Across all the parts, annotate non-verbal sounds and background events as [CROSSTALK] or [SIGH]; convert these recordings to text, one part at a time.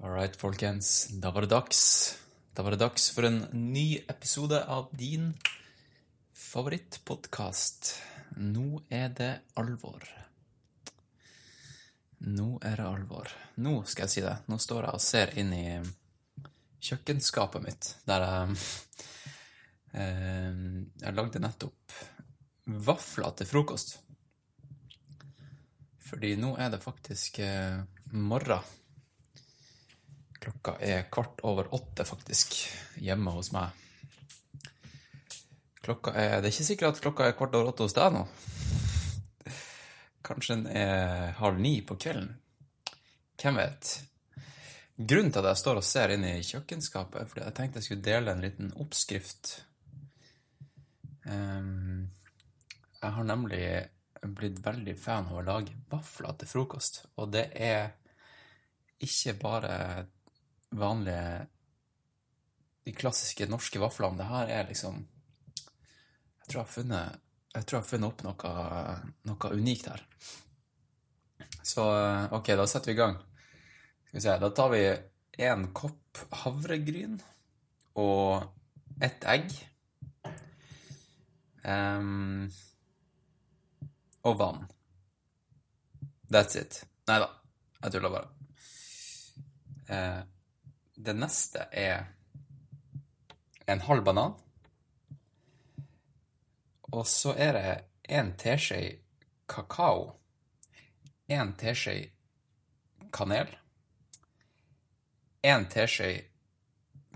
All right, folkens. Da var det dags. Da var det dags for en ny episode av din favorittpodkast. Nå er det alvor. Nå er det alvor. Nå skal jeg si det. Nå står jeg og ser inn i kjøkkenskapet mitt, der jeg eh, Jeg lagde nettopp vafler til frokost. Fordi nå er det faktisk eh, morgen. Klokka er kvart over åtte, faktisk, hjemme hos meg. Klokka er Det er ikke sikkert at klokka er kvart over åtte hos deg nå. Kanskje den er halv ni på kvelden. Hvem vet? Grunnen til at jeg står og ser inn i kjøkkenskapet, er fordi jeg tenkte jeg skulle dele en liten oppskrift. Ehm, jeg har nemlig blitt veldig fan av å lage vafler til frokost, og det er ikke bare vanlige De klassiske norske vaflene. Det her er liksom Jeg tror jeg har funnet, jeg jeg har funnet opp noe, noe unikt her. Så OK, da setter vi i gang. Skal vi se, Da tar vi én kopp havregryn og ett egg. Um, og vann. That's it. Nei da, jeg tuller bare. Eh, det neste er en halv banan. Og så er det en teskje kakao. En teskje kanel. En teskje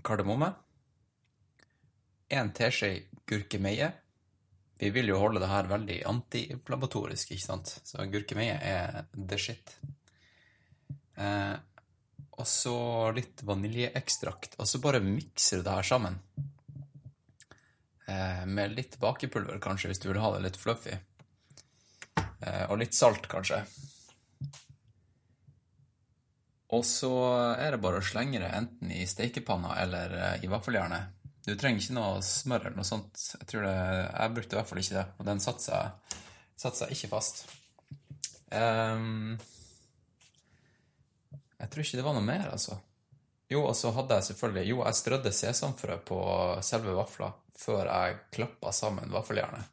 kardemomme. En teskje gurkemeie. Vi vil jo holde det her veldig antiinflamatorisk, ikke sant? Så gurkemeie er the shit. Eh, og så litt vaniljeekstrakt. Og så bare mikser du det her sammen. Eh, med litt bakepulver, kanskje, hvis du vil ha det litt fluffy. Eh, og litt salt, kanskje. Og så er det bare å slenge det enten i stekepanna eller eh, i vaffeljernet. Du trenger ikke noe smør eller noe sånt. Jeg tror det, jeg brukte i hvert fall ikke det, og den satte seg, satt seg ikke fast. Ehm, jeg tror ikke det var noe mer, altså. Jo, og så hadde jeg selvfølgelig Jo, jeg strødde sesamfrø på selve vafla før jeg klappa sammen vaffeljernet.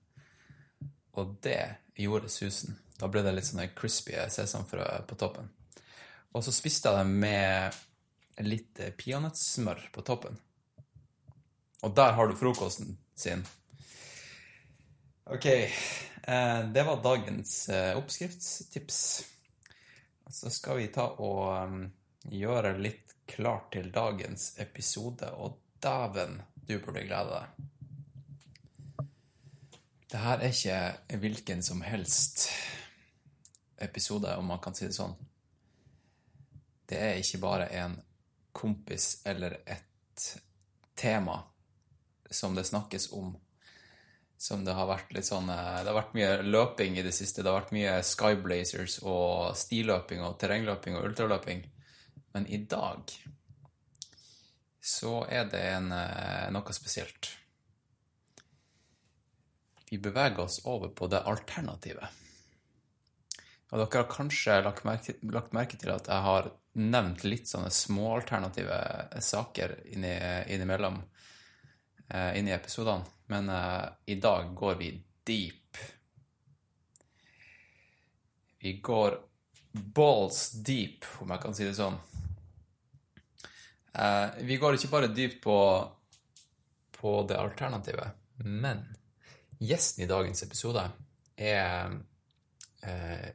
Og det gjorde susen. Da ble det litt sånne crispy sesamfrø på toppen. Og så spiste jeg det med litt peanøttsmør på toppen. Og der har du frokosten sin. Ok, eh, det var dagens eh, oppskriftstips. Så skal vi ta og um, gjøre litt klart til dagens episode, og dæven, du burde glede deg. Det her er ikke hvilken som helst episode, om man kan si det sånn. Det er ikke bare en kompis eller et tema som det snakkes om. Som det har vært litt sånn Det har vært mye løping i det siste. Det har vært mye Skyblazers og stiløping og terrengløping og ultraløping. Men i dag så er det en, noe spesielt. Vi beveger oss over på det alternativet. Og dere har kanskje lagt merke, lagt merke til at jeg har nevnt litt sånne småalternative saker innimellom inni inn i episodene, men uh, i dag går vi deep. Vi går balls deep, om jeg kan si det sånn. Uh, vi går ikke bare dypt på, på det alternativet, men gjesten i dagens episode er uh,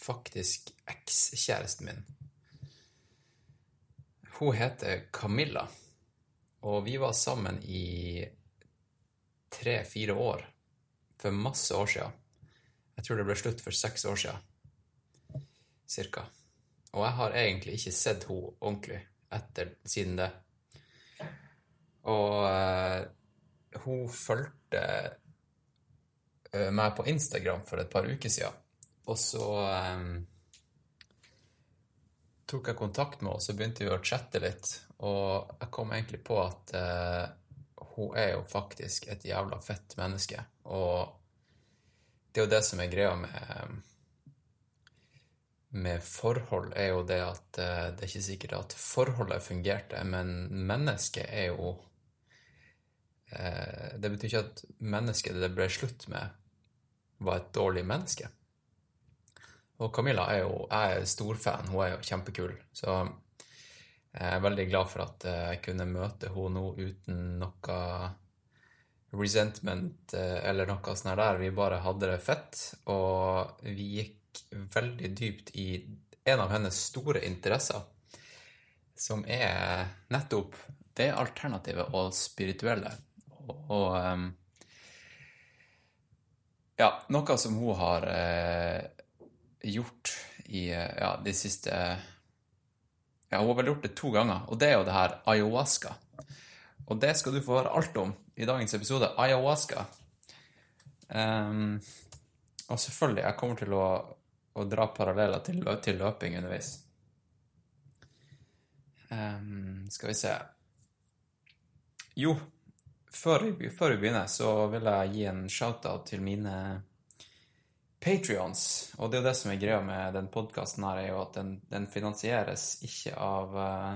faktisk ekskjæresten min. Hun heter Camilla. Og vi var sammen i tre-fire år for masse år siden. Jeg tror det ble slutt for seks år siden, cirka. Og jeg har egentlig ikke sett henne ordentlig etter siden det. Og uh, hun fulgte uh, meg på Instagram for et par uker siden, og så um, tok jeg kontakt med henne, og så begynte vi å chatte litt. Og jeg kom egentlig på at uh, hun er jo faktisk et jævla fett menneske. Og det er jo det som er greia med med forhold, er jo det at eh, det er ikke sikkert at forholdet fungerte, men mennesket er jo eh, Det betyr ikke at mennesket det ble slutt med, var et dårlig menneske. Og Camilla er jo Jeg er storfan, hun er jo kjempekul. Så jeg er veldig glad for at jeg kunne møte henne nå uten noe resentment eller noe sånt der. Vi bare hadde det fett, og vi gikk veldig dypt i en av hennes store interesser, som er nettopp det alternativet og spirituelle. Og, um, ja, noe som hun har eh, gjort i ja, de siste Ja, hun har vel gjort det to ganger, og det er jo det her ayahuasca. Og det skal du få høre alt om i dagens episode. Ayahuasca. Um, og selvfølgelig, jeg kommer til å å dra paralleller til, til løping underveis. Um, skal vi se Jo, før vi, begynner, så vil jeg gi en shout-out til mine Patrions. Og det er jo det som er greia med den podkasten her, er jo at den, den finansieres ikke av uh,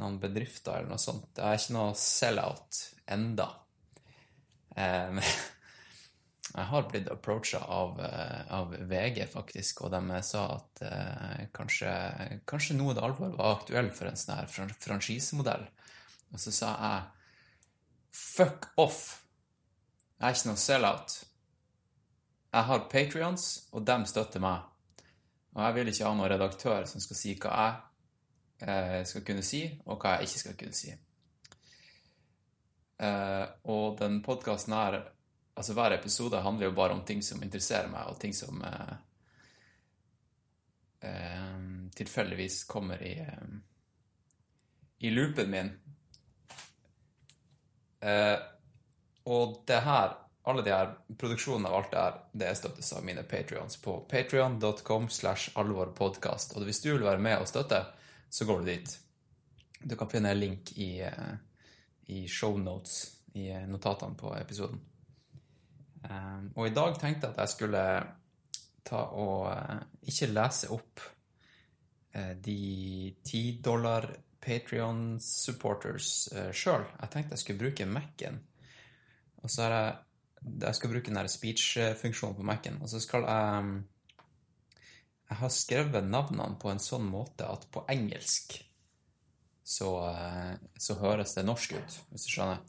noen bedrifter eller noe sånt. Det er ikke noe sell-out enda. Um, [LAUGHS] Jeg har blitt approacha av, eh, av, VG, faktisk, og de sa at eh, kanskje, kanskje noe det alvor var aktuelt for en sånn her franchisemodell. Og så sa jeg fuck off! Jeg er ikke noe sell-out. Jeg har Patrions, og dem støtter meg. Og jeg vil ikke ha noen redaktør som skal si hva jeg eh, skal kunne si, og hva jeg ikke skal kunne si. Eh, og den podkasten her Altså, hver episode handler jo bare om ting som interesserer meg, og ting som eh, eh, tilfeldigvis kommer i i loopen min. Og det her, alle de her produksjonene av alt det her, det støttes av mine patrions på patrion.com slash alvorpodkast. Og hvis du vil være med og støtte, så går du dit. Du kan finne en link i, eh, i shownotes, i notatene på episoden. Ehm, og i dag tenkte jeg at jeg skulle ta og eh, ikke lese opp eh, de ti dollar Patrion supporters sjøl. Jeg tenkte jeg skulle bruke Mac-en. Og så har jeg Jeg skal bruke den speech-funksjonen på Mac-en. Og så skal jeg Jeg har skrevet navnene på en sånn måte at på engelsk så, så høres det norsk ut, hvis du skjønner.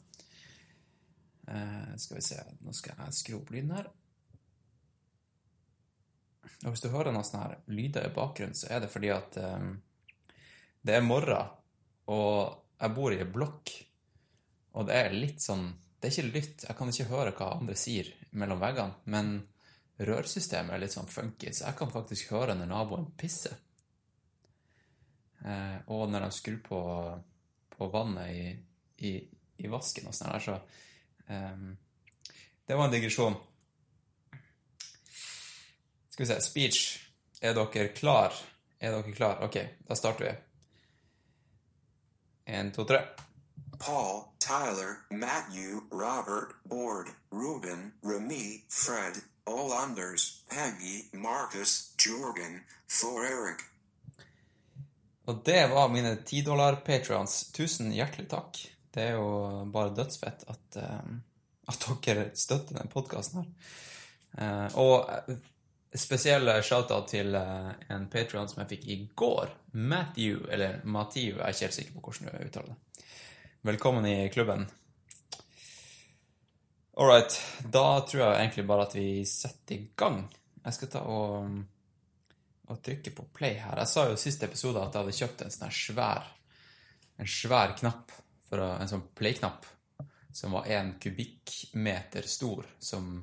Eh, skal vi se Nå skal jeg skru opp lyden her. Og hvis du hører noen sånne her lyder i bakgrunnen, så er det fordi at um, det er morgen, og jeg bor i ei blokk, og det er litt sånn Det er ikke lytt, jeg kan ikke høre hva andre sier mellom veggene, men rørsystemet er litt sånn funky, så jeg kan faktisk høre når naboen pisser. Eh, og når de skrur på, på vannet i, i, i vasken og sånn der, så eh, det var en digresjon. Skal vi se Speech. Er dere klar? Er dere klar? Ok, da starter vi. Én, to, tre. Paul, Tyler, Matthew, Robert, Board, Ruben, Remy, Fred, all Anders, Peggy, Marcus, Jorgen, Thor Eric. Og det var mine ti dollar patrons. Tusen hjertelig takk. Det er jo bare dødsfett at, uh, at dere støtter denne podkasten her. Uh, og spesielle shout-out til en Patrion som jeg fikk i går. Matthew, eller Matthew, jeg er ikke helt sikker på hvordan du uttaler det. Velkommen i klubben. All right. Da tror jeg egentlig bare at vi setter i gang. Jeg skal ta og, og trykke på play her. Jeg sa jo i siste episode at jeg hadde kjøpt en sånn svær en svær knapp å, en sånn play-knapp som var én kubikkmeter stor, som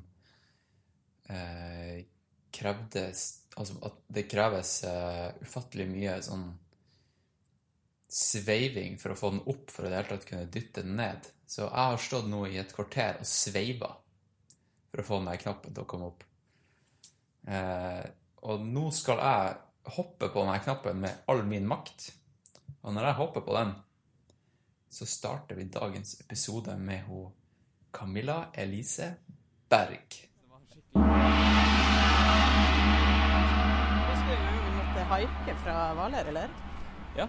eh, krevdes Altså at det kreves uh, ufattelig mye sånn sveiving for å få den opp for å det hele tatt kunne dytte den ned. Så jeg har stått nå i et kvarter og sveiva for å få den knappen til å komme opp. Eh, og nå skal jeg hoppe på denne knappen med all min makt. Og når jeg hopper på den, så starter vi dagens episode med hun Camilla Elise Berg. Hva skal jeg gjøre haike fra Hvaler, eller? Ja.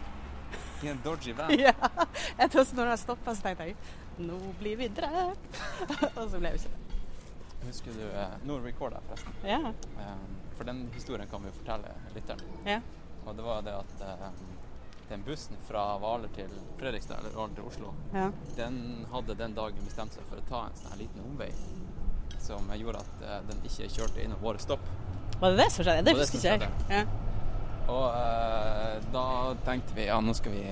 I en dodgy [LAUGHS] van. Ja. Jeg tror når jeg stoppa, så tenkte jeg nå blir vi drept. [LAUGHS] Og så ble vi ikke det. Husker du eh, Nå recorder jeg, forresten. Ja. Eh, For den historien kan vi jo fortelle lytteren. ja. Og det var det at eh, den bussen fra Hvaler til Fredrikstad, eller Hvaler til Oslo, ja. den hadde den dagen bestemt seg for å ta en sånn her liten omvei. Som gjorde at eh, den ikke kjørte innom våre stopp. Var det det som skjedde? Det Det husker ikke jeg. Ja. Og uh, da tenkte vi ja, nå skal vi,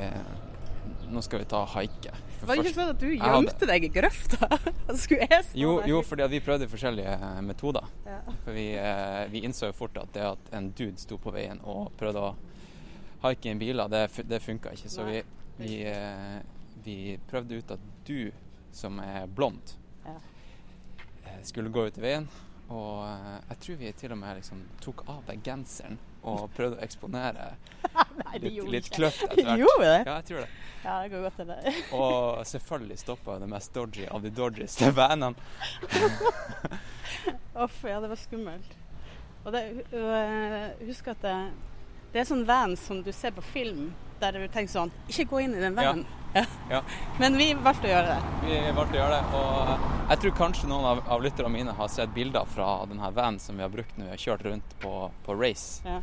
nå skal vi ta haike. Var det ikke sånn at du gjemte deg i grøfta? [LAUGHS] Skulle jeg stå Jo, jo, fordi vi prøvde forskjellige eh, metoder. Ja. For vi, uh, vi innså jo fort at det at en dude sto på veien og prøvde å haike inn biler, det, det funka ikke. Så vi, vi, uh, vi prøvde ut at du, som er blond, Ja. skulle gå ut i veien. Og jeg tror vi til og med liksom tok av deg genseren og prøvde å eksponere [LAUGHS] Nei, litt, litt kløft etter hvert. [LAUGHS] Gjorde det? Ja, jeg tror det. Ja, det går godt det. [LAUGHS] Og selvfølgelig stoppa det mest dodgy av de dodgyste bandene. Uff, ja, det var skummelt. Og det, øh, husk at det, det er sånn van som du ser på film, der du tenker sånn Ikke gå inn i den vanen. Ja. Ja. [LAUGHS] Men vi valgte å gjøre det. Vi valgte å gjøre det, og jeg tror kanskje noen av, av lytterne mine har sett bilder fra denne vanen som vi har brukt når vi har kjørt rundt på, på race, Ja.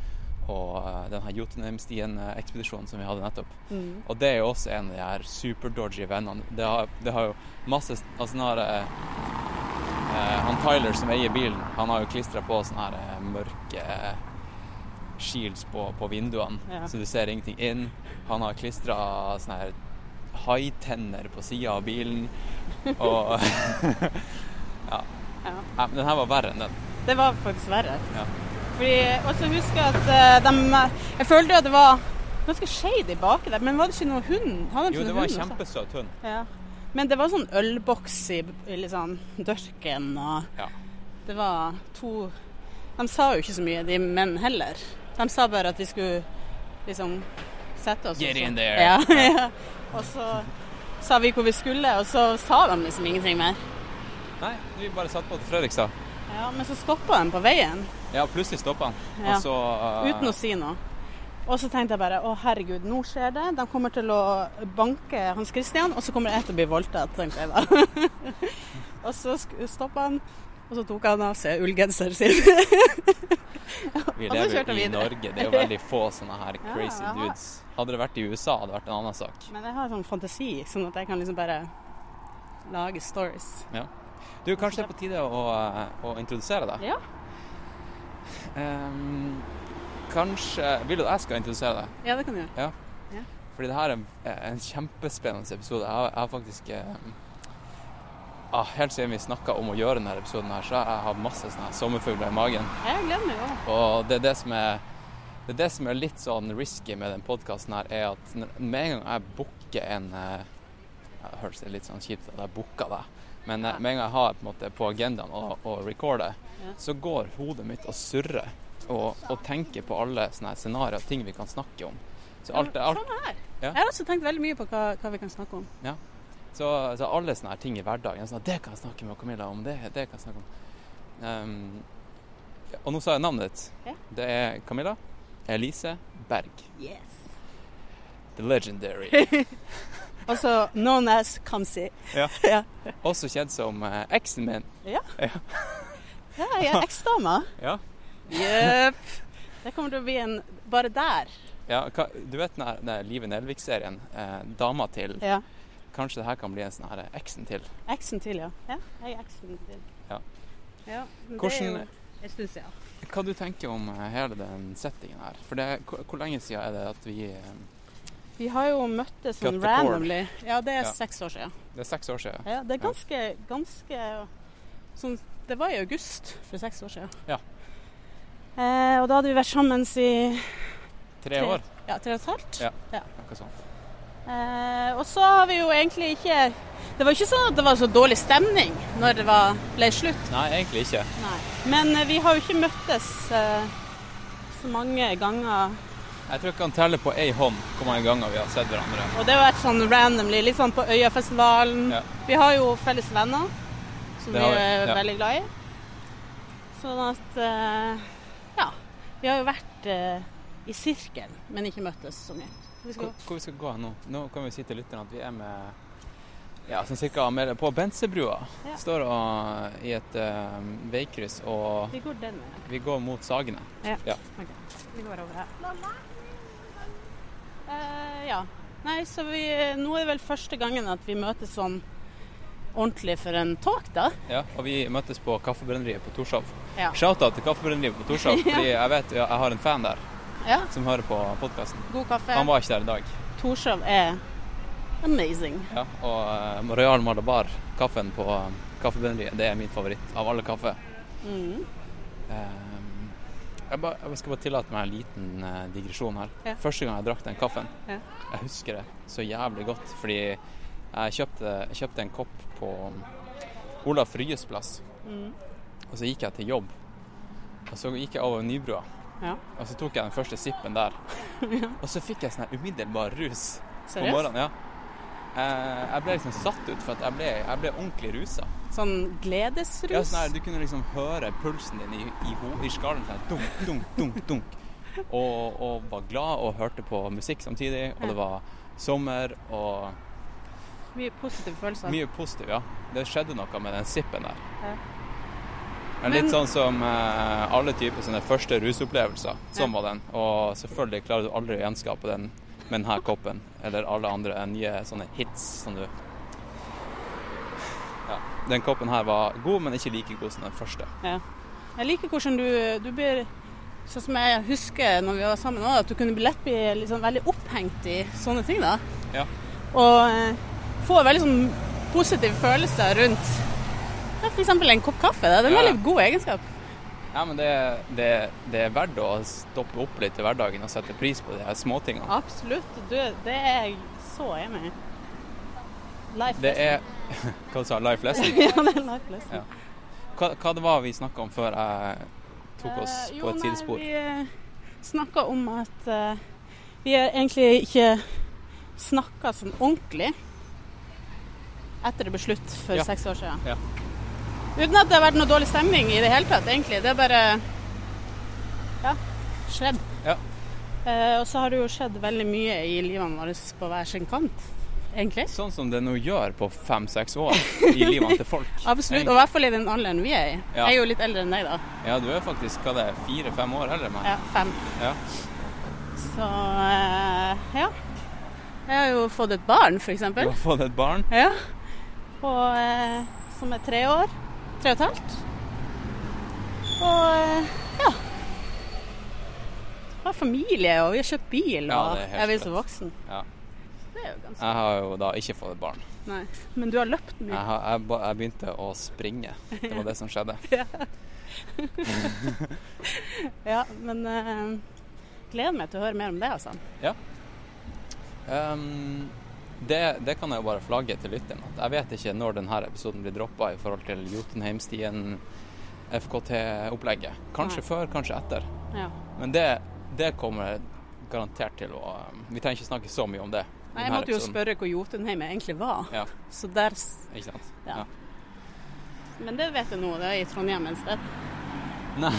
og uh, denne Jotunheimstien-ekspedisjonen som vi hadde nettopp. Mm. Og det er jo også en av de her superdodgy vennene. Det har, det har jo masse Altså nå har eh, eh, han Tyler som eier bilen, han har jo klistra på sånne her eh, mørke eh, shields på, på vinduene, Ja. så du ser ingenting inn. Han har klistra sånne her haitenner på sida av bilen. Og [LAUGHS] ja. Ja. Men den her var verre enn den. Det var faktisk verre. Ja. Og så husker jeg at eh, de Jeg følte at det var ganske shady baki der, men var det ikke noe hund? Hadde Jo, det var en kjempesøt hund. Ja. Men det var sånn ølboks i liksom dørken, og Ja. det var to De sa jo ikke så mye, de menn heller. De sa bare at vi skulle liksom sette oss. Get in there. Ja, [LAUGHS] ja. Og så sa vi hvor vi skulle, og så sa de liksom ingenting mer. Nei, vi bare satt på til Fredrikstad. Ja, Men så stoppa de på veien Ja, plutselig stoppa han. Ja. Så uh... uten å si noe. Og så tenkte jeg bare å herregud, nå skjer det. De kommer til å banke Hans Christian, og så kommer jeg til å bli voldtatt, tenkte jeg da. [LAUGHS] og så stoppa han, og så tok han av seg ullgenseren sin. [LAUGHS] Vi lever jo i. Norge. Det er jo veldig [LAUGHS] få sånne her crazy ja, dudes. Hadde det vært i USA, hadde det vært en annen sak. Men jeg har sånn fantasi, sånn at jeg kan liksom bare lage stories. Ja. Du, kanskje det er på tide å, å introdusere deg? Ja. Um, kanskje Vil du at jeg skal introdusere deg? Ja, det kan du gjøre. Fordi det her er en, en kjempespennende episode. Jeg har, jeg har faktisk eh, ah, Helt siden vi snakka om å gjøre denne episoden, her, så har jeg hatt masse sånne sommerfugler i magen. Jeg gleder meg òg. Og det er det som er det er det som er litt sånn risky med den podkasten her, er at med en gang jeg booker en eh, Det høres litt sånn kjipt at jeg booker deg, men eh, Ja. med en gang jeg har på, måte, på agendaen å, å recorde, Ja. så går hodet mitt og surrer og, og tenker på alle sånne scenarioer, ting vi kan snakke om. Så, alt, alt, sånn her. Ja. Jeg har også tenkt veldig mye på hva, hva vi kan snakke om. Så, så alle sånne her ting i hverdagen sånn, Det kan jeg snakke med Camilla om. Det, det kan jeg snakke om. Um, og nå sa jeg navnet ditt. Ja. Det er Camilla Elise Berg. Yes. The legendary. [LAUGHS] Altså known as Kamsi. Ja. [LAUGHS] ja. Også kjent som uh, eksen min. Ja, Ja, jeg er eksdama. [LAUGHS] Ja. Jepp. Det kommer til å bli en Bare der. ja hva, du vet den her- den Live Nelvik-serien, eh, dama til Ja. Kanskje det her kan bli en sånn her eksen til. Eksen til, ja. Ja, jeg er eksen til. Ja. ja men Hvordan- Det er jo en stund siden. Hva du tenker om eh, hele den settingen her? For det, hvor, hvor lenge siden er det at vi eh, Vi har jo møttes sånn randomly. Ja, det er Ja. seks år siden. Det er seks år siden. Ja, det er ganske, ganske sånn Det var i august for seks år siden. Ja. Eh, og da hadde vi vært sammen i Tre år? Ja, tre og et halvt. Ja. Noe sånt. Eh, og så har vi jo egentlig ikke Det var ikke sånn at det var så dårlig stemning når det var, ble slutt. Nei, egentlig ikke. Nei. Men eh, vi har jo ikke møttes eh, så mange ganger. Jeg tror jeg kan telle på ei hånd hvor mange ganger vi har sett hverandre. Og det har vært sånn randomly, litt sånn på Øyafestivalen. Ja. Vi har jo felles venner som vi vi, er ja. veldig glad i. Sånn at Ja. Vi har jo vært i sirkel, men ikke møttes så mye. Vi skal, Hvor, hvor vi skal gå nå? Nå kan vi si til lytterne at vi er med ja, sånn cirka med, på Bensebrua. Ja. Står og, i et eh, veikryss, og vi går den veien. vi går mot Sagene. Ja. Ja. Okay. vi går over her. Uh, ja. Nei, så vi, nå er det vel første gangen at vi møtes sånn ordentlig for en talk, da. Ja, og vi møttes på Kaffebrenneriet på Torshov. Ja. Shout-out til Kaffebrenneriet på Torshov, [LAUGHS] Ja. fordi jeg vet jeg har en fan der ja. som hører på podkasten. God kaffe. Han var ikke der i dag. Torshov er amazing. Ja, og uh, Royal Malabar, kaffen på uh, Kaffebrenneriet, det er min favoritt av alle kaffe. Mm. Ehm, jeg, ba, jeg skal bare tillate meg en liten uh, digresjon her. Ja. Første gang jeg drakk den kaffen, Ja. jeg husker det så jævlig godt. Fordi jeg kjøpte, jeg kjøpte en kopp på Olaf Ryes plass. Mm. Og så gikk jeg til jobb. Og så gikk jeg over Nybrua. Ja. Og så tok jeg den første sippen der. [LAUGHS] ja. Og så fikk jeg sånn her umiddelbar rus Seriøst? på morgenen. Ja. Eh, jeg ble liksom satt ut, for at jeg ble, jeg ble ordentlig rusa. Sånn gledesrus? Ja, sånn her, du kunne liksom høre pulsen din i, i, i skallen sånn dunk, dunk, dunk, dunk. Og, og var glad og hørte på musikk samtidig. Og det var sommer og Mye positive følelser. mye positiv, ja. Det skjedde noe med den sippen der. Ja. Men litt sånn som eh, alle typer sine første rusopplevelser. Sånn var den. Og selvfølgelig klarer du aldri å gjenskape den med denne koppen. Eller alle andre nye sånne hits som du Ja. Den koppen her var god, men ikke like god som den første. Ja. Jeg liker hvordan du, du blir Sånn som jeg husker når vi var sammen òg, at du kunne lett bli liksom veldig opphengt i sånne ting. da. Ja. Og eh, få veldig sånn positiv følelse rundt ja, f.eks. en kopp kaffe. Det er en veldig god egenskap. Ja, men det, det, det er verdt å stoppe opp litt i hverdagen og sette pris på de her småtingene. Absolutt. Du, det er jeg så enig i. Life Det er. [LAUGHS] Hva du sa Life lesson? [LAUGHS] ja, det er life lesson. Ja. Hva, hva det var vi snakka om før jeg tok oss Eh, på et sidespor? Vi uh, snakka om at uh, vi egentlig ikke snakka sånn ordentlig etter det ble slutt for Ja. seks år siden. Ja. Uten at det har vært noe dårlig stemning i det hele tatt, egentlig. Det er bare ja, skjedd. Ja. Eh, og så har det jo skjedd veldig mye i livene våre på hver sin kant, egentlig. Sånn som det nå gjør på fem-seks år i livene til folk. [LAUGHS] Absolutt. Og i hvert fall i den alderen vi er i. Ja. Jeg er jo litt eldre enn deg, da. Ja, du er faktisk hva det er, fire-fem år eldre enn meg. Ja, fem. Ja. Så eh, ja. Jeg har jo fått et barn, f.eks. Du har fått et barn. Ja. På, eh, som er tre år. Tre og et halvt. Og eh, ja. Har familie, og vi har kjøpt bil, Ja, og jeg blir så voksen. Ja. Ganske Jeg har jo da ikke fått et barn. Nei. Men du har løpt mye. Jeg, har, jeg, jeg begynte å springe. Det var det som skjedde. [LAUGHS] [LAUGHS] Ja, men uh, gleder meg til å høre mer om det, altså. Ja. Um, det, det kan jeg bare flagge til lytteren. Jeg vet ikke når denne episoden blir droppa i forhold til Jotunheimstien FKT-opplegget. Kanskje Nei. før, kanskje etter. Ja. Men det, det kommer garantert til å um, Vi trenger ikke snakke så mye om det. Nei, jeg måtte jo episoden. spørre hvor Jotunheim egentlig var. Ja, Så der ikke sant? Ja. Men det vet jeg nå, det er i Trondheim et sted. Nei. [LAUGHS]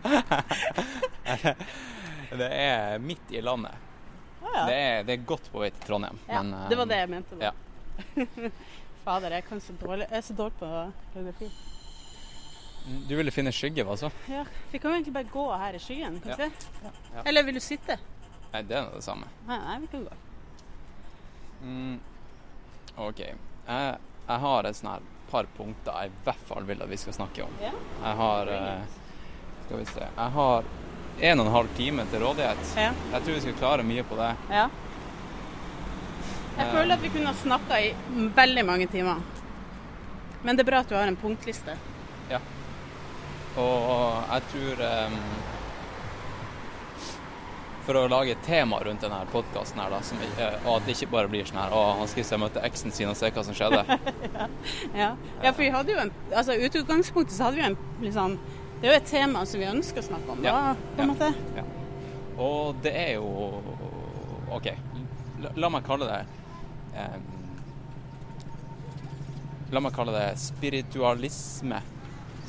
[LAUGHS] det er midt i landet. Ja. Det, er, det er godt på vei til Trondheim. ja. men, Det var um, det jeg mente. Da. ja. [LAUGHS] Fader, jeg, kan så dårlig, jeg er så dårlig på geografi. Du ville finne skygge, hva så? Ja, vi kan jo egentlig bare gå her i skyen, kan Ja. vi det? Ja. Eller vil du sitte? Nei, det er nå det samme. Nei, nei, vi kan gå. Mm, OK. Jeg, jeg har et sånn her par punkter jeg i hvert fall vil at vi skal snakke om. Ja. Jeg har eh, Skal vi se Jeg har en og en halv time til rådighet. Ja. Jeg tror vi skal klare mye på det. ja. Jeg uh, føler at vi kunne ha snakka i veldig mange timer. Men det er bra at du har en punktliste. Ja. Og jeg tror um, For å lage et tema rundt denne podkasten her, da, som, og at det ikke bare blir sånn her Å, han skal jeg møte eksen sin og se hva som skjedde. [LAUGHS] Ja. ja, for vi hadde jo en Altså utgangspunktet så hadde vi en litt liksom Det er jo et tema som vi ønsker å snakke om, Ja. da, på en Ja. måte. Og det er jo OK, la, la meg kalle det um, La meg kalle det spiritualisme.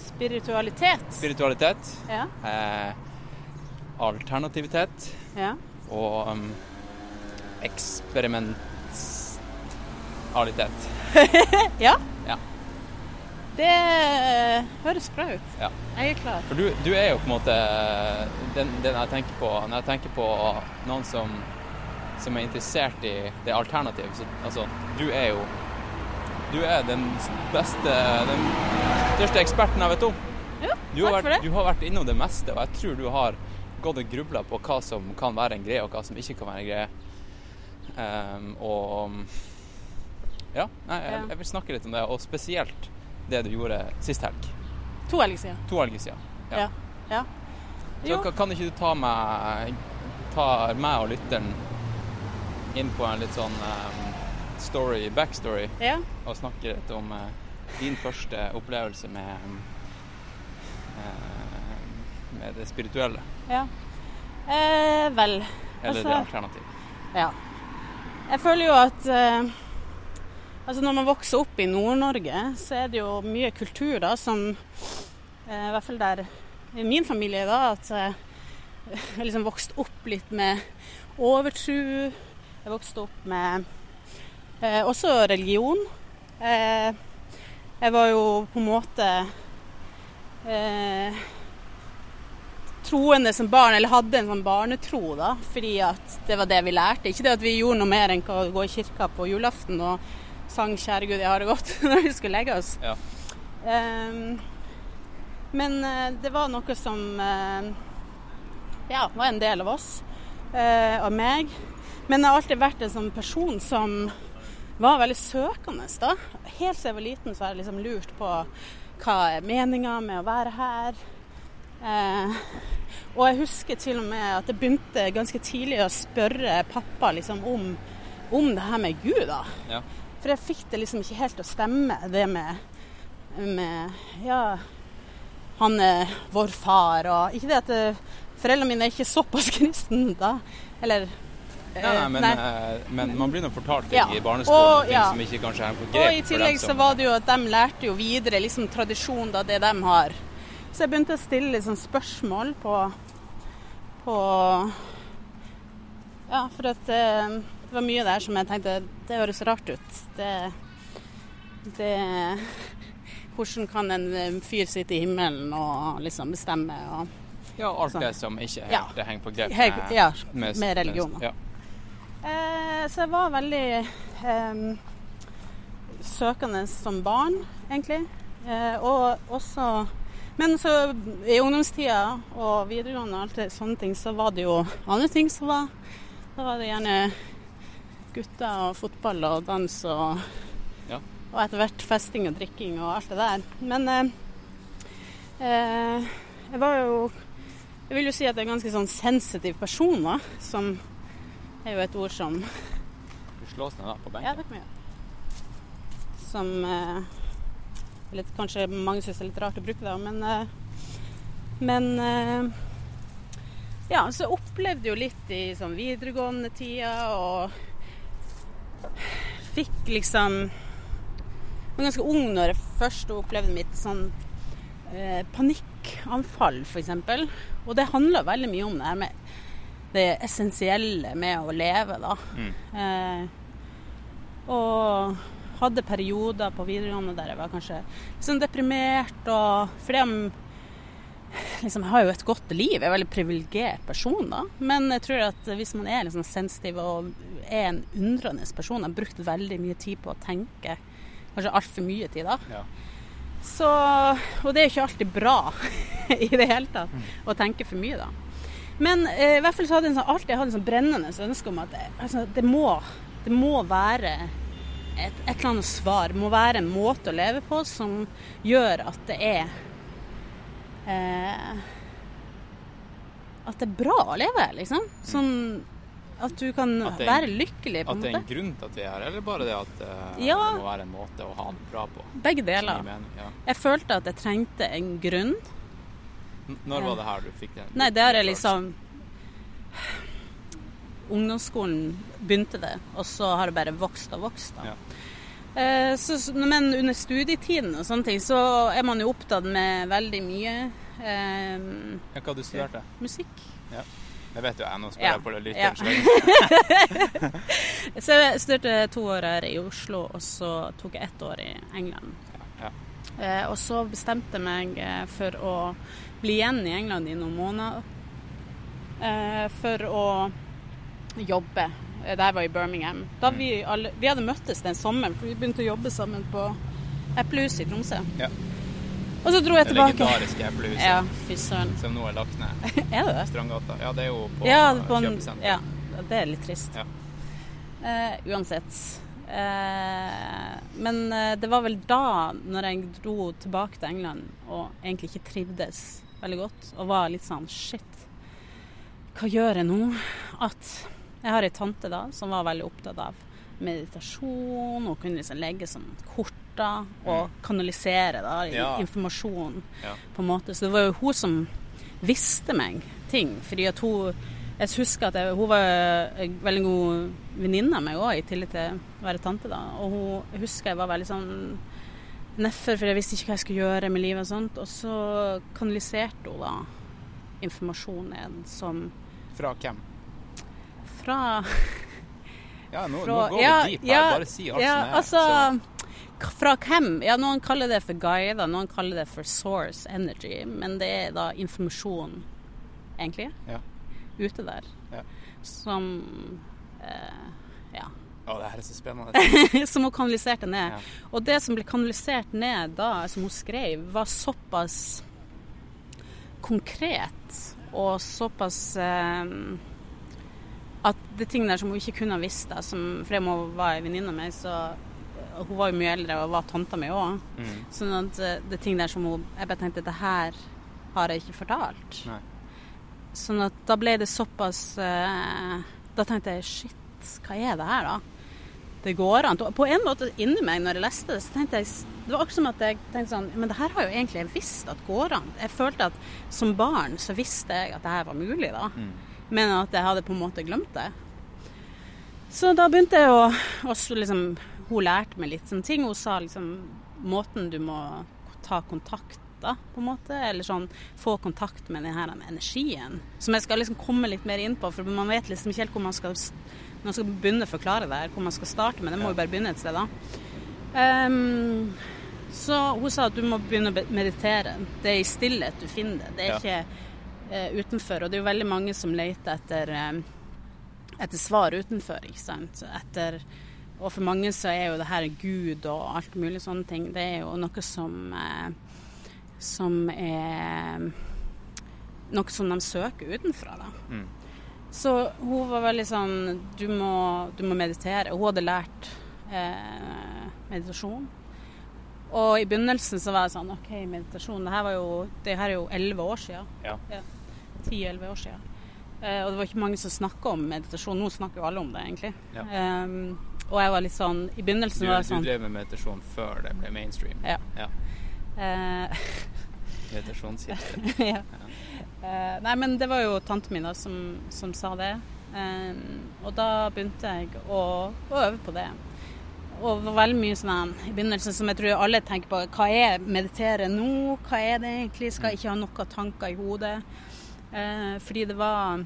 Spiritualitet. Spiritualitet. Ja. Eh, alternativitet Ja. og um, eksperimentalitet. [LAUGHS] ja. Det høres bra ut. Ja. Jeg er klar. For du, du er jo på en måte den, den jeg tenker på når jeg tenker på noen som, som er interessert i det alternativet. Så, altså, du er jo Du er den beste, den største eksperten jeg vet om. Ja, Du har, for det. du har vært innom det meste, og jeg tror du har gått og grubla på hva som kan være en greie, og hva som ikke kan være en greie. Um, og ja, jeg, jeg vil snakke litt om det, og spesielt det du gjorde sist helg. To helger siden. To helger siden. Ja. ja. Så kan ikke du ta meg, ta meg og lytteren inn på en litt sånn ehm, story, backstory, Ja. og snakke litt om eh, din første opplevelse med eh, med det spirituelle, ja. Eh, vel eller Altså- det alternativet. Ja. Jeg føler jo at eh, altså når man vokser opp i Nord-Norge, så er det jo mye kultur da som eh, I hvert fall der i min familie, da, at eh, [LAUGHS] jeg har liksom vokst opp litt med overtro. Jeg vokste opp med eh, også religion. Eh, jeg var jo på en måte eh, troende som barn, eller hadde en sånn barnetro, da, fordi at det var det vi lærte. Ikke det at vi gjorde noe mer enn å gå i kirka på julaften og sang 'Kjære Gud, jeg har det godt' [LAUGHS] når vi skulle legge oss. Ja. Um, men eh, det var noe som eh, ja, var en del av oss, uh, og meg. Men jeg har alltid vært en sånn person som var veldig søkende. da. Helt siden jeg var liten så har jeg liksom lurt på hva er meninga med å være her. Eh, og jeg husker til og med at jeg begynte ganske tidlig å spørre pappa liksom om, om det her med Gud. da. Ja. For jeg fikk det liksom ikke helt til å stemme, det med, med Ja, han er vår far og Ikke det at det, foreldrene mine er ikke såpass [LAUGHS] kristne da. Eller Nei, nei, eh, men, nei. eh, men man blir nå fortalt ting Ja. i barneskolen Og, ting ja. som ikke kanskje er på Og grep i for tillegg så var det jo at de lærte jo videre liksom tradisjon, da, det de har. Så jeg begynte å stille liksom spørsmål på, på Ja, for at eh, det var mye der som jeg tenkte det høres rart ut. Det, det [LAUGHS] Hvordan kan en eh, fyr sitte i himmelen og liksom bestemme og Ja, alt Sånn. det som ikke Ja. det henger på grep med, ja, med religion, da. Ja. Eh, så jeg var veldig eh, søkende som barn, egentlig. Eh, og også Men så i ungdomstida og videregående og alt det, sånne ting, så var det jo andre ting som var Da var det gjerne gutter og fotball og dans og Ja. Og etter hvert festing og drikking og alt det der. Men eh, eh, jeg var jo Jeg vil jo si at jeg er en ganske sånn sensitiv person, da. Som er jo et ord som Du slås ned da på Ja, det kan vi gjøre. Som eh, litt, Kanskje mange syns er litt rart å bruke det, men eh, Men eh, Ja, så jeg opplevde jo litt i sånn videregående tida og fikk liksom Jeg var ganske ung når jeg først opplevde mitt sånn eh, panikkanfall, f.eks. Og det handla veldig mye om det her med det essensielle med å leve, da. Mm. Eh, og hadde perioder på videregående der jeg var kanskje liksom deprimert og Fordi jeg liksom, jeg har jo et godt liv, jeg er en veldig privilegert person, da. Men jeg tror at hvis man er liksom sensitiv og er en undrende person, har brukt veldig mye tid på å tenke, kanskje altfor mye tid, da. Ja. Så, og det er jo ikke alltid bra [LAUGHS] i det hele tatt å tenke for mye, da. Men eh, i hvert fall så hadde jeg sånn, alltid hatt en sånn brennende ønske om at det, altså, det, må, det må være et, et eller annet svar. Det må være en måte å leve på som gjør at det er eh, At det er bra å leve, liksom. Sånn at du kan At det er- være lykkelig, på en måte. At det er en måte. grunn til at vi er her, eller bare det at eh, Ja. det må være en måte å ha det bra på? Begge deler. mening, Ja. Jeg følte at jeg trengte en grunn. N- Når var det her du fikk den? Nei, det har jeg liksom Ungdomsskolen begynte det, og så har det bare vokst og vokst. da. Ja. Eh, så, men under studietiden og sånne ting, så er man jo opptatt med veldig mye. Eh? Ja, hva du studerte? musikk. Ja. Det vet jo jeg, nå spør Ja. jeg på det Ja. [LAUGHS] Så jeg studerte to år her i Oslo, og så tok jeg ett år i England. Ja. Eh, og så bestemte jeg meg eh, for å bli igjen i England i noen måneder. Eh, for å jobbe. Eh, Det her var i Birmingham. Da vi, alle, vi hadde møttes den sommeren, for vi begynte å jobbe sammen på Eplehuset i Tromsø. Ja. Og så dro jeg Det tilbake. legendariske eplehuset Ja, fy søren. som nå er lagt ned. [LAUGHS] Er det det? Strandgata. Ja, det er jo på, ja, på en, ja, det er litt trist. Ja. Uh, uansett. Eh, men det var vel da, når jeg dro tilbake til England og egentlig ikke trivdes veldig godt, og var litt sånn shit, hva gjør jeg nå? At jeg har ei tante da som var veldig opptatt av meditasjon, og kunne liksom legge sånn kort da, og kanalisere da, Ja. informasjon Ja. på en måte. Så det var jo hun som visste meg ting. Fordi at hun Jeg husker at jeg, hun var en veldig god venninne av meg òg, i tillegg til å være tante. da. Og hun, jeg husker jeg var veldig sånn nedfor, for jeg visste ikke hva jeg skulle gjøre med livet og sånt. Og så kanaliserte hun da informasjon ned som Fra hvem? Fra Ja, nå, fra, nå går ja, vi deep her. ja, Bare si alt ja, som er. Altså, fra hvem? Ja, noen kaller det for guider, noen kaller det for source energy. Men det er da informasjon, egentlig, Ja. ute der. Ja. Som eh, Ja. Å, det her er så spennende. [LAUGHS] som hun kanaliserte ned. Ja. Og det som ble kanalisert ned da, som hun skrev, var såpass konkret og såpass eh, at det er ting der som hun ikke kunne ha visst, da, som, fordi hun var en venninne av meg, så hun var jo mye eldre og var tanta mi òg. Mm. Sånn at eh, det er ting der som hun Jeg bare tenkte det her har jeg ikke fortalt. Nei. Sånn at da ble det såpass uh, Da tenkte jeg shit, hva er det her, da? Det går an. Og På en måte inni meg, når jeg leste det, så tenkte jeg Det var akkurat som at jeg tenkte sånn Men det her har jo egentlig jeg visst at går an. Jeg følte at som barn så visste jeg at det her var mulig, da. Mm. Men at jeg hadde på en måte glemt det. Så da begynte jeg å også liksom Hun lærte meg litt sånne ting. Hun sa liksom måten du må ta kontakt da, på en måte. Eller sånn få kontakt med den her energien. Som jeg skal liksom komme litt mer inn på, for man vet liksom ikke helt hvor man skal man skal begynne å forklare det her, hvor man skal starte med. Det må jo bare begynne et sted, da. Um, så hun sa at du må begynne å meditere. Det er i stillhet du finner det. Det er ikke utenfor. Og det er jo veldig mange som leter etter, eh, etter svar utenfor, ikke sant. Etter, og for mange så er jo det her Gud og alt mulig sånne ting. Det er jo noe som eh, som er noe som de søker utenfra, da. Mm. Så hun var veldig sånn Du må, du må meditere. Hun hadde lært eh, meditasjon. Og i begynnelsen så var jeg sånn OK, meditasjon. Det her, var jo, det her er jo elleve år siden. Ja. Ti-elleve år siden. Eh, og det var ikke mange som snakka om meditasjon. Nå snakker jo alle om det, egentlig. Ja. Um, og jeg var litt sånn I Du, var jeg du sånn drev med meditasjon før det ble mainstream. Ja. ja. eh, [LAUGHS] Meditasjonshipster. [LAUGHS] ja. Eh, nei, men det var jo tanten min da som, som sa det. Um, og da begynte jeg å, å øve på det. Og det var veldig mye sånn i begynnelsen som jeg tror alle tenker på. Hva er meditere nå? Hva er det egentlig? Skal jeg ikke ha noen tanker i hodet? Eh, fordi det var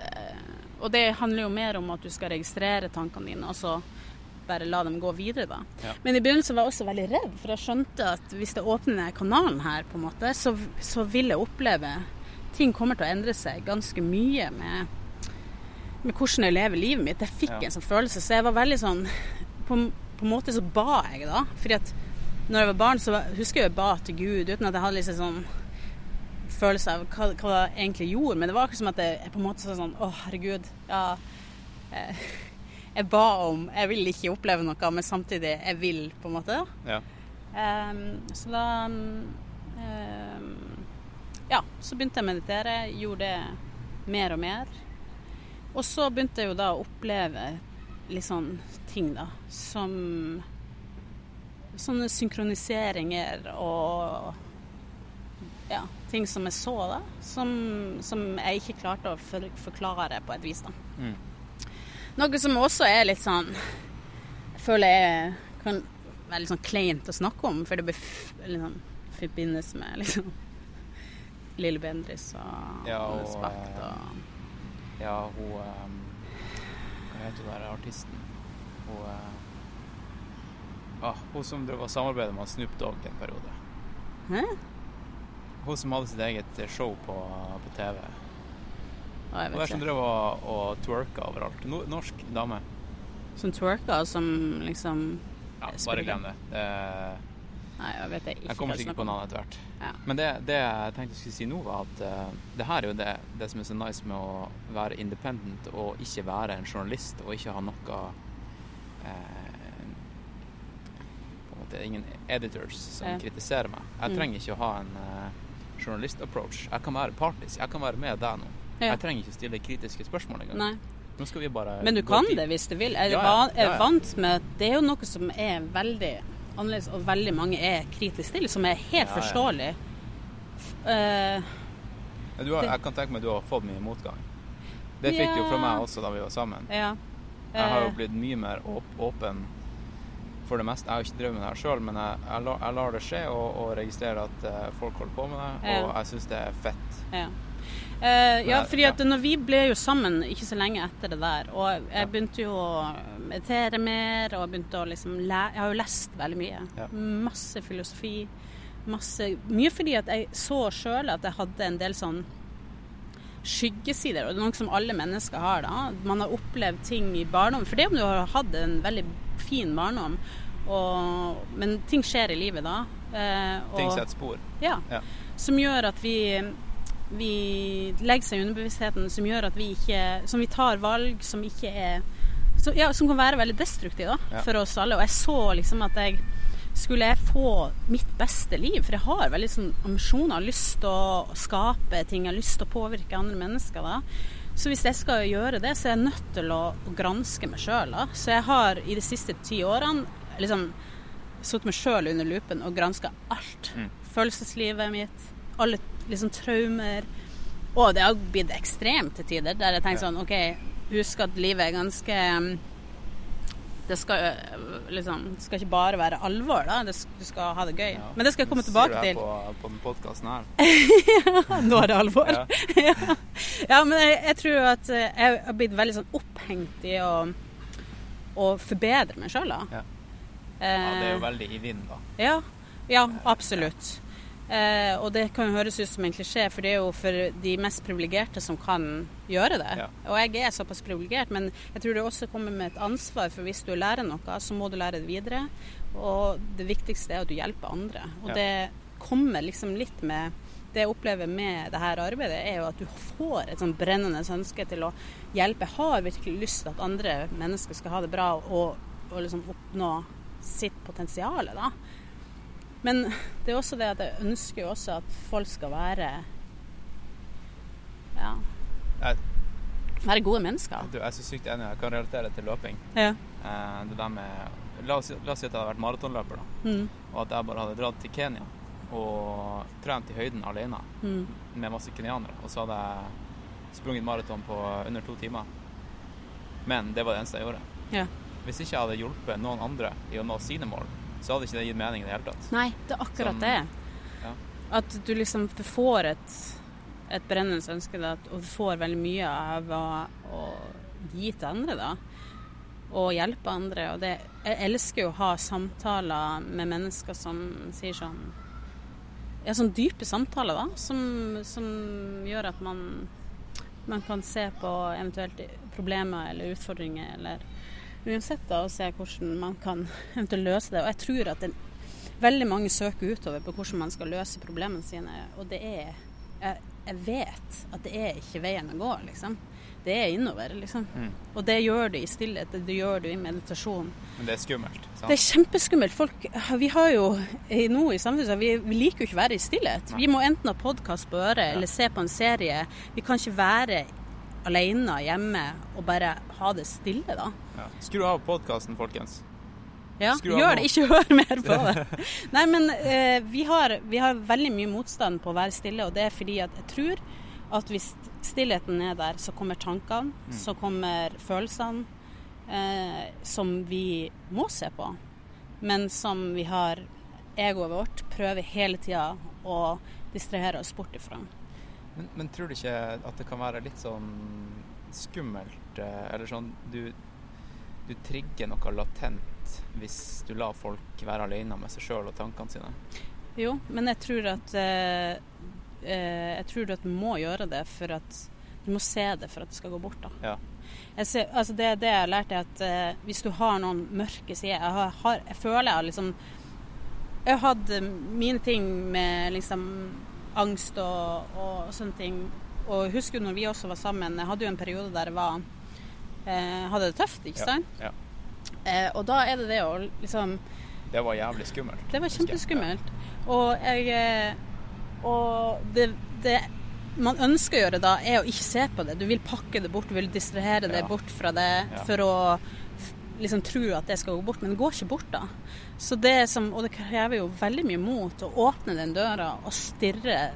eh, Og det handler jo mer om at du skal registrere tankene dine, og så bare la dem gå videre, da. Ja. Men i begynnelsen var jeg også veldig redd, for jeg skjønte at hvis jeg åpner denne kanalen her, på en måte, så, så vil jeg oppleve Ting kommer til å endre seg ganske mye med, med hvordan jeg lever livet mitt. Jeg fikk Ja. en sånn følelse, så jeg var veldig sånn På, på en måte så ba jeg, da. Fordi at når jeg var barn, så husker jeg jeg ba til Gud uten at jeg hadde liksom sånn følelse av hva, hva det egentlig gjorde. Men det var akkurat som at jeg, på en måte sa sånn Å, herregud. Ja. Eh, jeg ba om Jeg vil ikke oppleve noe, men samtidig jeg vil, på en måte. Ja. Um, så da um, Ja, så begynte jeg å meditere. Gjorde det mer og mer. Og så begynte jeg jo da å oppleve litt sånn ting, da, som Sånne synkroniseringer og ja, ting som jeg så, da. Som, som jeg ikke klarte å for, forklare på et vis, da. Mm. Noe som også er litt sånn Jeg føler jeg kan være litt sånn kleint å snakke om, for det blir liksom, sånn forbindes med liksom Lille Bendriss og Ja, og, Bakt eh, og Ja, hun um, Hva heter hun der artisten? Hun uh, ah, Hun som drev og samarbeidet med Snoop Dogg en periode. Hæ? Hun som hadde sitt eget show på, på TV. Nei, jeg Hun der vet som ikke. drev og, og twerka overalt. No, norsk dame. Som twerker, som liksom Ja, bare glem det. det Nei, jeg vet jeg ikke. jeg kommer sikkert på navnet etter hvert. Ja. Men det, det jeg tenkte jeg skulle si nå, var at uh, det her er jo det, det som er så nice med å være independent og ikke være en journalist og ikke ha noe uh, På en måte ingen editors som Ja. kritiserer meg. Jeg Mm. trenger ikke å ha en eh, journalist-approach. Jeg kan være partisk. Jeg kan være med deg nå. Ja. Jeg trenger ikke stille kritiske spørsmål engang. Nei. Nå skal vi bare Men du kan dit. det hvis du vil. Jeg Ja, er vant med at det er jo noe som er veldig annerledes, og veldig mange er kritiske til, som er helt forståelig. Du har, jeg kan tenke meg du har fått mye motgang. Det fikk du jo fra meg også da vi var sammen. ja. Jeg har jo Eh, blitt mye mer åp åpen for det meste. Jeg har ikke drevet med det her sjøl, men jeg, jeg, lar, jeg lar det skje og, og registrerer at uh, folk holder på med det, og jeg syns det er fett. Ja. Uh, ja, fordi at når vi ble jo sammen ikke så lenge etter det der, og jeg begynte jo å meditere mer, og jeg begynte å liksom Jeg har jo lest veldig mye. Ja. Masse filosofi. Masse Mye fordi at jeg så sjøl at jeg hadde en del sånn skyggesider, og det er noe som alle mennesker har da. Man har opplevd ting i barndom. For det om du har hatt en veldig fin barndom, og, men ting skjer i livet da. eh, og- Ting setter spor. ja. Ja. Som gjør at vi, vi legger seg i underbevisstheten, som gjør at vi ikke Som vi tar valg som ikke er Som, ja, som kan være veldig destruktive da, Ja. for oss alle. Og jeg så liksom at jeg skulle jeg få mitt beste liv, for jeg har veldig sånn ambisjoner, har lyst til å skape ting, jeg har lyst til å påvirke andre mennesker. da. Så hvis jeg skal gjøre det, så er jeg nødt til å, å granske meg sjøl. Så jeg har i de siste ti årene liksom satt meg sjøl under lupen og granska alt. Mm. Følelseslivet mitt, alle liksom traumer. Og det har blitt ekstremt til tider, der jeg tenker sånn OK, husk at livet er ganske Det skal øh, liksom Det skal ikke bare være alvor, da. Det, du skal ha det gøy. Ja. Men det skal jeg komme tilbake til. På, på podkasten her. [LAUGHS] Nå er det alvor. Ja. [LAUGHS] ja. ja, men jeg, jeg tror at eh, jeg har blitt veldig sånn opphengt i å, å forbedre meg sjøl, da. Ja. Eh, ja, det er jo veldig i vind, da. Ja, ja absolutt. Eh, og det kan høres ut som en klisjé, for det er jo for de mest privilegerte som kan gjøre det. Ja. Og jeg er såpass privilegert, men jeg tror det også kommer med et ansvar, for hvis du lærer noe, så må du lære det videre. Og det viktigste er at du hjelper andre. Og Ja. det kommer liksom litt med det jeg opplever med det her arbeidet, er jo at du får et sånn brennende ønske til å hjelpe. Jeg har virkelig lyst til at andre mennesker skal ha det bra og, og liksom oppnå sitt potensial. Da. Men det er også det at jeg ønsker jo også at folk skal være ja, Jeg, være gode mennesker. du, jeg er så sykt enig. Jeg kan relatere til løping. Ja. Eh, det der med La oss, la oss si at jeg hadde vært maratonløper, da. Mm, Og at jeg bare hadde dratt til Kenya og trent i høyden alene mm, med masse kenyanere. Og så hadde jeg sprunget maraton på under to timer. Men det var det eneste jeg gjorde. ja. Hvis ikke jeg hadde hjulpet noen andre i å nå sine mål, så hadde ikke det gitt mening i det hele tatt. Nei, det er akkurat Som- det. ja. At du liksom du får et, et brennende ønske, da, og du får veldig mye av å, å gi til andre, da. Og hjelpe andre. Og det, jeg elsker jo å ha samtaler med mennesker som sier sånn Ja, sånn dype samtaler, da. Som, som gjør at man, man kan se på eventuelt problemer eller utfordringer eller uansett, da, og se hvordan man kan eventuelt løse det. Og jeg tror at det, veldig mange søker utover på hvordan man skal løse problemene sine, og det er Jeg, jeg vet at det er ikke veien å gå, liksom. Det er innover, liksom. Mm. Og det gjør du i stillhet, det gjør du i meditasjon. Men det er skummelt. Sant? Det er kjempeskummelt. Folk, vi har jo nå i samfunnet vi, vi liker jo ikke å være i stillhet. Nei. Vi må enten ha podkast på øret eller se på en serie. Vi kan ikke være alene hjemme og bare ha det stille, da. Ja. Skru av podkasten, folkens. Ja, Skru gjør det, ikke hør mer på det. [LAUGHS] Nei, men eh, vi, har, vi har veldig mye motstand på å være stille, og det er fordi at jeg tror at hvis stillheten er der, så kommer tankene, Mm. så kommer følelsene, eh, som vi må se på, men som vi har egoet vårt prøver hele tida å distrahere oss bort ifra. Men, men tror du ikke at det kan være litt sånn skummelt, eh, eller sånn du, du trigger noe latent hvis du lar folk være alene med seg sjøl og tankene sine? Jo, men jeg tror at eh, eh, Jeg tror at du må gjøre det for at du må se det for at det skal gå bort. da. Ja. Ser, altså det, det jeg har lært, er at eh, hvis du har noen mørke sider Jeg, har, har, jeg føler jeg har liksom Jeg har hatt mine ting med liksom angst og, og sånne ting. Og husker jo når vi også var sammen, jeg hadde jo en periode der jeg var eh, hadde det tøft, ikke sant? Ja. Eh, og da er det det å liksom Det var jævlig skummelt. Det var kjempeskummelt. Og jeg eh, Og det, det man ønsker å gjøre da, er å ikke se på det. Du vil pakke det bort, du vil distrahere det bort fra det Ja. for å liksom tror at det skal gå bort, men det går ikke bort da. Så det som, Og det krever jo veldig mye mot å åpne den døra og stirre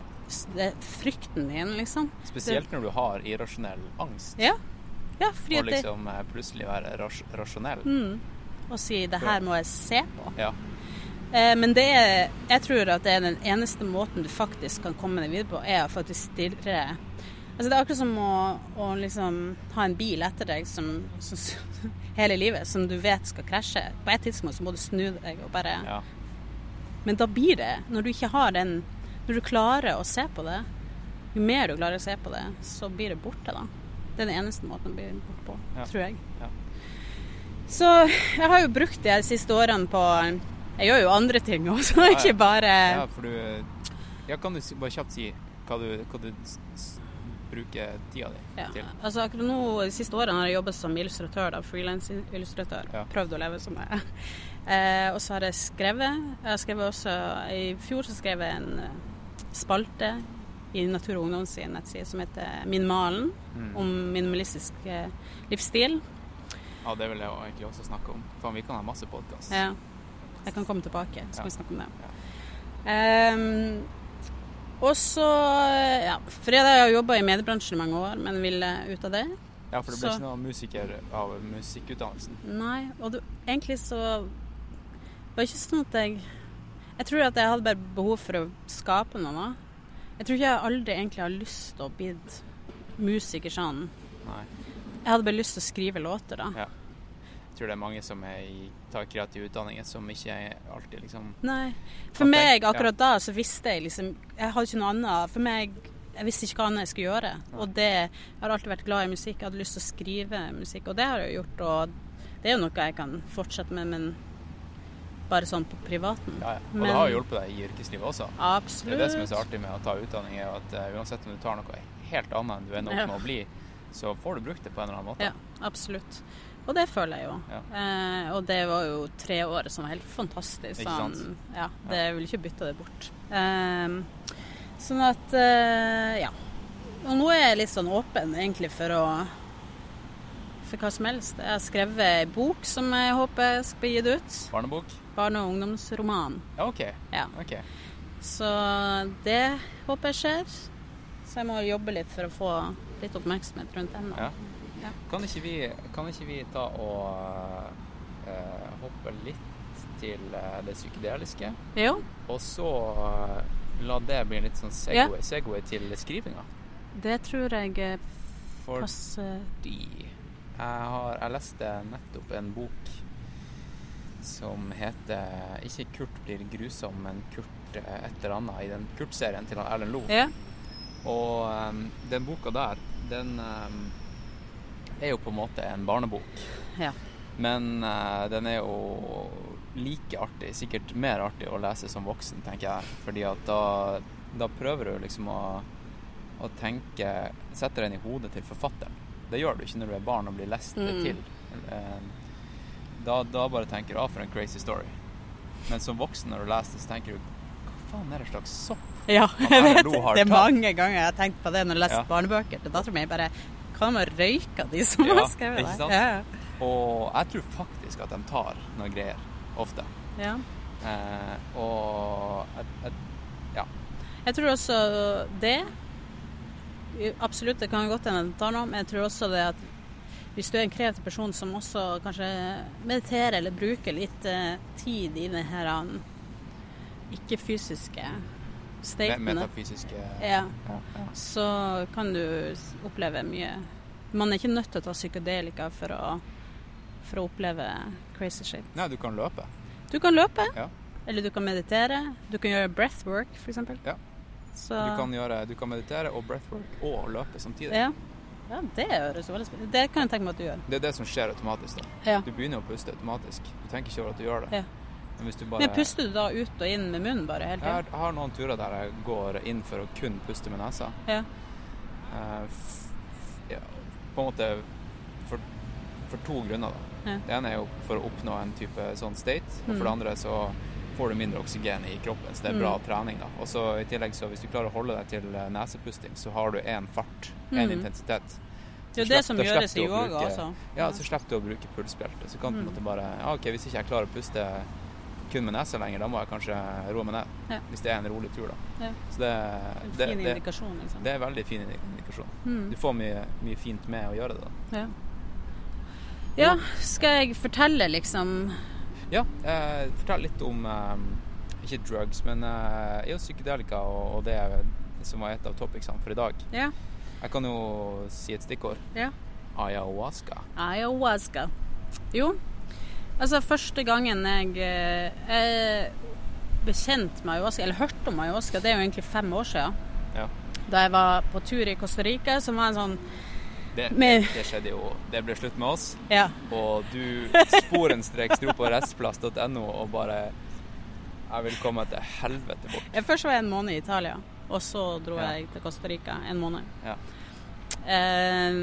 det, frykten din, liksom. Spesielt når du har irrasjonell angst. Ja. ja fordi Og liksom det, eh, plutselig være ras rasjonell. mm, Og si 'det her må jeg se på'. Ja. Eh, men det er, jeg tror at det er den eneste måten du faktisk kan komme deg videre på, er å faktisk stirre Altså Det er akkurat som å, å liksom ha en bil etter deg som, som, [LAUGHS] hele livet, som du vet skal krasje. På et tidspunkt så må du snu deg og bare ja. Men da blir det, når du ikke har den Når du klarer å se på det, jo mer du klarer å se på det, så blir det borte, da. Det er den eneste måten å bli borte på, Ja. tror jeg. Ja. Så jeg har jo brukt de siste årene på Jeg gjør jo andre ting også, [LAUGHS] ikke bare ja, for du Ja, kan du bare kjapt si hva du, hva du bruker tida di Ja, til? altså akkurat nå De siste årene har jeg jobbet som illustratør, frilansillustratør. Ja. Prøvd å leve som jeg. [LAUGHS] Eh, og så har jeg skrevet. Jeg har skrevet også I fjor så skrev jeg en eh, spalte i Natur og Ungdom sin nettside som heter Min malen, Mm. om minimalistisk eh, livsstil. Ja, det vil jeg egentlig også snakke om. Faen, vi kan ha masse podkast. Ja. Jeg kan komme tilbake, så kan vi snakke om det. Ja. Og så Ja, for jeg har jobba i mediebransjen i mange år, men ville ut av det. Ja, for det ble Så- ikke noen musiker av musikkutdannelsen. Nei, og du, egentlig så var det ikke sånn at jeg Jeg tror at jeg hadde bare behov for å skape noe. da. Jeg tror ikke jeg aldri egentlig har lyst til å bli musiker sånn. Nei. Jeg hadde bare lyst til å skrive låter, da. Ja. Tror det er mange som i, tar kreative utdanninger som ikke alltid liksom Nei. For meg akkurat da så visste jeg liksom Jeg hadde ikke noe annet. For meg Jeg visste ikke hva annet jeg skulle gjøre. Og det Jeg har alltid vært glad i musikk. Jeg hadde lyst til å skrive musikk, og det har jeg gjort. Og det er jo noe jeg kan fortsette med, men bare sånn på privaten. Ja, ja. Og Men- det har jo hjulpet deg i yrkeslivet også. Det er det som er så artig med å ta utdanning, er at uh, uansett om du tar noe helt annet enn du ender opp med å bli, så får du brukt det på en eller annen måte. Ja, absolutt. Og det føler jeg jo. Ja. Eh, og det var jo tre år som var helt fantastisk. Sånn, ja, det ja. vil ikke bytte det bort. Eh, sånn at eh, ja. Og nå er jeg litt sånn åpen egentlig for å for hva som helst. Jeg har skrevet ei bok som jeg håper skal bli gitt ut. Barnebok? Barne- og ungdomsroman. Ja, OK. Ja. ok. Så det håper jeg skjer. Så jeg må jobbe litt for å få litt oppmerksomhet rundt den. da. Ja. Ja. Kan, ikke vi, kan ikke vi ta og eh, hoppe litt til eh, det psykedeliske, Jo, og så eh, la det bli en litt sånn segway, segway til skrivinga? det tror jeg passer Fordi jeg, har, jeg leste nettopp en bok som heter ikke 'Kurt blir grusom', men 'Kurt et eller annet' i den Kurt-serien til Erlend Loe. Ja. Og um, den boka der, den um, er jo på en måte en barnebok. Ja. Men uh, den er jo like artig, sikkert mer artig å lese som voksen, tenker jeg. Fordi at da, da prøver du liksom å, å tenke Sette den i hodet til forfatteren. Det gjør du ikke når du er barn og blir lest Mm. til. Eh, Da, da bare tenker du 'ah, for en crazy story'. Men som voksen når du leser det, så tenker du 'Hva faen er det slags sopp?' Ja, jeg vet det. er mange ganger jeg har tenkt på det når jeg har lest Ja. barnebøker til dattera mi. Bare Hva med å røyke de som Ja, har skrevet det? Ja, Og jeg tror faktisk at de tar noen greier. Ofte. ja. Eh, og jeg, jeg, ja. Jeg tror også det Absolutt, det kan godt hende det tar noe, men jeg tror også det at hvis du er en kreativ person som også kanskje mediterer eller bruker litt eh, tid i det her um, ikke-fysiske, Me- Metafysiske ja, ja, ja. så kan du oppleve mye. Man er ikke nødt til å ta psykedelika for å, for å oppleve crazy shit. Nei, du kan løpe. Du kan løpe, Ja. eller du kan meditere. Du kan gjøre breathwork, f.eks. Ja. Så Du kan, gjøre, du kan meditere og breathwork og løpe samtidig. ja. ja, det høres veldig spennende Det kan jeg tenke meg at du gjør. Det er det som skjer automatisk. da. Ja. Du begynner å puste automatisk. Du tenker ikke over at du gjør det. Ja. Men bare Men puster du da ut og inn med munnen bare hele tida? jeg har noen turer der jeg går inn for å kun puste med nesa. Ja. Eh, ja, på en måte for, for to grunner. da. Ja. Det ene er jo for å oppnå en type sånn state, og for det andre så får du mindre oksygen i kroppen, så det er bra Mm. trening. da. Og så i tillegg, så hvis du klarer å holde deg til eh, nesepusting, så har du én fart, én Mm. intensitet. Det er jo det som gjøres i yoga bruke- også. Ja, så slipper du å bruke pulsbelte. Så kan du Mm. bare ja, OK, hvis ikke jeg klarer å puste kun med nesa lenger, da må jeg kanskje roe meg ned. Ja. Hvis det er en rolig tur, da. Ja. Så det, En det, fin det, indikasjon, liksom. det er veldig fin indikasjon. Mm. Du får mye, mye fint med å gjøre det. da. Ja. ja, skal jeg fortelle liksom Ja, eh, fortell litt om eh, ikke drugs, men eh, jo, psykedelika og, og det som var et av topicsene for i dag. Ja. Jeg kan jo si et stikkord. ja. Ayahuasca. Ayahuasca. Jo, altså første gangen jeg eh, bekjente bekjent med ayahuasca, eller hørte om ayahuasca, det er jo egentlig fem år siden. Ja. Da jeg var på tur i Costa Rica, som var en sånn Det, med... det skjedde jo Det ble slutt med oss. Ja. Og du sporenstreks dro på restplass.no og bare Jeg vil komme til helvete bort. Jeg Først var jeg en måned i Italia, og så dro Ja. jeg til Costa Rica en måned. Ja. Eh,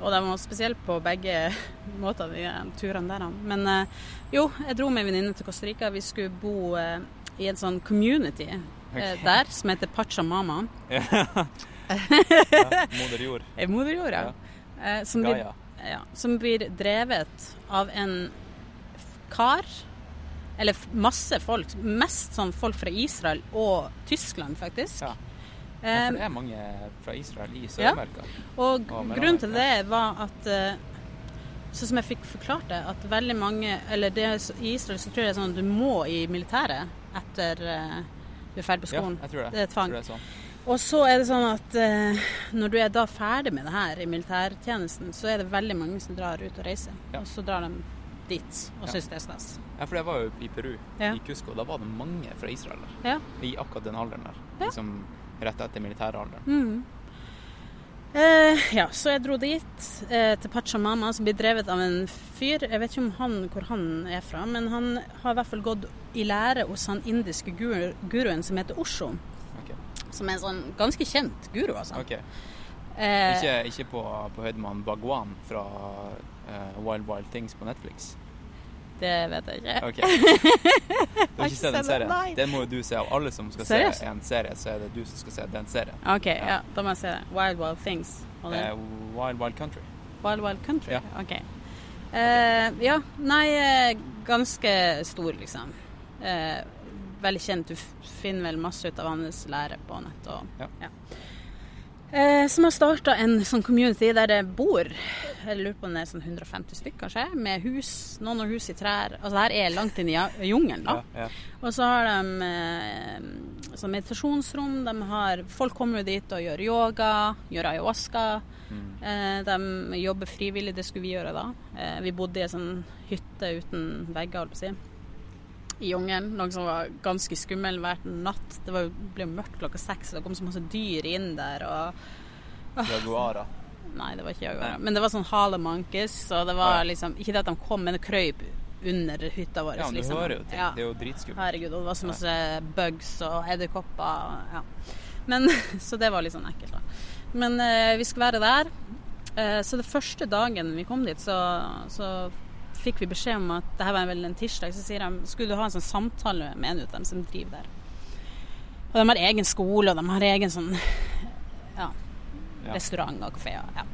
og de var spesielt på begge [LAUGHS] måter, de turene der. Men eh, jo, jeg dro med en venninne til Costa Rica. Vi skulle bo eh, i en sånn community okay. Ok. der som heter Pachamama. [LAUGHS] ja. Moder jord. [LAUGHS] Eh, Moder jord, ja. Eh, som, blir, ja. Som blir drevet av en kar. Eller masse folk. Mest sånn folk fra Israel og Tyskland, faktisk. Ja. Ja, for det er mange fra Israel i Sør-Amerika. Og Og grunnen til det var at eh, Sånn som jeg fikk forklart det, at veldig mange Eller det, i Israel så tror jeg det er sånn at du må i militæret etter eh, du er ferdig på Ja, skolen. jeg tror det. Det er tvang. Jeg tror det er sånn. Og så er det sånn at eh, når du er da ferdig med det her i militærtjenesten, så er det veldig mange som drar ut og reiser. Ja. Og så drar de dit og Ja. syns det er stas. Ja, for jeg var jo i Peru, Ja. i Cusco. Da var det mange fra Israel der. Ja. I akkurat den alderen der. Ja. Liksom rett etter militæralderen. Mm. Eh, ja, så jeg dro dit, eh, til Pachamama, som blir drevet av en fyr. Jeg vet ikke om han, hvor han er fra, men han har i hvert fall gått i lære hos han indiske guru, guruen som heter Osho. Okay. Som er en sånn ganske kjent guru, altså. Okay. Eh, Ikke, ikke på, på høyde med han Bagwan fra eh, Wild Wild Things på Netflix. Det vet jeg ikke. Okay. Du har ikke sett den [LAUGHS] serien? nei. Den må jo du se. Av alle som skal Seriøs? se en serie, så er det du som skal se den serien. OK, ja, da må jeg se det. Wild Wild Things. Eh, Wild Wild Country. Wild Wild Country? Ja. OK. Eh, ja, nei, eh, ganske stor, liksom. Eh, veldig kjent. Du finner vel masse ut av hans lære på nett. Og, Ja. Eh, som har starta en sånn community der det bor jeg lurer på om det er sånn 150 stykker, kanskje, med hus. Noen har hus i trær. Altså det her er langt inn i jungelen, da. Ja, ja. Og så har de eh, sånn meditasjonsrom. De har, folk kommer jo dit og gjør yoga, gjør ayahuasca. Mm. Eh, de jobber frivillig, det skulle vi gjøre da. Eh, vi bodde i en sånn hytte uten vegger, holdt på å si. I jungelen. Noe som var ganske skummel hver natt. Det var, ble jo mørkt klokka seks, og det kom så masse dyr inn der. og [LAUGHS] Jaguarer. Nei, det var ikke jaguarer. Men det var sånn halemankes, og det var Ja, ja. liksom Ikke det at de kom, men det krøyp under hytta vår. Ja, men du liksom. hører jo ting. Ja. Det er jo dritskummelt. Herregud, og det var så masse bugs og edderkopper. Ja. Men, [LAUGHS] så det var litt sånn ekkelt, da. Men eh, vi skulle være der. Eh, så det første dagen vi kom dit, så, så fikk vi beskjed om at det her var vel en tirsdag. Så sier de skulle du ha en sånn samtale med en av dem som driver der. Og de har egen skole, og de har egen sånn ja, Ja. restaurant og kafé. Ja.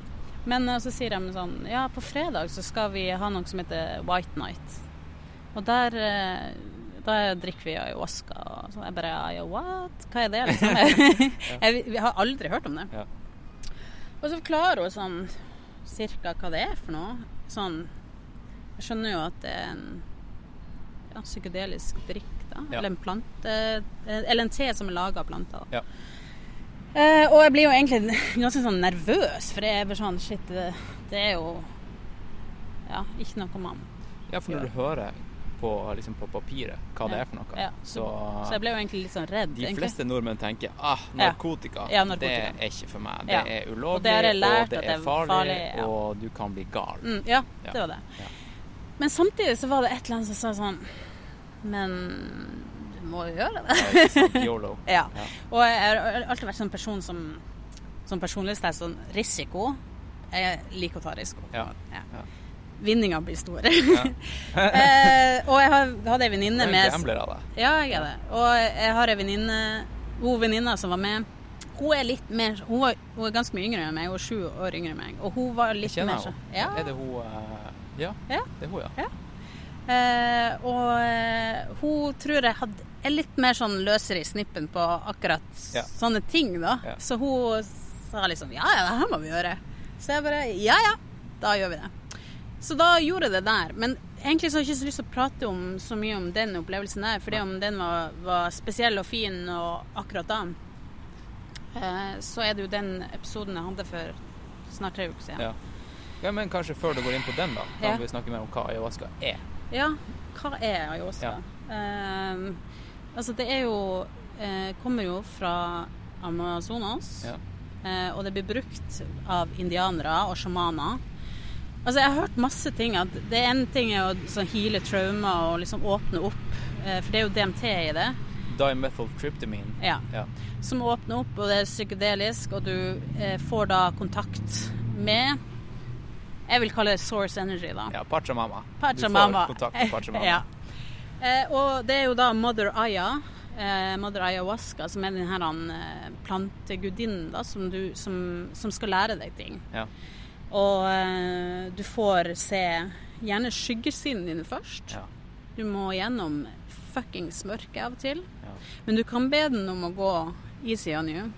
Men eh, så sier de sånn Ja, på fredag så skal vi ha noe som heter White Night. Og der eh, da drikker vi ayahuasca. Og så jeg bare ja, what? Hva er det, liksom? [LAUGHS] [LAUGHS] jeg, vi har aldri hørt om det. Ja. Og så forklarer hun sånn cirka hva det er for noe. Sånn Jeg skjønner jo at det er en ja, psykedelisk drikk, da. Ja. Eller en plante eh, Eller en te som er laga av planter. Ja. Eh, og jeg blir jo egentlig [LAUGHS] ganske sånn nervøs, for jeg er bare sånn Shit, det, det er jo Ja, ikke noe man Ja, for når du hører på, liksom på papiret hva det er for noe, så, Så jeg ble jo egentlig litt sånn redd. De egentlig. fleste nordmenn tenker ah, narkotika, Ja, narkotika. det er ikke for meg. Det er ulovlig, og det og det er farlig, farlig, og du kan bli gal. Mm, ja, Ja. det var det. Men samtidig så var det et eller annet som sa sånn Men du må jo gjøre det. Ja, sant? Yolo. [LAUGHS] Ja. Ja. Og jeg har alltid vært sånn person som Som personlighetstest sånn risiko. Jeg liker å ta risiko. Ja. Ja. Vinninga blir stor. [LAUGHS] [LAUGHS] Eh, og jeg har, hadde ei venninne en med gambler av deg. Ja, jeg er det. Og jeg har ei venninne Hun venninna som var med, hun er litt mer Hun, var, hun er ganske mye yngre enn meg, hun er sju år yngre enn meg. Og hun var litt mer sånn ja. Er det hun eh, Ja, Ja. det er hun, ja. Ja. Eh, og eh, hun tror jeg hadde er litt mer sånn løsere i snippen på akkurat sånne ting, da. Så hun sa liksom ja, ja, det her må vi gjøre. Så jeg bare ja, ja, da gjør vi det. Så da gjorde jeg det der. Men egentlig så har jeg ikke så lyst til å prate om, så mye om den opplevelsen der, fordi om den var, var spesiell og fin og akkurat da. Eh, så er det jo den episoden jeg hadde for snart tre uker siden. ja. Ja, Men kanskje før du går inn på den, da, kan Ja. vi snakke mer om hva ayahuasca er. Ja, hva er ayahuasca? Ehm, altså det er jo eh, Kommer jo fra Amazonas. Ja. eh, og det blir brukt av indianere og sjamaner. Altså Jeg har hørt masse ting. at Det ene ting er å sånn, heale traumer og liksom åpne opp. eh, for det er jo DMT i det. Dimethyltryptamine. Ja. Ja. Som åpner opp, og det er psykedelisk, og du eh, får da kontakt med Jeg vil kalle det source energy, da. ja, Pachamama. Pachamama. Du får kontakt med Pachamama. [LAUGHS] ja. eh, og det er jo da Mother Aya, eh, Mother Ayahuasca, som er den her eh, plantegudinnen da, som, du, som, som skal lære deg ting. Ja. Og eh, du får se gjerne skyggesidene dine først. Ja. Du må gjennom fuckings mørke av og til. Ja. Men du kan be den om å gå easy on you.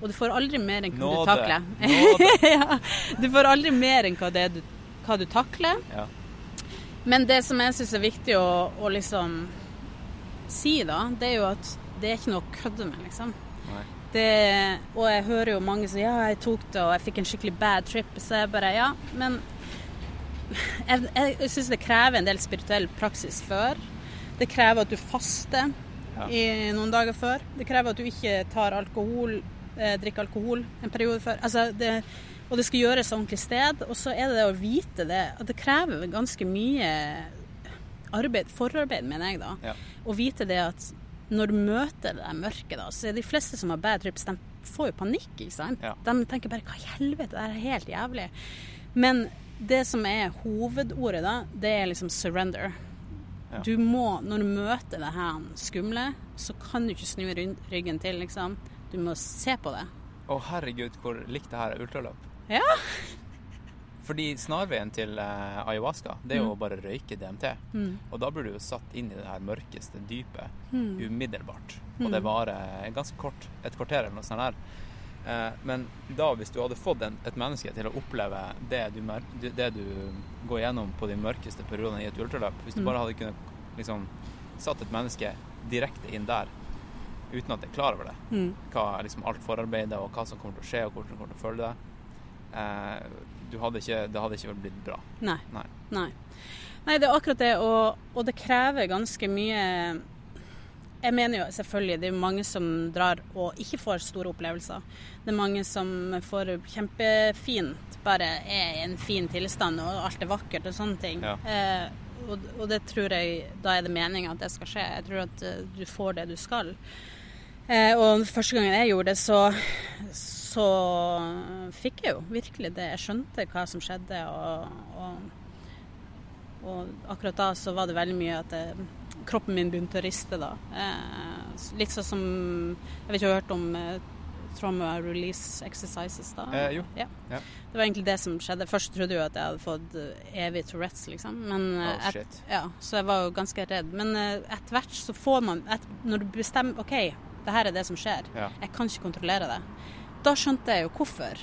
Og du får aldri mer enn hva du takler. Nåde. [LAUGHS] ja, du får aldri mer enn hva, du, hva du takler. Ja. Men det som jeg syns er viktig å, å liksom si, da, det er jo at det er ikke noe å kødde med, liksom. Nei. Det, og jeg hører jo mange som ja, jeg tok det, og jeg fikk en skikkelig bad trip. Så jeg bare ja, men jeg, jeg syns det krever en del spirituell praksis før. Det krever at du faster Ja. i noen dager før. Det krever at du ikke tar alkohol, eh, drikker alkohol en periode før. Altså det, og det skal gjøres ordentlig sted. Og så er det det å vite det, at det krever ganske mye arbeid, forarbeid, mener jeg da. Ja. Å vite det at når du møter det mørket, da, så er de fleste som har bad trips, de får jo panikk, ikke sant? Ja. De tenker bare hva i helvete, det er helt jævlig. Men det som er hovedordet da, det er liksom surrender. Ja. Du må, når du møter det her skumle, så kan du ikke snu ryggen til, liksom. Du må se på det. Å herregud, hvor likt det her er ultraløp. Ja. [LAUGHS] Fordi snarveien til eh, ayahuasca, det er jo å bare røyke DMT. Mm. Og da blir du jo satt inn i det her mørkeste dypet Mm. umiddelbart. Og det varer ganske kort, et kvarter eller noe sånt der. Eh, men da, hvis du hadde fått en, et menneske til å oppleve det du, det du går gjennom på de mørkeste periodene i et ultraløp Hvis du Mm. bare hadde kunnet liksom satt et menneske direkte inn der uten at jeg er klar over det, Mm. hva liksom alt forarbeidet og hva som kommer til å skje og hvordan du kommer til å føle deg eh, du hadde ikke, Det hadde ikke blitt bra. Nei. Nei. Nei. Nei, det er akkurat det, og, og det krever ganske mye Jeg mener jo selvfølgelig det er mange som drar og ikke får store opplevelser. Det er mange som får kjempefint, bare er i en fin tilstand og alt er vakkert og sånne ting. Ja. Eh, og, og det tror jeg da er det meninga at det skal skje. Jeg tror at eh, du får det du skal. Eh, og første gangen jeg gjorde det, så, så fikk jeg jo virkelig det. Jeg skjønte hva som skjedde, og, og, og akkurat da så var det veldig mye at det, kroppen min begynte å riste da. Eh, litt sånn som Jeg vet ikke om du har hørt om eh, trauma release exercises da? Eh, jo. Ja. Ja. Det var egentlig det som skjedde. Først trodde jeg at jeg hadde fått evig Tourettes, liksom. Men, Oh, et- ja, så jeg var jo ganske redd. Men etter hvert så får man et, Når du bestemmer OK, det her er det som skjer. Ja. Jeg kan ikke kontrollere det. Da skjønte jeg jo hvorfor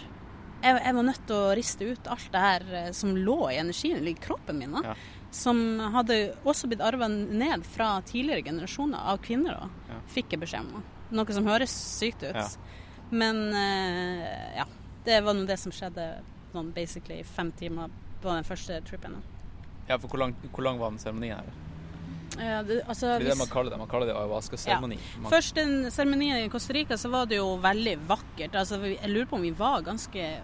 jeg, jeg var nødt til å riste ut alt det her eh, som lå i energien i kroppen min. da. Ja. Som hadde også blitt arva ned fra tidligere generasjoner av kvinner. da, Ja. Fikk jeg beskjed om. Noe som høres sykt ut. Ja. Men uh, ja. Det var nå det som skjedde sånn basically fem timer på den første trippen. Ja, for hvor lang, hvor lang var den seremonien her? Ja, det, altså, Det er det man kaller det. Man kaller det ayahuasca-seremoni. Man- Først den seremonien i Costa Rica, så var det jo veldig vakkert. Altså, jeg lurer på om vi var ganske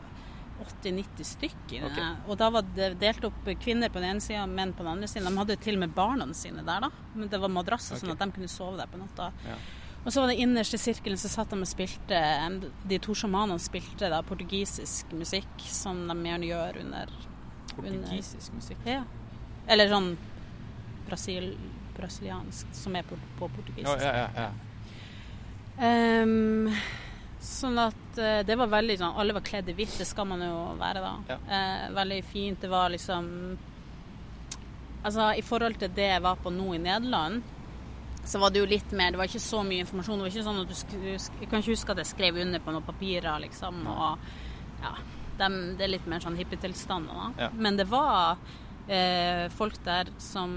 80-90 stykker. Okay. Og da var det delt opp kvinner på den ene sida, menn på den andre sida. De hadde til og med barna sine der, da. Men det var madrasser, okay. sånn at de kunne sove der på natta. Ja. Og så var det innerste sirkelen så satt de og spilte De to sjamanene spilte da portugisisk musikk, som de gjerne gjør under Portugisisk musikk. Ja. Eller sånn brasil, brasiliansk, som er på, på portugisisk. Ja, ja, ja, ja. Um, sånn at eh, det var veldig sånn Alle var kledd i hvitt, det skal man jo være da. Eh, veldig fint. Det var liksom Altså i forhold til det jeg var på nå i Nederland, så var det jo litt mer Det var ikke så mye informasjon. Det var ikke sånn at du du Jeg kan ikke huske at jeg skrev under på noen papirer, liksom. Og ja. De, det er litt mer sånn hippietilstander, da. Ja. Men det var eh, folk der som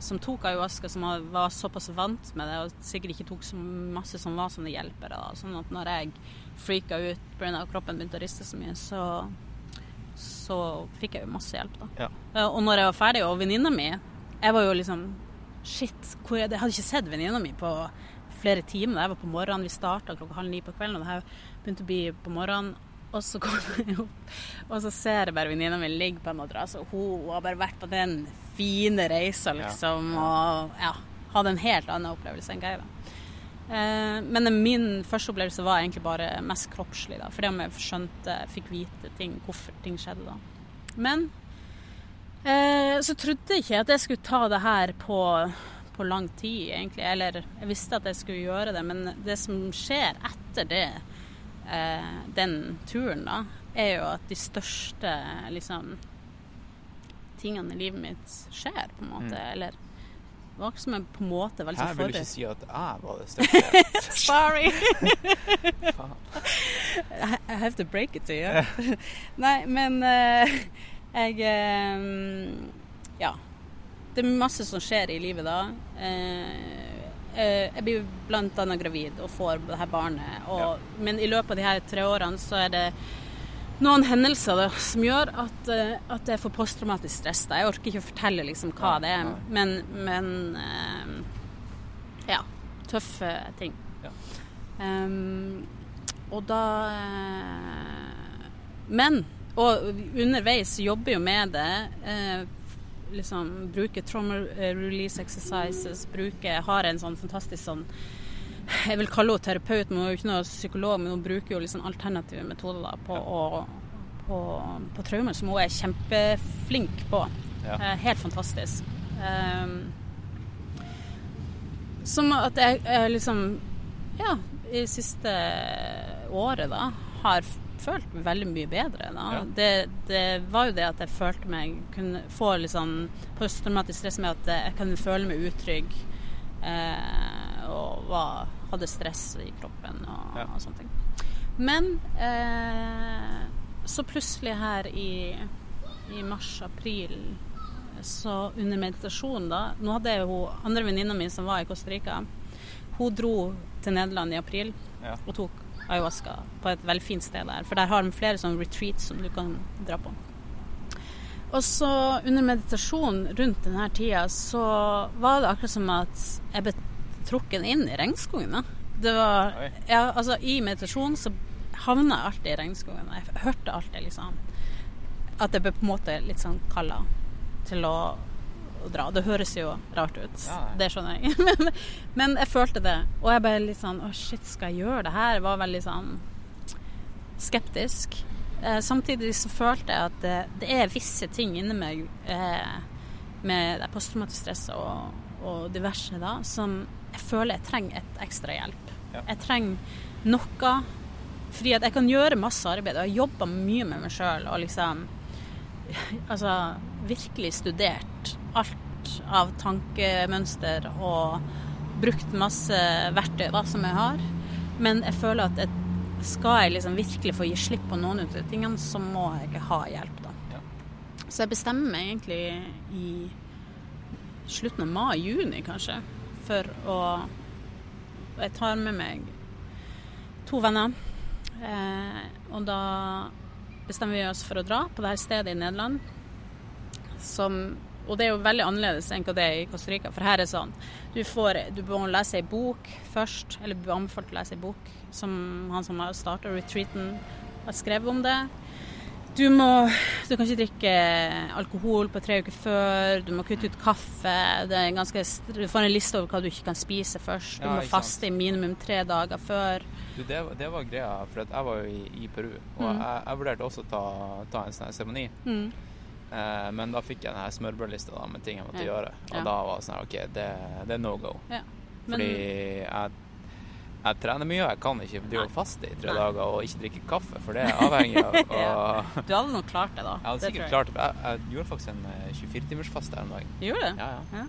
som tok ayahuasca, som var såpass vant med det, og sikkert ikke tok så masse som var sånne hjelpere. Da. Sånn at når jeg freaka ut pga. kroppen begynte å riste så mye, så, så fikk jeg jo masse hjelp, da. Ja. Eh, Og når jeg var ferdig, og venninna mi Jeg var jo liksom Shit, jeg hadde ikke sett venninna mi på flere timer. Jeg var på morgenen, vi starta klokka halv ni på kvelden, og det her begynte å bli på morgenen. Og så kommer jeg opp, og så ser jeg bare venninna mi ligge på en madrass, og hun har bare vært på den fine reisa, liksom, og ja, hadde en helt annen opplevelse enn Geir. Eh, men min første opplevelse var egentlig bare mest kroppslig, da, fordi om jeg skjønte, fikk vite ting, hvorfor ting skjedde da. Men eh, så trodde jeg ikke at jeg skulle ta det her på, på lang tid, egentlig. Eller jeg visste at jeg skulle gjøre det, men det som skjer etter det, eh, den turen, da, er jo at de største liksom tingene i livet mitt skjer, på en måte. Mm. Eller det var ikke som jeg på en måte var Her liksom vil du ikke si at jeg var det største. [LAUGHS] Sorry! [LAUGHS] I have to break it to you. [LAUGHS] Nei, men eh, jeg eh, Ja. Det er masse som skjer i livet da. Eh, jeg blir annet gravid og får det her barnet. Og, Men i løpet av de her tre årene så er det noen hendelser da, som gjør at, eh, at jeg får posttraumatisk stress. Da. Jeg orker ikke å fortelle liksom hva Nei, det er, nei. men, men uh, Ja. Tøffe ting. Ja. Um, og da uh, Men Og underveis jobber jo med det. eh, liksom Bruker trauma release exercises. Bruker Har en sånn fantastisk sånn Jeg vil kalle henne terapeut, men hun er jo ikke noe psykolog. Men hun bruker jo liksom alternative metoder da, på, å, på, på traumer, som hun er kjempeflink på. Ja. Eh, helt fantastisk. Um, som at jeg, jeg liksom Ja, i siste året, da, har følt meg veldig mye bedre. Ja. Det, det var jo det at jeg følte meg kunne få litt sånn posttraumatisk stress med at jeg kunne føle meg utrygg. Eh, og var, hadde stress i kroppen og, Ja. og sånne ting. Men eh, så plutselig her i, i mars-april så under meditasjon da Nå hadde jeg jo andre venninna mi som var i Costa Rica. Hun dro til Nederland i april Ja. og tok ayahuasca på et veldig fint sted der. For der har de flere sånne retreats som du kan dra på. Og så under meditasjon rundt denne tida så var det akkurat som at jeg ble trukket inn i regnskogen. Det var, ja, altså I meditasjon så havna jeg alltid i regnskogen. Jeg hørte alltid liksom at jeg ble på en måte litt sånn kalla til å, å dra. Det høres jo rart ut, Ja. det skjønner jeg. [LAUGHS] men, men jeg følte det. Og jeg ble litt sånn Å, shit, skal jeg gjøre det her? Jeg var veldig sånn skeptisk. Eh, samtidig så følte jeg at det, det er visse ting inni meg eh, med det stress og, og diverse da, som jeg føler jeg trenger et ekstra hjelp. Ja. Jeg trenger noe. Fordi at jeg kan gjøre masse arbeid, og jeg jobber mye med meg sjøl og liksom [LAUGHS] Altså virkelig studert alt av tankemønster og brukt masse verktøy da, som jeg har. Men jeg føler at jeg, skal jeg liksom virkelig få gi slipp på noen av de tingene, så må jeg ikke ha hjelp, da. Ja. Så jeg bestemmer meg egentlig i slutten av mai-juni, kanskje, for å Jeg tar med meg to venner, eh, og da bestemmer vi oss for å dra på det her stedet i Nederland. Som, og det er jo veldig annerledes enn hva det er i Costa Rica, for her er det sånn du, får, du må lese ei bok først, eller blir anbefalt å lese ei bok som han som har starta retreaten, har skrevet om det. Du må Du kan ikke drikke alkohol på tre uker før. Du må kutte ut kaffe. Det ganske, du får en liste over hva du ikke kan spise først. Du Ja, må faste i minimum tre dager før. Du, det, var- det var greia, for jeg var jo i, i Peru, og Mm. jeg, jeg vurderte også å ta, ta en sånn seremoni. Mm. Eh, men da fikk jeg denne smørbrødlista med ting jeg måtte Ja. gjøre. Og Ja. da var det sånn OK, det, det er no go. Ja. Men, Fordi jeg, jeg trener mye, og jeg kan ikke drive faste i tre Nei. dager og ikke drikke kaffe, for det er avhengig av. [LAUGHS] Og du hadde nok klart det, da. jeg hadde Det sikkert tror klart det. Jeg, jeg gjorde faktisk en 24-timersfaste her om dagen. jeg. Gjorde det? Ja, ja.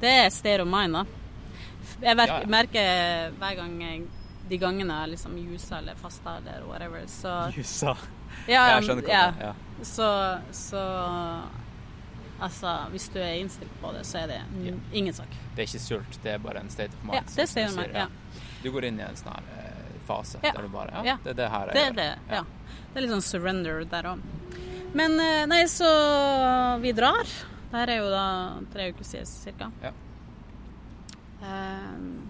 Det er state of mind, da. Jeg merker hver gang jeg de gangene jeg liksom jusa eller fasta eller whatever, så Jusa? Ja, Jeg skjønner hva ja. det er. Ja. Så, så Altså, hvis du er innstilt på det, så er det Ja. ingen sak. Det er ikke sult, det er bare en state of mind. Ja, det er sier, mind, ja. Du går inn i en sånn her eh, fase Ja. der du bare Ja, Ja. det er det her jeg Det gjør. det, ja. Det er litt sånn surrender der òg. Men eh, nei, så vi drar. Det her er jo da tre uker siden cirka. Ja. Um,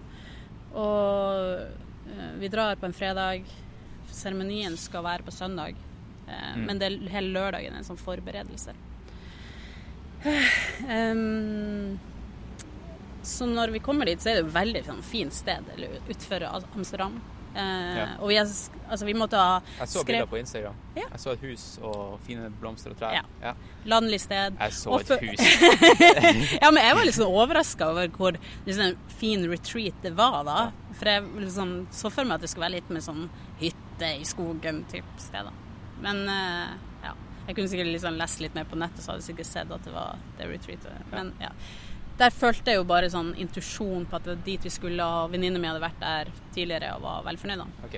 og eh, vi drar på en fredag. Seremonien skal være på søndag. Eh, Mm. Men det hele lørdagen er en sånn forberedelse. [SIGHS] Um, så når vi kommer dit, så er det et veldig sånn, fint sted utenfor Amsterdam. Uh, Ja. Og vi, er, altså, vi måtte ha Jeg så bilder på Instagram. Ja. Jeg så et hus og fine blomster og trær. Ja. Ja. landlig sted. Jeg så Og et hus. [LAUGHS] ja, men jeg var litt sånn overraska over hvor liksom, fin retreat det var da. For jeg liksom, så for meg at det skulle være litt med sånn hytte i skogen-type steder. Men eh, ja. Jeg kunne sikkert liksom lest litt mer på nettet, så hadde jeg sikkert sett at det var det retreatet. Men ja. Der følte jeg jo bare sånn intuisjon på at det var dit vi skulle, og venninna mi hadde vært der tidligere og var veldig fornøyd. da. Ok.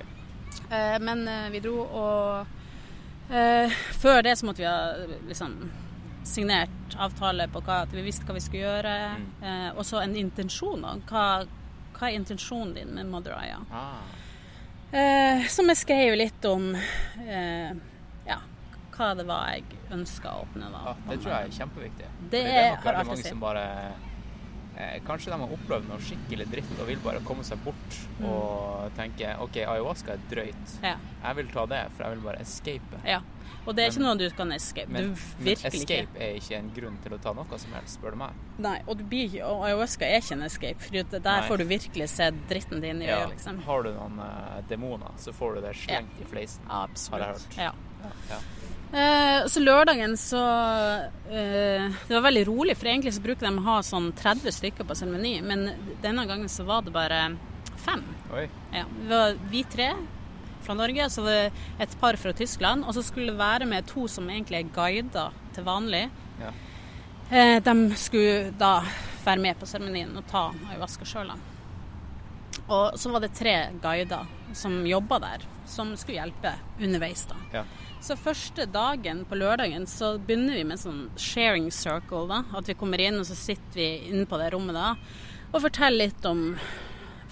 Eh, men eh, vi dro, og eh, før det så måtte vi ha liksom signert avtale på hva, at vi visste hva vi skulle gjøre. Mm. Eh, og så en intensjon. da. Hva, hva er intensjonen din med Mother Aya? Ah. Eh, som jeg skrev litt om eh, hva det var jeg ønska å åpne. da. Ja, det tror jeg er kjempeviktig. Det det er nok veldig mange som bare eh, Kanskje de har opplevd noe skikkelig dritt og vil bare komme seg bort Mm. og tenke OK, ayahuasca er drøyt. Ja, Jeg vil ta det, for jeg vil bare escape. ja. Og det er Men- ikke noe du kan escape. Men, du men escape ikke. er ikke en grunn til å ta noe som helst, spør du meg. Nei, og, du blir, og ayahuasca er ikke en escape, for der Nei. får du virkelig se dritten din i Ja, øyet, liksom. Har du noen uh, demoner, så får du det slengt i fleisen. Absolutt. Har jeg hørt. Ja. Ja. Eh, så lørdagen så eh, Det var veldig rolig, for egentlig så bruker de å ha sånn 30 stykker på seremoni, men denne gangen så var det bare fem. Ja, det var vi tre fra Norge, så var det et par fra Tyskland, og så skulle det være med to som egentlig er guider til vanlig. Ja. Eh, de skulle da være med på seremonien og ta ayahuasca sjøl. Og så var det tre guider som jobba der, som skulle hjelpe underveis. da. Ja. Så første dagen på lørdagen så begynner vi med sånn sharing circle. da, At vi kommer inn, og så sitter vi inne på det rommet da, og forteller litt om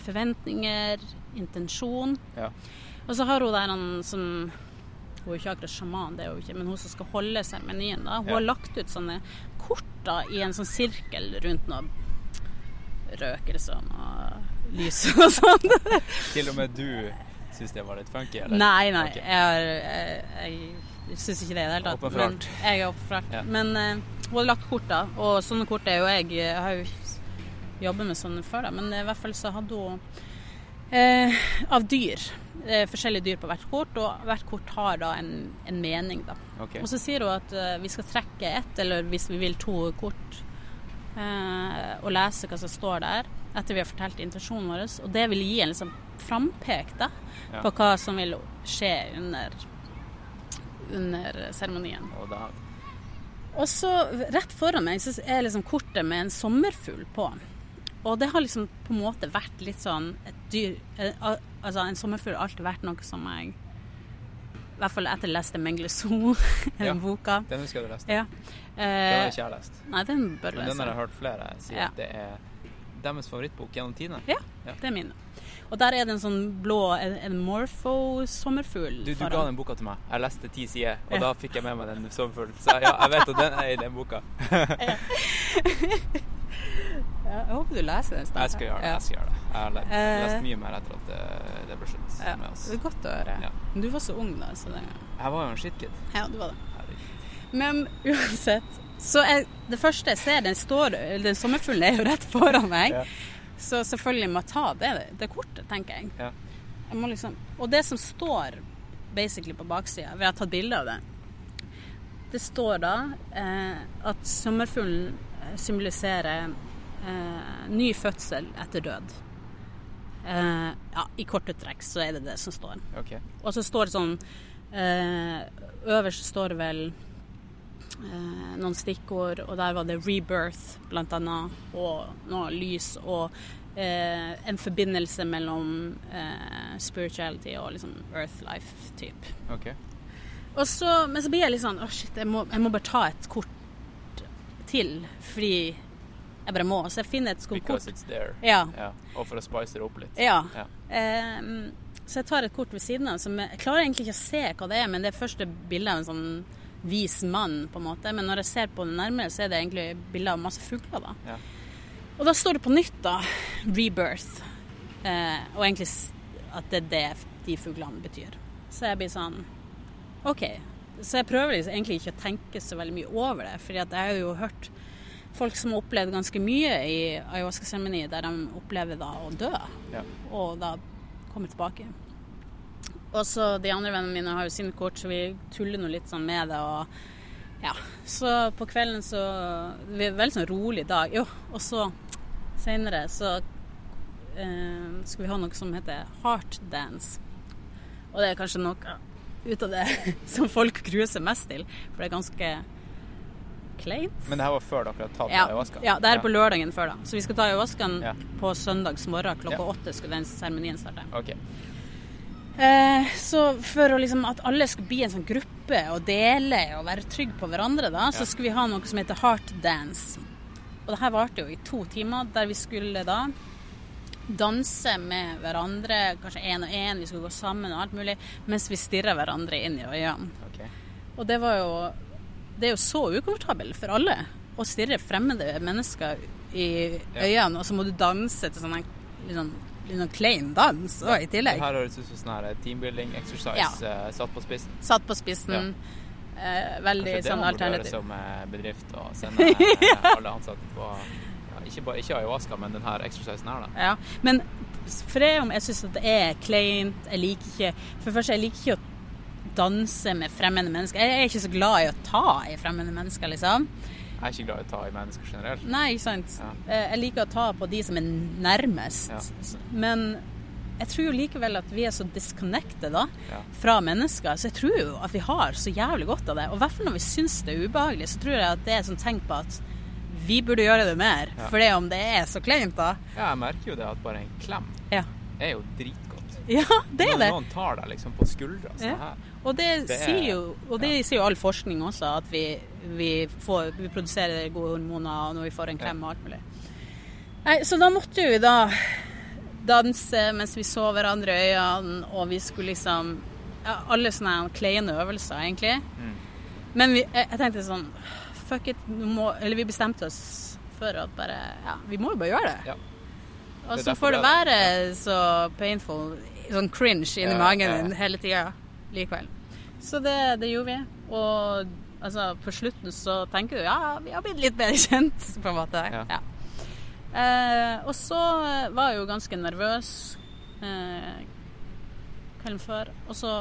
forventninger, intensjon. Ja. Og så har hun der han som Hun er ikke akkurat sjaman, det er hun ikke, men hun som skal holde seremonien, da. Hun Ja. har lagt ut sånne kort da, i en sånn sirkel rundt noe røkelse og noe lys og sånn. Til og med du syns det var litt funky, eller? Nei, nei. Okay. Jeg, har, jeg, jeg syns ikke det i det hele tatt. Åpen for men alt. Jeg er åpen for alt. Ja. Men uh, hun har lagt kort, da. Og sånne kort er jo jeg Jeg har jo jobbet med sånne før, da. Men i hvert fall så hadde hun uh, av dyr. Uh, forskjellige dyr på hvert kort, og hvert kort har da en, en mening, da. Okay. Og så sier hun at eh, vi skal trekke ett, eller hvis vi vil to kort, eh, og lese hva som står der, etter vi har fortalt intensjonen vår. Og det vil gi en liksom frampek da, Ja. på hva som vil skje under, under seremonien. Og Og så rett foran meg så er liksom kortet med en sommerfugl på. Og det har liksom på en måte vært litt sånn et dyr, eh, altså, en sommerfugl har alltid vært noe som jeg I hvert fall etter jeg leste Mengle Zoo, [LAUGHS] den Ja. boka. Den husker jeg du leste. Ja. Den har Eh, ikke jeg lest. nei, den bør du lese. den har jeg hørt flere si Ja. at det er deres favorittbok gjennom tidene. Ja, det er min. Og der er det en sånn blå en, en morpho-sommerfugl. Du, du ga den boka til meg. Jeg leste ti sider, og Ja. da fikk jeg med meg den sommerfuglen. Så ja, jeg vet at den er i den boka. [LAUGHS] Ja, jeg håper du leser den snart. Jeg skal gjøre det. Jeg skal gjøre det. Jeg har lest, Eh. lest mye mer etter at det, det ble slutt med oss. det er godt å høre. Men du var så ung da, så det Jeg var jo en shitkid. Ja, du var det. Herregud. Men uansett Så jeg, det første jeg ser, den står Den sommerfuglen er jo rett foran meg. Ja. Så selvfølgelig må jeg ta det, det kortet, tenker jeg. Ja. jeg liksom, og det som står basically på baksida, vi har tatt bilde av det Det står da eh, at sommerfuglen eh, symboliserer eh, ny fødsel etter død. Eh, ja, I korte trekk så er det det som står. Okay. Og så står det sånn eh, Øverst står det vel noen stikkord, og der var det 'rebirth', blant annet, og noe lys, og eh, en forbindelse mellom eh, spirituality og liksom earth life-type. Okay. Og så, men så blir jeg litt sånn Å, shit, jeg må, jeg må bare ta et kort til, fordi jeg bare må. Så jeg finner et sånt Because it's there. Ja. Ja. Og for å spice det opp litt. Ja. Ja. Eh, så jeg tar et kort ved siden av. Som jeg, jeg klarer egentlig ikke å se hva det er, men det er første bildet av en sånn vis mann, på en måte. Men når jeg ser på det nærmere, så er det egentlig bilder av masse fugler, da. Ja. Og da står det på nytt, da, 'rebirth'. Eh, og egentlig at det er det de fuglene betyr. Så jeg blir sånn OK. Så jeg prøver liksom egentlig ikke å tenke så veldig mye over det, fordi jeg har jo hørt folk som har opplevd ganske mye i ayahuasca-seremoni, der de opplever da å dø Ja. og da komme tilbake. Og så de andre vennene mine har jo sine kort, så vi tuller nå litt sånn med det. og ja, Så på kvelden så Det er veldig sånn rolig dag. Jo, og så seinere så eh, skal vi ha noe som heter heart dance. Og det er kanskje noe ut av det [LAUGHS] som folk gruer mest til, for det er ganske kleint. Men det her var før dere hadde tatt Ja, ayahuasca? ja, det er på lørdagen før, da. Så vi skal ta ayahuascaen Ja. på søndags morgen klokka Ja. åtte. skulle den seremonien starte. OK. Eh, så for liksom at alle skulle bli en sånn gruppe og dele og være trygge på hverandre, da, så skulle vi ha noe som heter heart dance. Og det her varte jo i to timer, der vi skulle da danse med hverandre, kanskje én og én, vi skulle gå sammen og alt mulig, mens vi stirra hverandre inn i øynene. Okay. Og det var jo Det er jo så ukomfortabelt for alle å stirre fremmede mennesker i Ja. øynene, og så må du danse til sånn en litt noen sånn klein dans òg, i Det tillegg. her høres ut som sånn her teambuilding exercise Ja. eh, satt på spissen. Satt på spissen. Eh, veldig Kanskje det sånn man burde gjøre som eh, bedrift og [LAUGHS] sende eh, alle ansatte på ja, ikke, bare, ikke ayahuasca, men denne exercisen her, da. Ja. Men for jeg, om jeg syns det er kleint Jeg liker ikke For det første, jeg liker ikke å danse med fremmede mennesker. Jeg er ikke så glad i å ta i fremmede mennesker, liksom. Jeg er ikke glad i å ta i mennesker generelt. Nei, ikke sant. Ja. Eh, Jeg liker å ta på de som er nærmest. Ja. Men jeg tror jo likevel at vi er så disconnected da, Ja. fra mennesker. Så jeg tror jo at vi har så jævlig godt av det. Og i hvert fall når vi syns det er ubehagelig, så tror jeg at det er sånn tenk på at vi burde gjøre det mer. Ja. For det om det er så kleint, da. ja, jeg merker jo det at bare en klem Ja, er jo dritgodt. ja det er Når det. noen tar deg liksom på skuldra sånn her. Og det, Det er- sier jo Og det ja. sier jo all forskning også, at vi, vi, får, vi produserer gode hormoner når vi får en klem og alt mulig. Nei, så da måtte vi da danse mens vi så hverandre i øynene, og vi skulle liksom ja, Alle sånne kleine øvelser, egentlig. Mm. Men vi, jeg, jeg tenkte sånn Fuck it. Må, eller vi bestemte oss for at bare Ja, vi må jo bare gjøre det. Ja. Og så får det være så painful, sånn cringe inni magen din hele tida likevel. Så det, det gjorde vi. Og altså, på slutten så tenker du ja, vi har blitt litt bedre [LAUGHS] kjent, på en måte. Ja. Ja. Eh, og så var jeg jo ganske nervøs eh, kvelden før. Og så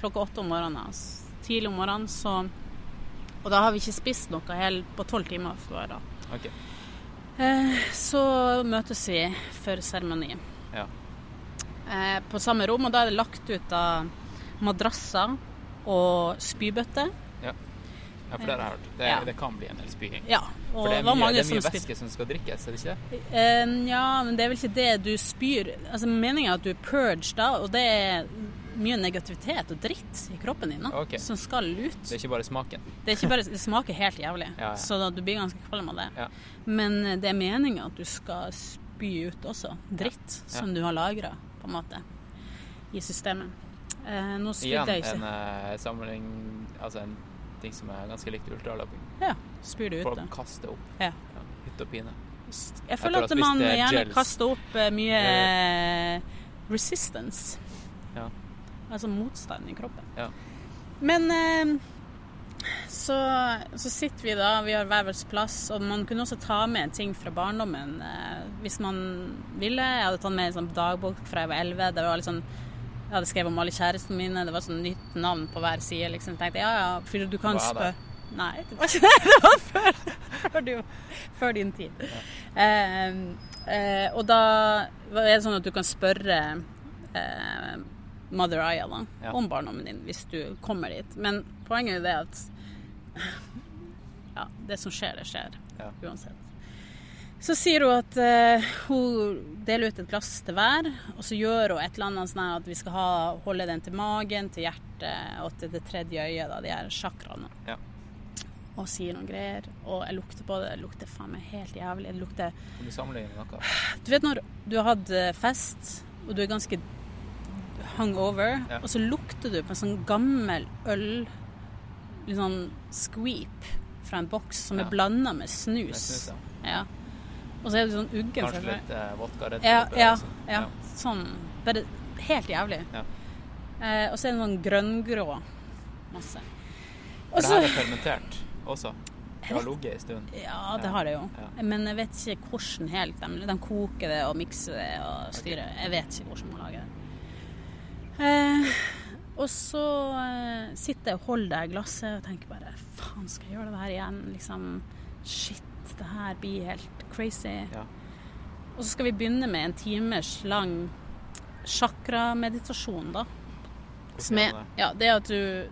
klokka åtte om morgenen, altså, tidlig om morgenen, så Og da har vi ikke spist noe helt på tolv timer før da. Okay. Eh, så møtes vi for seremoni Ja. eh, på samme rom, og da er det lagt ut av madrasser og spybøtter. Ja. Ja, for det har jeg hørt. Det, Ja. det kan bli en del spying. Ja, og For det er var mye, det er som mye som væske som skal drikkes, er det ikke det? Eh, ja, men det er vel ikke det du spyr Altså Meningen er at du er purged da, og det er mye negativitet og dritt i kroppen din da, Ok. som skal ut. Det er ikke bare smaken. Det, bare, det smaker helt jævlig, Ja, så da, du blir ganske kvalm av det. Ja. Men eh, det er meninga at du skal spy ut også dritt som du har lagra, på en måte, i systemet. Eh, nå Igjen spydde jeg en ikke. eh, samling Altså en ting som er ganske likt ultraløping. Ja, spyr det ut, Folk kaster opp. Ja. Ja, Hytte og pine. Jeg føler at man eh, gjerne gels. kaster opp eh, mye eh, resistance. Ja. Altså motstand i kroppen. Ja. Men eh, så, så sitter vi da, vi har hver vår plass, og man kunne også ta med ting fra barndommen eh, hvis man ville. Jeg hadde tatt med en sånn dagbok fra jeg var 11. Det var litt sånn jeg hadde skrevet om alle kjærestene mine. Det var sånn nytt navn på hver side. liksom. Jeg tenkte ja, ja, for du kan spørre Nei, det var ikke [LAUGHS] det. Det var før, før, du, før din tid. Eh, eh, og da er det sånn at du kan spørre eh, Mother Aya da, Ja. om barndommen din hvis du kommer dit. Men poenget er det at ja, det som skjer, det skjer. Ja. Uansett. Så sier hun at uh, hun deler ut et glass til hver, og så gjør hun et eller annet sånn at vi skal ha, holde den til magen, til hjertet og til det tredje øyet, da, de her sjakraene. Ja. Og sier noen greier. Og jeg lukter på det. Det lukter faen meg helt jævlig. Det lukter Kan du sammenligne noe? Du vet når du har hatt eh, fest, og du er ganske hungover, Ja. og så lukter du på en sånn gammel øl, litt sånn squeep fra en boks som Ja. er blanda med Med snus. snus, ja. Ja. Og så er du sånn uggen. Kanskje litt eh, vodka redd. ja, ja, ja, sånn. Bare helt jævlig. Ja. Eh, og så er det sånn grønngrå masse. For Og det her er fermentert også. Det har ligget en stund. Ja, det har det jo. ja. Men jeg vet ikke hvordan helt. De, de koker det og mikser det og styrer. Jeg vet ikke hvordan man lager det. Eh, og så eh, sitter jeg og holder det glasset og tenker bare Faen, skal jeg gjøre det her igjen? Liksom Shit, det her blir helt crazy. Ja. Og så skal vi begynne med en timers lang chakrameditasjon, da. Hvordan Som er, det? ja, det er at du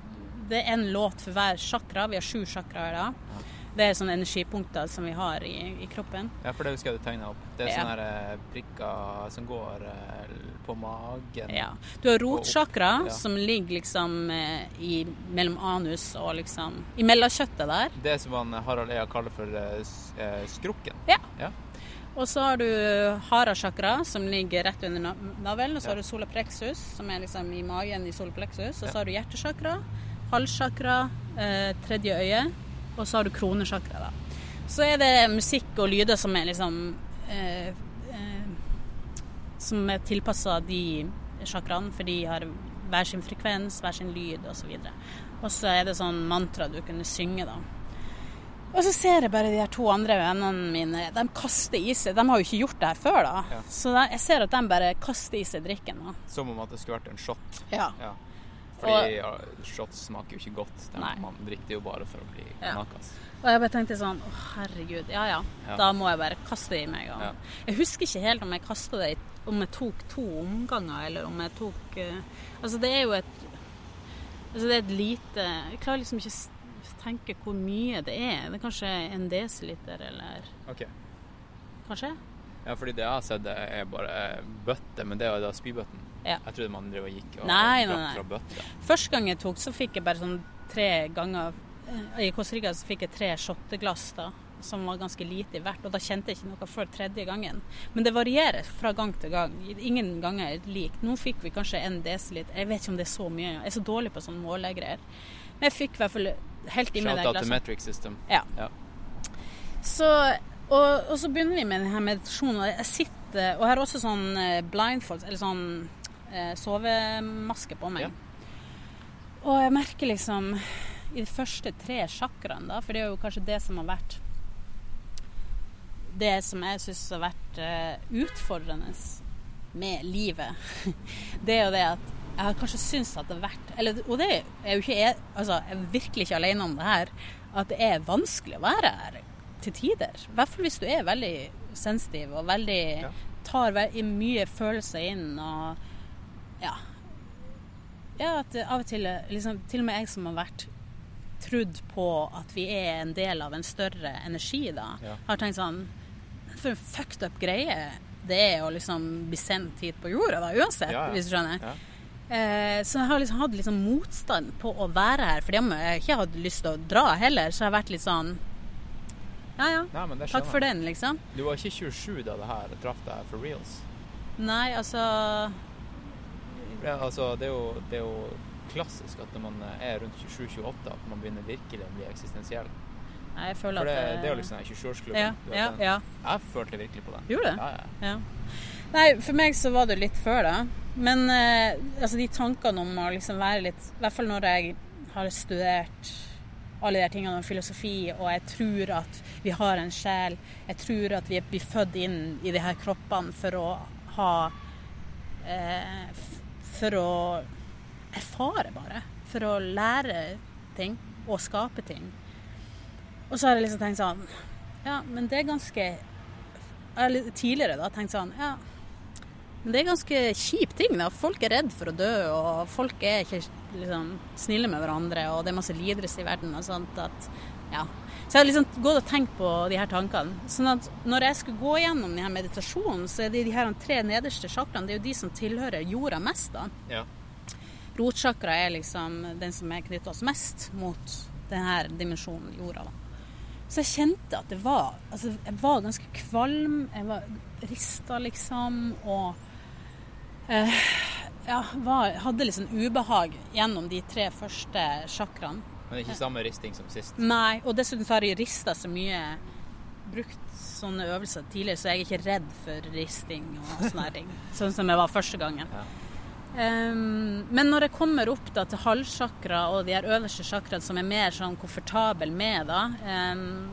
Det er en låt for hver chakra. Vi har sju chakraer da. Det er sånne energipunkter som vi har i, i kroppen. Ja, for det husker jeg du tegna opp. Det er Ja. sånne eh, prikker som går eh, på magen. Ja. Du har rotsjakra, Ja. som ligger liksom eh, i, mellom anus og liksom I mellomkjøttet der. Det som han Harald Ea kaller for skrukken. Ja. Ja. Og så har du hara-chakra, som ligger rett under na- navlen. Og så har du solapreksus som er liksom i magen i solapreksus. Og så har du hjertesjakra, halssjakra, eh, tredje øye. Og så har du kronesjakra, da. Så er det musikk og lyder som er liksom eh, eh, Som er tilpassa de sjakraene, for de har hver sin frekvens, hver sin lyd osv. Og så er det sånn mantra du kunne synge, da. Og så ser jeg bare de her to andre vennene mine, de kaster i seg De har jo ikke gjort det her før, da. Ja. Så jeg ser at de bare kaster i seg drikken. da. Som om at det skulle vært en shot. Ja. Ja. Fordi ja, shots smaker jo ikke godt. Den, man drikker jo bare for å bli Ja. nakas. Og jeg bare tenkte sånn Å, herregud. Ja, ja. Ja. Da må jeg bare kaste det i meg. Og... Ja. Jeg husker ikke helt om jeg kasta det Om jeg tok to omganger, eller om jeg tok uh... Altså, det er jo et Altså, det er et lite Jeg klarer liksom ikke å tenke hvor mye det er. Det er kanskje en desiliter, eller Ok. Kanskje? Ja, fordi det jeg har sett, er bare bøtte, men det er jo da spybøtten. Ja. Jeg trodde man drev og gikk og Nei, nei, nei. fra bøtte. Første gang jeg tok, så fikk jeg bare sånn tre ganger eh, I Costa Rica så fikk jeg tre shotteglass da, som var ganske lite i hvert, og da kjente jeg ikke noe før tredje gangen. Men det varierer fra gang til gang. Ingen ganger er lik. Nå fikk vi kanskje en desiliter. Jeg vet ikke om det er så mye. Jeg er så dårlig på sånne målegreier. Men jeg fikk i hvert fall helt i meg Shout out til glasset. Metric System. Ja. Ja. Så, og, og så begynner vi med denne meditasjonen. Jeg sitter, og jeg har også sånn blindfolds, blindfold, eller sånn eh, sovemaske på meg. Ja. Og jeg merker liksom i de første tre chakraene, da, for det er jo kanskje det som har vært Det som jeg syns har vært eh, utfordrende med livet, [LAUGHS] det er jo det at jeg har kanskje syntes at det har vært eller, Og det er jo ikke jeg, altså, jeg er virkelig ikke alene om det her. At det er vanskelig å være her til tider. I hvert fall hvis du er veldig sensitiv og veldig tar mye følelser inn og ja. Ja, at av og til er liksom, Til og med jeg som har vært trodd på at vi er en del av en større energi, da. Ja. Har tenkt sånn For en fucked up greie det er å liksom bli sendt hit på jorda, da, uansett, Ja, hvis du skjønner. Ja. Eh, så jeg har liksom hatt liksom motstand på å være her, for jeg har ikke hatt lyst til å dra heller. Så jeg har vært litt sånn Ja ja, Nei, takk for den, liksom. Du var ikke 27 da det her traff deg for reals? Nei, altså Ja, altså, det er, jo, det er jo klassisk at når man er rundt 27-28 at man begynner virkelig å bli eksistensiell. Nei, jeg føler For det, at det er jo liksom 27-årsklubben. ja, ja, ja. Jeg følte virkelig på den. Gjorde det? Ja, ja. Ja. Nei, for meg så var det litt før, da. Men eh, altså de tankene om å liksom være litt I hvert fall når jeg har studert alle de tingene om filosofi, og jeg tror at vi har en sjel. Jeg tror at vi blir født inn i de her kroppene for å ha eh, For å erfare, bare. For å lære ting og skape ting. Og så har jeg liksom tenkt sånn Ja, men det er ganske jeg tidligere da tenkt sånn Ja, men det er ganske kjip ting. da. Folk er redd for å dø, og folk er ikke liksom snille med hverandre, og det er masse lidelse i verden og sånt. at, ja. Så jeg har liksom gått og tenkt på de her tankene. sånn at når jeg skulle gå gjennom denne meditasjonen, så er det de her tre nederste chakraene det er jo de som tilhører jorda mest. da. Ja. Rotsjakra er liksom den som er knytta oss mest mot denne dimensjonen jorda. da. Så jeg kjente at det var Altså, jeg var ganske kvalm. Jeg var rista, liksom. Og eh, ja, var, hadde liksom ubehag gjennom de tre første chakraene. Men ikke samme risting som sist. Nei, og dessuten så har jeg rista så mye Brukt sånne øvelser tidligere, så jeg er ikke redd for risting og sånne ting. [LAUGHS] Sånn som jeg var første gangen. Ja. Um, men når jeg kommer opp da til halvsjakra og de her øverste sjakraene som er mer sånn komfortabel med, da, um,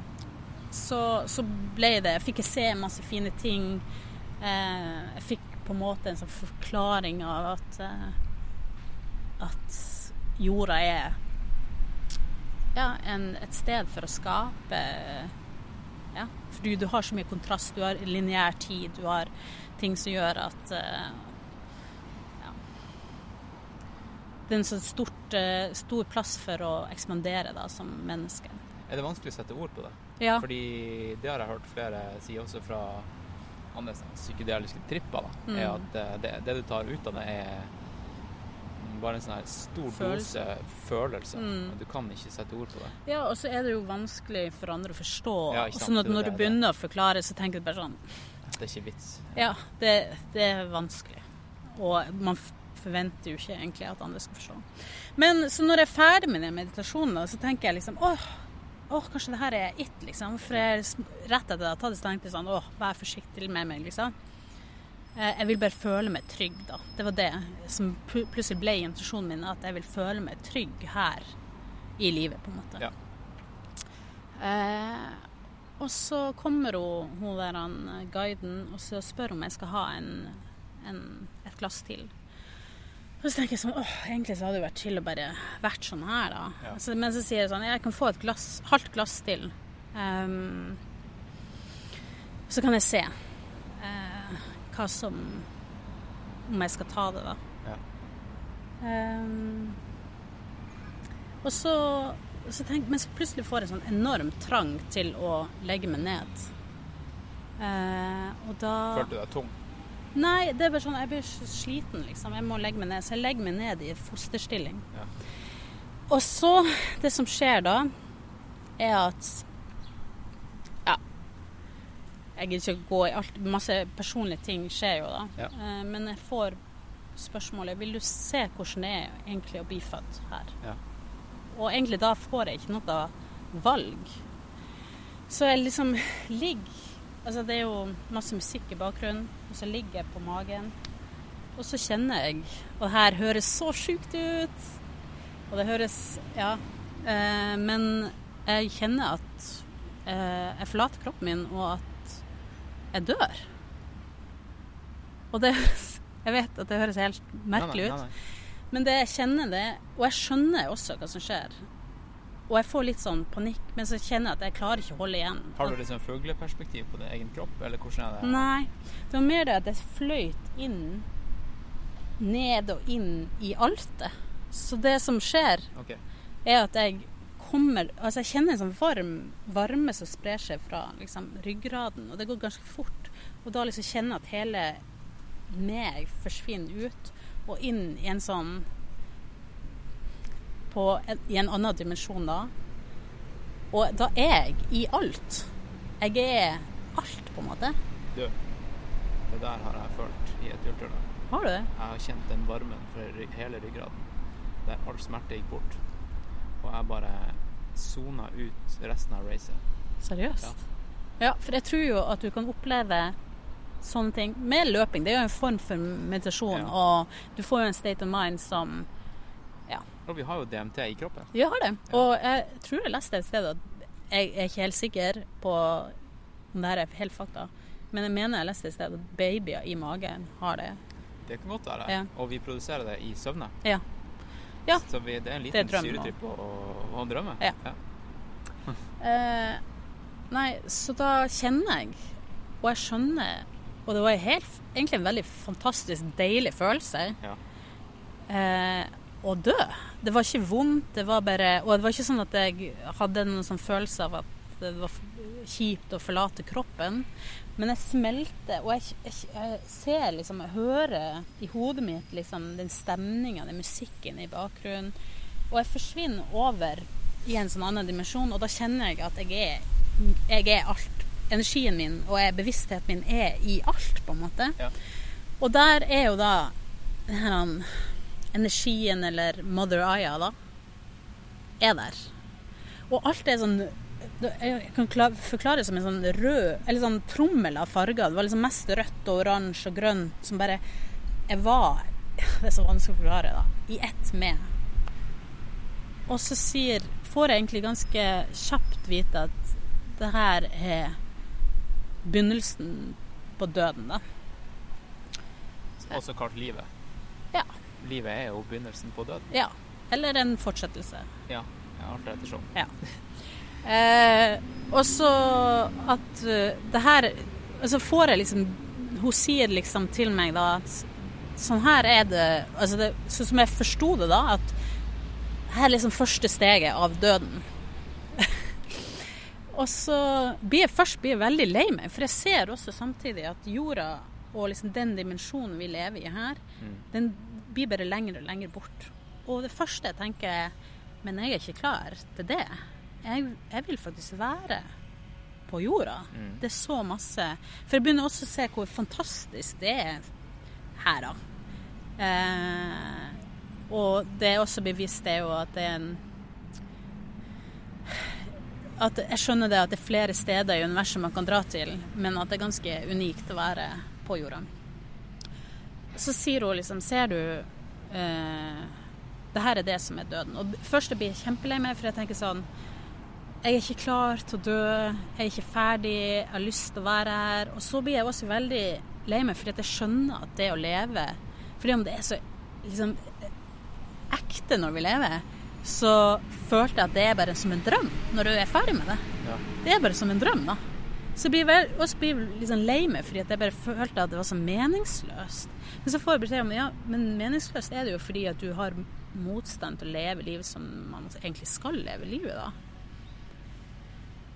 så, så ble det Jeg Fikk jeg se masse fine ting. Uh, jeg fikk på en måte en sånn forklaring av at uh, at jorda er ja, en, et sted for å skape ja, for du, du har så mye kontrast. Du har lineær tid, du har ting som gjør at eh, ja. Det er en sånn stort, eh, stor plass for å ekspandere da, som menneske. Er det vanskelig å sette ord på det? Ja. Fordi det har jeg hørt flere si også fra andre sånne psykedeliske tripper, da, Mm. er at eh, det, det du tar ut av det, er bare en sånn stor Følelse. dose følelse. Mm. Du kan ikke sette ord på det. Ja, og så er det jo vanskelig for andre å forstå. Ja, sånn at når du begynner å forklare, så tenker du bare sånn Det er ikke vits. Ja, det, det er vanskelig. Og man forventer jo ikke egentlig at andre skal forstå. Men så når jeg er ferdig med den meditasjonen, så tenker jeg liksom åh, åh, kanskje det her er it, liksom. For jeg, rett etter at jeg har tatt det, så tenkte jeg sånn åh, vær forsiktig med meg, liksom. Eh, Jeg vil bare føle meg trygg, da. Det var det som plutselig ble intensjonen min, at jeg vil føle meg trygg her i livet, på en måte. Ja. Eh, og så kommer hun, hun der han, guiden og så spør om jeg skal ha en, en, et glass til. Og så tenker jeg sånn åh, egentlig så hadde det vært chill å bare vært sånn her, da. Ja. Så, men så sier jeg sånn jeg kan få et glass, halvt glass til. Um, så kan jeg se eh, hva som Om jeg skal ta det, da. Ja. Um, og så, så tenk, Men så plutselig får jeg sånn enorm trang til å legge meg ned. Uh, og da Følte du deg tung? Nei, det er bare sånn jeg blir sliten, liksom. Jeg må legge meg ned. Så jeg legger meg ned i fosterstilling. Ja. Og så, det som skjer da, er at. Jeg gidder ikke gå i alt. Masse personlige ting skjer jo da. Ja. Eh, Men jeg får spørsmålet Vil du se hvordan det er egentlig å bli født her? Ja. Og egentlig da får jeg ikke noe valg. Så jeg liksom ligger Altså det er jo masse musikk i bakgrunnen, og så ligger jeg på magen. Og så kjenner jeg Og det her høres så sjukt ut. Og det høres Ja. Eh, men jeg kjenner at eh, jeg forlater kroppen min, og at jeg dør. Og det [LAUGHS] Jeg vet at det høres helt merkelig nei, ut. nei, nei. Men det jeg kjenner det, og jeg skjønner også hva som skjer. Og jeg får litt sånn panikk, men så kjenner jeg at jeg klarer ikke å holde igjen. Har du liksom fugleperspektiv på din egen kropp, eller hvordan er det? Nei. Det var mer det at jeg fløyt inn, ned og inn i altet. Så det som skjer, Ok. er at jeg kommer Altså, jeg kjenner en sånn varm varme som sprer seg fra liksom, ryggraden, og det går ganske fort. Og da liksom kjenner jeg at hele meg forsvinner ut og inn i en sånn på I en annen dimensjon da. Og da er jeg i alt. Jeg er alt, på en måte. Du, det der har jeg følt i et ultralyd. Har du det? Jeg har kjent den varmen fra hele ryggraden. Der all smerte gikk bort. Og jeg bare sona ut resten av racet. Seriøst? Ja. for jeg tror jo at du kan oppleve sånne ting med løping. Det er jo en form for meditasjon, Ja. og du får jo en state of mind som ja. Og vi har jo DMT i kroppen. Vi har det. Og jeg tror jeg leste et sted at Jeg er ikke helt sikker på om det her er helt fakta, men jeg mener jeg leste et sted at babyer i magen har det. Det kan godt være. Ja. Og vi produserer det i søvne. Ja. Ja. Så vi, det er en liten syretripp å, å, drømme. Ja. [LAUGHS] Eh, nei, så da kjenner jeg, og jeg skjønner Og det var helt, egentlig en veldig fantastisk deilig følelse Ja. eh, å dø. Det var ikke vondt, det var bare Og det var ikke sånn at jeg hadde noen sånn følelse av at det var kjipt å forlate kroppen. Men jeg smelter, og jeg, jeg, jeg ser liksom, jeg hører i hodet mitt liksom den stemninga, den musikken i bakgrunnen. Og jeg forsvinner over i en sånn annen dimensjon, og da kjenner jeg at jeg er, jeg er alt. Energien min og bevisstheten min er i alt, på en måte. Ja. Og der er jo da denne energien, eller Mother Aya, da, er der. Og alt er sånn Jeg kan forklare det som en sånn rød Eller sånn trommel av farger. Det var liksom mest rødt og oransje og grønn som bare Jeg var [LAUGHS] Det er så vanskelig å forklare, da. I ett med. Og så sier Får jeg egentlig ganske kjapt vite at det her er begynnelsen på døden, da. Også kalt livet. Ja. Livet er jo begynnelsen på døden. Ja. Eller en fortsettelse. Ja. ja alt ettersom. Ja. Eh, og så at eh, det her Altså får jeg liksom Hun sier liksom til meg da at sånn her er det Altså det, sånn som jeg forsto det da, at her er liksom første steget av døden. [LAUGHS] og så blir jeg først blir jeg veldig lei meg, for jeg ser også samtidig at jorda og liksom den dimensjonen vi lever i her, Mm. den blir bare lenger og lenger bort. Og det første jeg tenker er Men jeg er ikke klar til det. Jeg, jeg vil faktisk være på jorda. Mm. Det er så masse For jeg begynner også å se hvor fantastisk det er her, da. Eh, og det er også bevisst er jo at det er en at Jeg skjønner det at det er flere steder i universet man kan dra til, men at det er ganske unikt å være på jorda. Så sier hun liksom Ser du eh, Det her er det som er døden. Og først jeg blir kjempelei meg, for jeg tenker sånn Jeg er ikke klar til å dø. Jeg er ikke ferdig. Jeg har lyst til å være her. Og så blir jeg også veldig lei meg, fordi at jeg skjønner at det å leve Fordi om det er så liksom ekte når vi lever, så følte jeg at det er bare som en drøm når du er ferdig med det. Ja. Det er bare som en drøm, da. Så blir jeg også blir liksom lei meg fordi at jeg bare følte at det var så meningsløst. Men så får jeg beskjed om ja, men meningsløst er det jo fordi at du har motstand til å leve livet som man egentlig skal leve livet, da.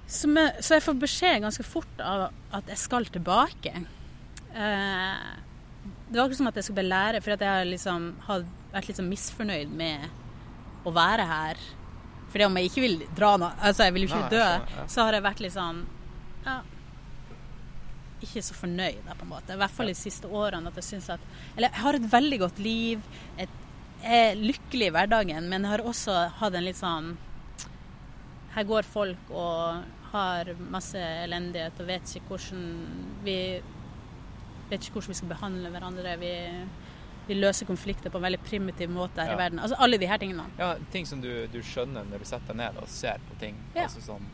Så, jeg, så jeg får beskjed ganske fort av at jeg skal tilbake. Eh, det var akkurat som at jeg skulle bli lærer for at jeg har liksom vært litt sånn misfornøyd med å være her. Fordi om jeg ikke vil dra nå, altså jeg vil jo ikke dø, så har jeg vært litt sånn ja, ikke så fornøyd på en måte. I hvert fall de siste årene. At jeg synes at Eller jeg har et veldig godt liv. Et, jeg er lykkelig i hverdagen, men jeg har også hatt en litt sånn Her går folk og har masse elendighet og vet ikke hvordan vi vet ikke hvordan vi skal behandle hverandre. Vi, vi løser konflikter på en veldig primitiv måte her Ja. i verden. Altså alle de her tingene. Ja, ting som du, du skjønner når du setter deg ned og ser på ting. Ja. Altså sånn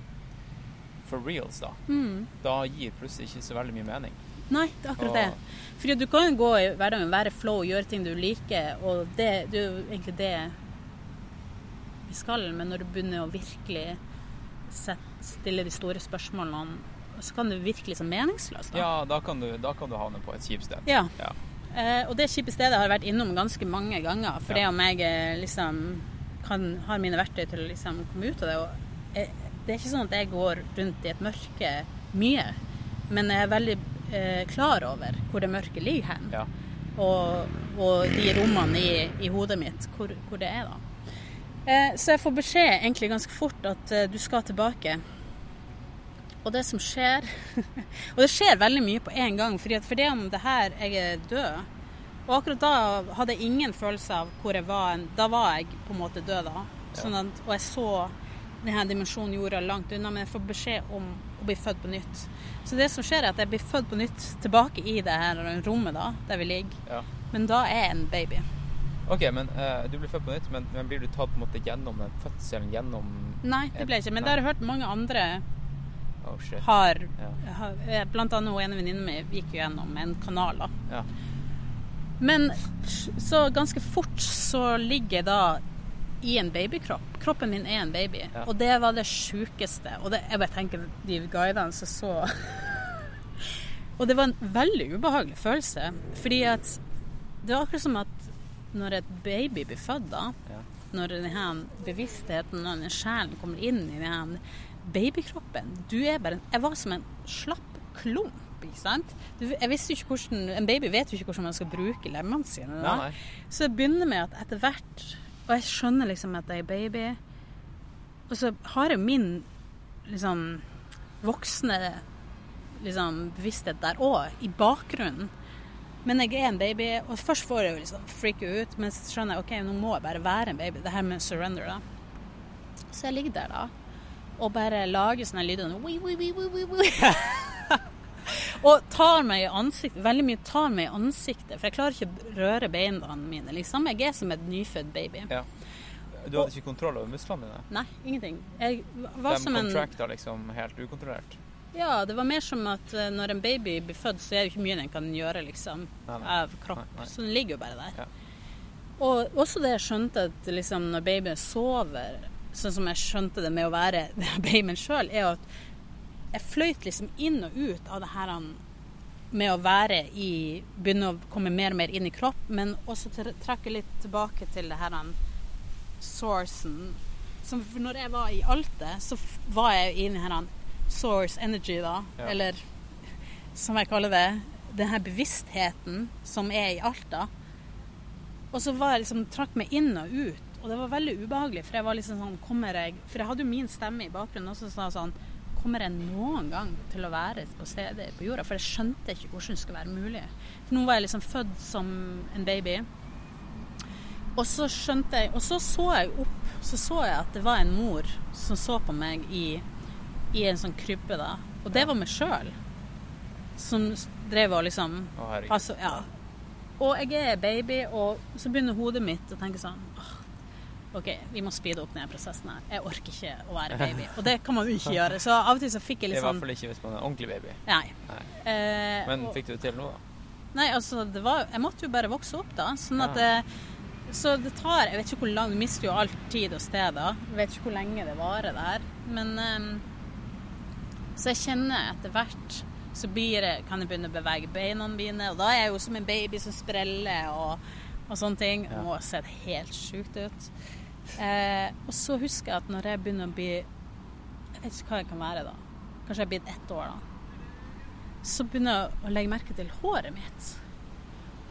For reals, da. Mm. Da gir plutselig ikke så veldig mye mening. Nei, det er akkurat Og- det. Fordi du kan jo gå i hverdagen, være flow, gjøre ting du liker, og det, det er jo egentlig det vi skal. Men når du begynner å virkelig sette, stille de store spørsmålene, så kan det virke litt sånn meningsløst. Da. Ja, da kan du, da kan du havne på et kjipt sted. Ja. Ja. Eh, og det kjipe stedet har jeg vært innom ganske mange ganger. For det Ja. om jeg er liksom kan, har mine verktøy til å liksom komme ut av det. Og jeg, det er ikke sånn at jeg går rundt i et mørke mye, men jeg er veldig eh, klar over hvor det mørke ligger hen. Ja. Og, og de rommene i, i hodet mitt, hvor, hvor det er da. Eh, så jeg får beskjed egentlig ganske fort at eh, du skal tilbake. Og det som skjer [LAUGHS] Og det skjer veldig mye på en gang. fordi at for det om det her jeg er død Og akkurat da hadde jeg ingen følelse av hvor jeg var. Da var jeg på en måte død, da. Sånn at, og jeg så denne dimensjonen jorda langt unna, men jeg får beskjed om å bli født på nytt. Så det som skjer, er at jeg blir født på nytt tilbake i det her rommet da, der vi ligger. Ja. Men da er jeg en baby. OK, men uh, du blir født på nytt, men, men blir du tatt på en måte gjennom den fødselen? Gjennom Nei, det ble ikke. Men det har jeg hørt mange andre Oh, shit. har, Ja. har eh, Blant annet en ene mi gikk jo gjennom en kanal. da. Ja. Men så ganske fort så ligger jeg da i en babykropp. Kroppen min er en baby. Ja. Og det var det sjukeste. Og det, jeg bare tenker de guidene som så [LAUGHS] Og det var en veldig ubehagelig følelse. Fordi at det var akkurat som at når et baby blir født, da Ja. Når denne bevisstheten, når denne sjelen kommer inn i denne babykroppen Du er bare Jeg var som en slapp klump. Ikke sant? Du, jeg visste ikke hvordan, En baby vet jo ikke hvordan man skal bruke lemmene sine. Da. Nei, nei. Så det begynner med at etter hvert Og jeg skjønner liksom at jeg er baby. Og så har jeg min liksom voksne liksom, bevissthet der òg, i bakgrunnen. Men jeg er en baby, og først får jeg jo liksom freake ut, men så skjønner jeg ok, nå må jeg bare være en baby. Det her med surrender, da. Så jeg ligger der, da, og bare lager sånne lyder. Wii, wii, wii, wii, [LAUGHS] og tar meg i ansiktet. Veldig mye tar meg i ansiktet, for jeg klarer ikke å røre beina mine. liksom. Jeg er som et nyfødt baby. Ja. Du hadde ikke kontroll over musklene dine? Nei, ingenting. Jeg var De som en contracta liksom helt ukontrollert? Ja, det var mer som at eh, når en baby blir født, så er det ikke mye den kan gjøre liksom, Nei, nei. av kropp. Nei. Så den ligger jo bare der. Ja. Og også det jeg skjønte at liksom, når babyen sover, sånn som jeg skjønte det med å være [LAUGHS] babyen sjøl, er at jeg fløyt liksom inn og ut av det her med å være i Begynne å komme mer og mer inn i kropp, men også trekke litt tilbake til det her sourcen. Som når jeg var i Alte, så var jeg i den her source energy, da. Ja. Eller som jeg kaller det, den her bevisstheten som er i Alta. Og så var jeg liksom, trakk meg inn og ut, og det var veldig ubehagelig. For jeg var liksom sånn, kommer jeg For jeg hadde jo min stemme i bakgrunnen også som sa sånn Kommer jeg noen gang til å være på stedet på jorda? For jeg skjønte ikke hvordan det skulle være mulig. For nå var jeg liksom født som en baby. Og så skjønte jeg Og så så jeg opp, så så jeg at det var en mor som så på meg i, i en sånn krybbe, da. Og det var meg sjøl. Som drev og liksom Å, herregud. Altså, ja. Og jeg er baby, og så begynner hodet mitt å tenke sånn «Åh, OK, vi må speede opp denne prosessen her. Jeg orker ikke å være baby. [LAUGHS] Og det kan man jo ikke gjøre. Så av og til så fikk jeg I litt hvert sånn fall ikke hvis man er en ordentlig baby. Nei. Nei. Eh, Men og- fikk du det til nå, da? Nei, altså, det var Jeg måtte jo bare vokse opp, da. Sånn at Ja. det Så det tar Jeg vet ikke hvor lang Du mister jo all tid og sted da. Jeg vet ikke hvor lenge det varer det her. Men ehm, Så jeg kjenner etter hvert så det, kan jeg begynne å bevege beina mine, og da er jeg jo som en baby som spreller og, og sånne ting. Ja. må ha helt sjukt ut. Eh, og så husker jeg at når jeg begynner å bli Jeg vet ikke hva jeg kan være da. Kanskje jeg er blitt ett år, da. Så begynner jeg å legge merke til håret mitt.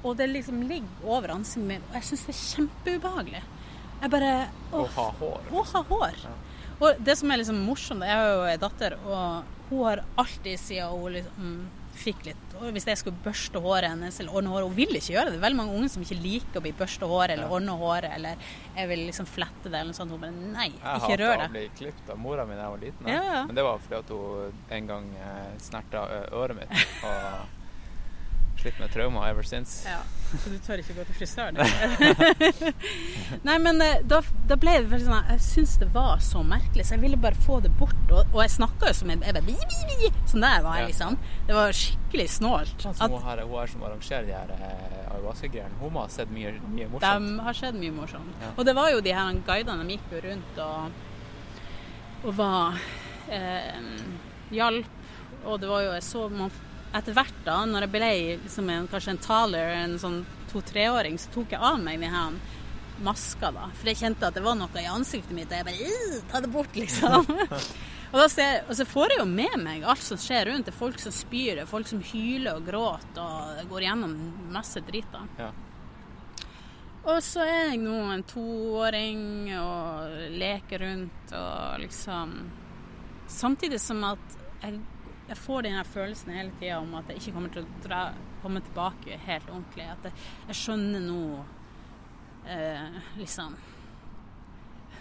Og det liksom ligger over ansiktet mitt, og jeg syns det er kjempeubehagelig. Jeg bare Å ha hår. å ha hår. Ja. Og det som er liksom morsomt, jeg har jo en datter, og hun har alltid siden hun liksom fikk litt Hvis jeg skulle børste håret hennes eller ordne håret Hun vil ikke gjøre det. Det er veldig mange unge som ikke liker å bli børste håret eller Ja. ordne håret eller jeg vil liksom flette det eller noe sånt. Hun bare nei, ikke rør det. Jeg hata å bli klippet av mora mi da jeg var liten. Ja, ja. Men det var fordi at hun en gang eh, snerta øret mitt. Og slitt med traumer ever since. Ja, Så du tør ikke gå til frisøren? [LAUGHS] [LAUGHS] Nei, men eh, da, da ble det veldig sånn Jeg syntes det var så merkelig, så jeg ville bare få det bort. Og, og jeg snakka jo som en jeg bare. Sånn der var jeg, Ja. liksom. Det var skikkelig snålt. Sånn At hun her, hun her som arrangerer de her eh, ayahuasca-greiene. Hun må ha sett mye, mye de har skjedd mye morsomt. Ja. Og det var jo de her guidene, de gikk jo rundt og, og var eh, hjalp. Og det var jo jeg så man, Etter hvert, da, når jeg ble liksom en, kanskje en taler, en sånn to-treåring, så tok jeg av meg denne maska, da. For jeg kjente at det var noe i ansiktet mitt, og jeg bare «Øh, Ta det bort, liksom. [LAUGHS] og, da ser, og så får jeg jo med meg alt som skjer rundt. Det er folk som spyr, det er folk som hyler og gråter og går gjennom masse drit. da. Ja. Og så er jeg nå en toåring og leker rundt og liksom Samtidig som at jeg, jeg får den følelsen hele tida om at jeg ikke kommer til å dra, komme tilbake helt ordentlig. At jeg, jeg skjønner nå eh, liksom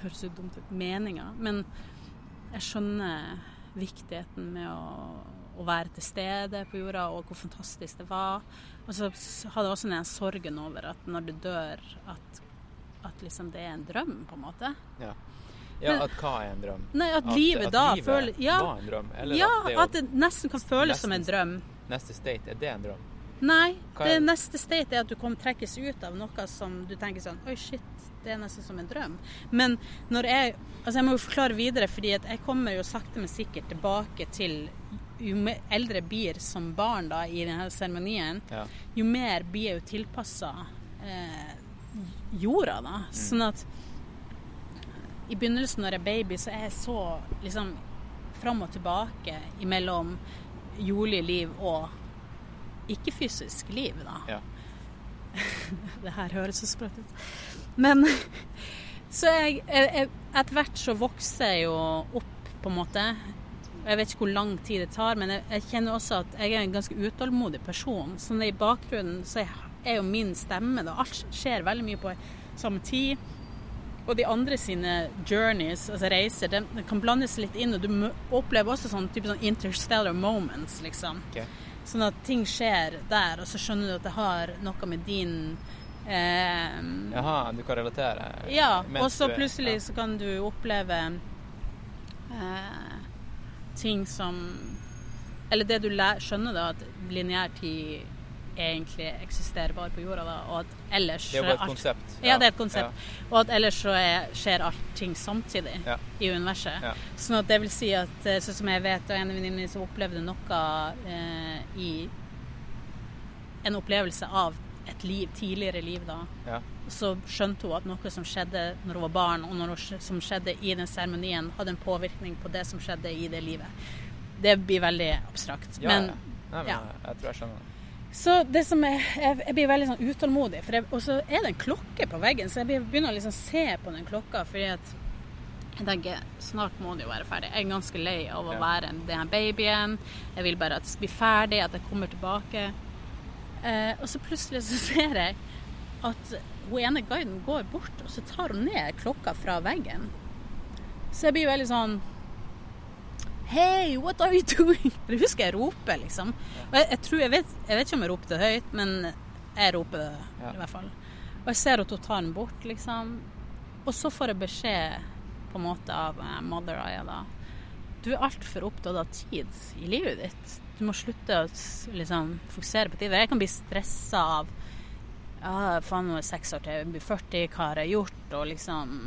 Høres jo dumt ut. Meninga. Men jeg skjønner viktigheten med å, å være til stede på jorda, og hvor fantastisk det var. Og så hadde jeg også den sorgen over at når du dør, at, at liksom det er en drøm, på en måte. Ja. Ja, at hva er en drøm? Nei, at, livet at da livet føler Ja, var en drøm? Eller ja at det, at det nesten kan føles som en drøm. neste state, er det en drøm? Nei, Hva det er- neste state er at du kommer trekkes ut av noe som du tenker sånn Oi, shit, det er nesten som en drøm. Men når jeg Altså, jeg må jo forklare videre, fordi at jeg kommer jo sakte, men sikkert tilbake til jo eldre blir som barn da i denne seremonien, Ja. jo mer blir jeg jo tilpassa eh, jorda, da. Sånn at i begynnelsen når jeg er baby, så er jeg så liksom fram og tilbake imellom jordlig liv og ikke-fysisk liv, da. Ja. [LAUGHS] Det her høres så sprøtt ut. Men [LAUGHS] så jeg, jeg Etter hvert så vokser jeg jo opp, på en måte. Jeg vet ikke hvor lang tid det tar, men jeg, jeg kjenner også at jeg er en ganske utålmodig person. Så i bakgrunnen så er jo min stemme da, Alt skjer veldig mye på samme tid. Og de andre sine journeys, altså reiser, det, det kan blandes litt inn. Og du opplever også sånn type sånn interstellar moments, liksom. Okay. Sånn at ting skjer der, og så skjønner du at det har noe med din eh, Jaha, du kan relatere? Ja, og så plutselig ja. så kan du oppleve eh, ting som Eller det du skjønner, da, at lineær tid egentlig eksisterer bare på jorda, da, og at ellers Det er jo bare et alt- konsept. Ja, det er et konsept. Og at ellers så er, skjer allting samtidig Ja. i universet. Ja. Sånn at det vil si at eh, sånn som jeg vet, og en venninne som opplevde noe eh, i En opplevelse av et liv, tidligere liv, da. Ja. Så skjønte hun at noe som skjedde når hun var barn, og noe som skjedde i den seremonien, hadde en påvirkning på det som skjedde i det livet. Det blir veldig abstrakt. Ja, men ja. Nei, men ja. jeg tror jeg skjønner det. Så det som er, jeg, jeg blir veldig sånn utålmodig, og så er det en klokke på veggen, så jeg begynner å liksom se på den klokka, fordi at jeg tenker snart må det jo være ferdig. Jeg er ganske lei av å være den babyen. Jeg vil bare at det skal bli ferdig, at jeg kommer tilbake. Eh, og så plutselig så ser jeg at hun ene guiden går bort, og så tar hun ned klokka fra veggen. Så jeg blir veldig sånn Hei, what are you doing? [LAUGHS] Det husker jeg roper, liksom. Og jeg, jeg tror, jeg vet, jeg vet ikke om jeg roper det høyt, men jeg roper det Ja. i hvert fall. Og jeg ser at hun tar den bort, liksom. Og så får jeg beskjed på en måte av eh, Mother Aya da. Du er altfor opptatt av tid i livet ditt. Du må slutte å liksom, fokusere på tid. Jeg kan bli stressa av ja, faen, nå er jeg seks år til jeg blir 40, hva har jeg gjort? Og liksom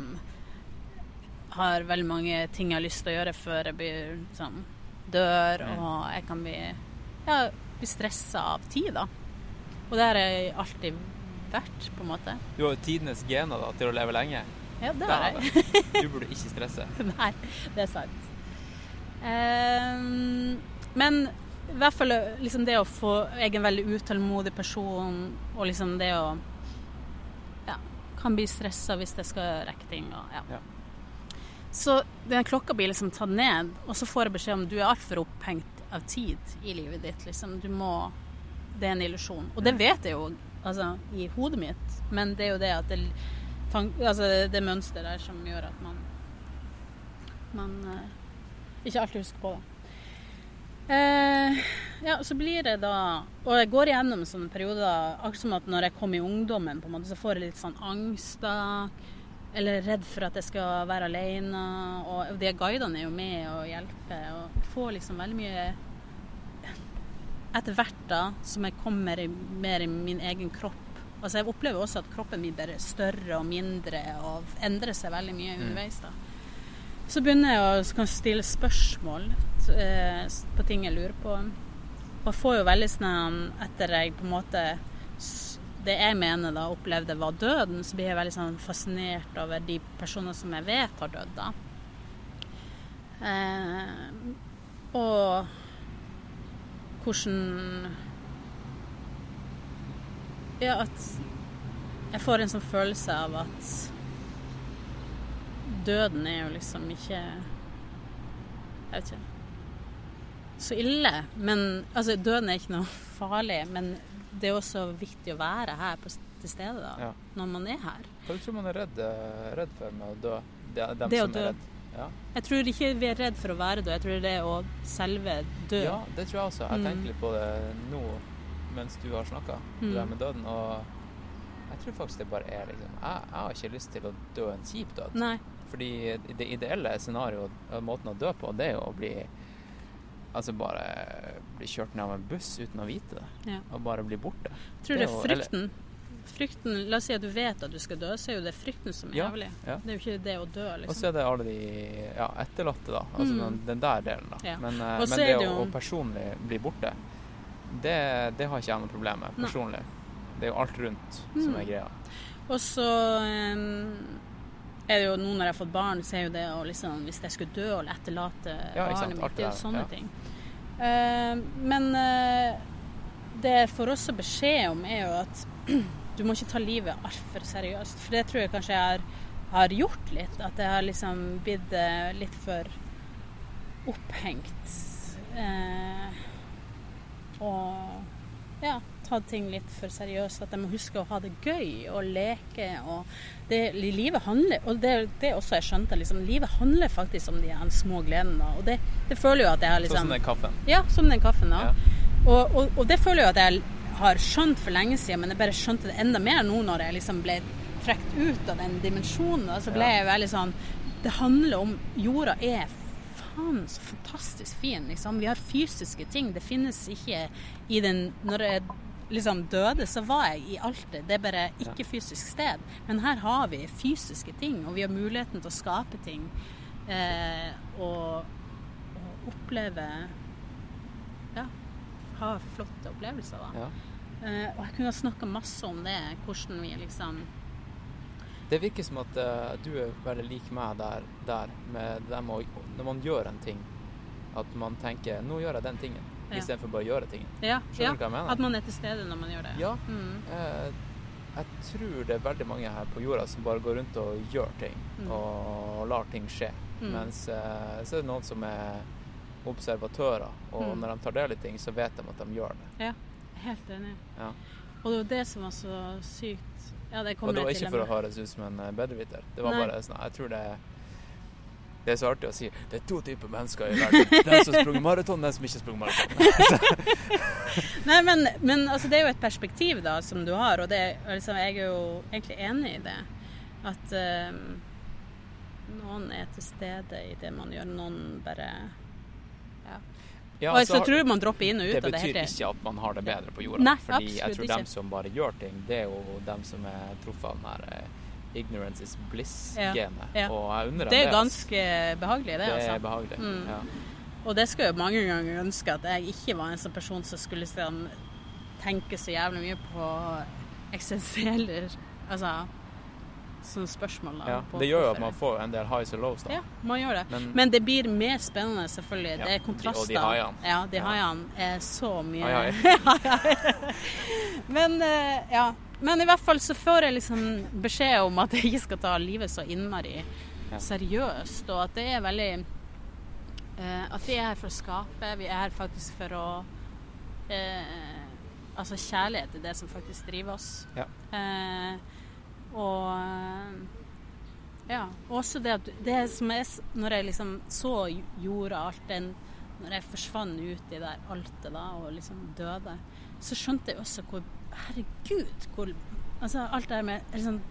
har veldig mange ting jeg har lyst til å gjøre før jeg blir liksom dør, Mm. og jeg kan bli ja, bli stressa av tid, da. Og det har jeg alltid vært, på en måte. Du har jo tidenes gener da, til å leve lenge. Ja, det har har jeg. Du burde ikke stresse. [LAUGHS] Nei, det er sant. Um, men i hvert fall liksom det å få Jeg er en veldig utålmodig person, og liksom det å Ja, kan bli stressa hvis jeg skal rekke ting. Og, ja. Ja. Så den klokka blir liksom tatt ned, og så får jeg beskjed om du er altfor opphengt av tid i livet ditt. Liksom. Du må Det er en illusjon. Og det vet jeg jo altså, i hodet mitt, men det er jo det at det, altså, det mønsteret der som gjør at man man eh, ikke alltid husker på det. Eh, ja, så blir det da Og jeg går igjennom sånne perioder, akkurat som at når jeg kom i ungdommen, på en måte, så får jeg litt sånn angst da. Eller redd for at jeg skal være alene. Og de guidene er jo med og hjelper. Og får liksom veldig mye Etter hvert, da, som jeg kommer mer i min egen kropp Altså Jeg opplever også at kroppen min blir større og mindre og endrer seg veldig mye underveis. da. Så begynner jeg å stille spørsmål eh, på ting jeg lurer på. Og får jo veldig sånn etter jeg på en måte det jeg mener da opplevde var døden, så blir jeg veldig sånn fascinert over de personene som jeg vet har dødd, da. Eh, og hvordan Ja, at jeg får en sånn følelse av at døden er jo liksom ikke Jeg vet ikke så ille. Men altså, døden er ikke noe farlig. Men det er også viktig å være her på, til stede da, Ja. når man er her. Hva du tror man er redd, eh, redd for med å dø? Er dem Det som dø. er redd. Ja. Jeg tror ikke vi er redd for å være død. Jeg tror det er å selve dø. ja, det tror jeg også. Jeg Mm. tenker litt på det nå mens du har snakka, det der Mm. med døden. Og jeg tror faktisk det bare er liksom Jeg, jeg har ikke lyst til å dø en kjip død. Nei. Fordi det ideelle scenarioet, måten å dø på, det er jo å bli Altså bare bli kjørt ned av en buss uten å vite det. Ja. Og bare bli borte. Jeg tror Det det er er jo- frykten. frykten. La oss si at du vet at du skal dø, så er jo det frykten som er Ja, jævlig. ja. Det er jo ikke det å dø, Og så liksom. er det alle de ja, etterlatte, da. Altså Mm. den, den der delen, da. Men, eh, men det, det å, å personlig bli borte, det, det har ikke jeg noe problem med Nei. Det er jo alt rundt som Mm. er greia. Og så um er det jo nå når jeg har fått barn, så er jo det å liksom Hvis jeg skulle dø og etterlate Ja, barnet mitt, det er jo sånne ja. ting. Eh, men eh, det jeg får også beskjed om, er jo at [CLEARS THROAT] du må ikke ta livet altfor seriøst. For det tror jeg kanskje jeg har, har gjort litt. At jeg har liksom blitt eh, litt for opphengt. Eh, og ja, tatt ting litt for seriøst. At jeg må huske å ha det gøy og leke. Og det, livet handler Og det, det også jeg skjønte, liksom, livet handler faktisk om de små gledene. Og det, det føler jo at jeg har Sånn liksom som den kaffen. Ja, som den kaffen. da. Ja. Og, og, og det føler jeg at jeg har skjønt for lenge siden, men jeg bare skjønte det enda mer nå når jeg liksom ble trukket ut av den dimensjonen. Og så ble Ja. jeg veldig sånn Det handler om Jorda er faen så fantastisk fin, liksom. Vi har fysiske ting. Det finnes ikke i den Når jeg liksom døde, så var jeg i Alter. Det er bare ikke fysisk sted. Men her har vi fysiske ting, og vi har muligheten til å skape ting. Eh, og, og oppleve Ja, ha flotte opplevelser, da. Ja. Eh, og jeg kunne ha snakka masse om det, hvordan vi liksom Det virker som at uh, du er veldig lik meg der, der med dem og, Når man gjør en ting, at man tenker 'nå gjør jeg den tingen', Ja. istedenfor bare å gjøre ting. Ja, Skjønner ja du hva jeg mener? at man er til stede når man gjør det. Ja. Mm. Eh, jeg tror det er veldig mange her på jorda som bare går rundt og gjør ting, Mm. og lar ting skje. Mm. Mens eh, så er det noen som er observatører, og Mm. når de tar del i ting, så vet de at de gjør det. Ja, helt enig. Ja. Og det var det som var så sykt. Ja, det Og det var ikke for å høres ut som en eh, bedreviter. Det var Nei. bare sånn Jeg tror det er det er så artig å si det er to typer mennesker i verden. Den som sprunger maraton, den som ikke sprunger maraton. Nei, men, men altså, det er jo et perspektiv da, som du har, og det, liksom, jeg er jo egentlig enig i det. At eh, noen er til stede i det man gjør, noen bare ja. Ja, og jeg så har- tror man dropper inn og ut det av det betyr ikke at man har det bedre på jorda. Nei, fordi jeg tror ikke. dem som bare gjør ting, det er jo dem som er truffet av den her eh, ignorance is bliss-genet. Ja. Og jeg unner dem Det er altså. ganske behagelig, det. Det altså. er behagelig. Mm. Ja. Og det skulle jeg mange ganger ønske at jeg ikke var en sånn person som skulle sånn, tenke så jævlig mye på eksistensielle altså, sånne spørsmål. Da, Ja, det gjør jo at man får en del highs og lows, da. Ja, man gjør det. Men- Men, det blir mer spennende, selvfølgelig. Ja, det er kontraster. og de haiene. Ja, de haiene er så mye Hai, hai. [LAUGHS] Men eh, ja. Men i hvert fall så får jeg liksom beskjed om at jeg ikke skal ta livet så innmari seriøst, og at det er veldig eh, At vi er her for å skape. Vi er her faktisk for å eh, Altså kjærlighet er det som faktisk driver oss. Ja. Eh, og eh, ja. Også det at det som er Når jeg liksom så jorda, alt den Når jeg forsvant ut i der altet da, og liksom døde, så skjønte jeg også hvor Herregud, hvor Altså alt det der med liksom,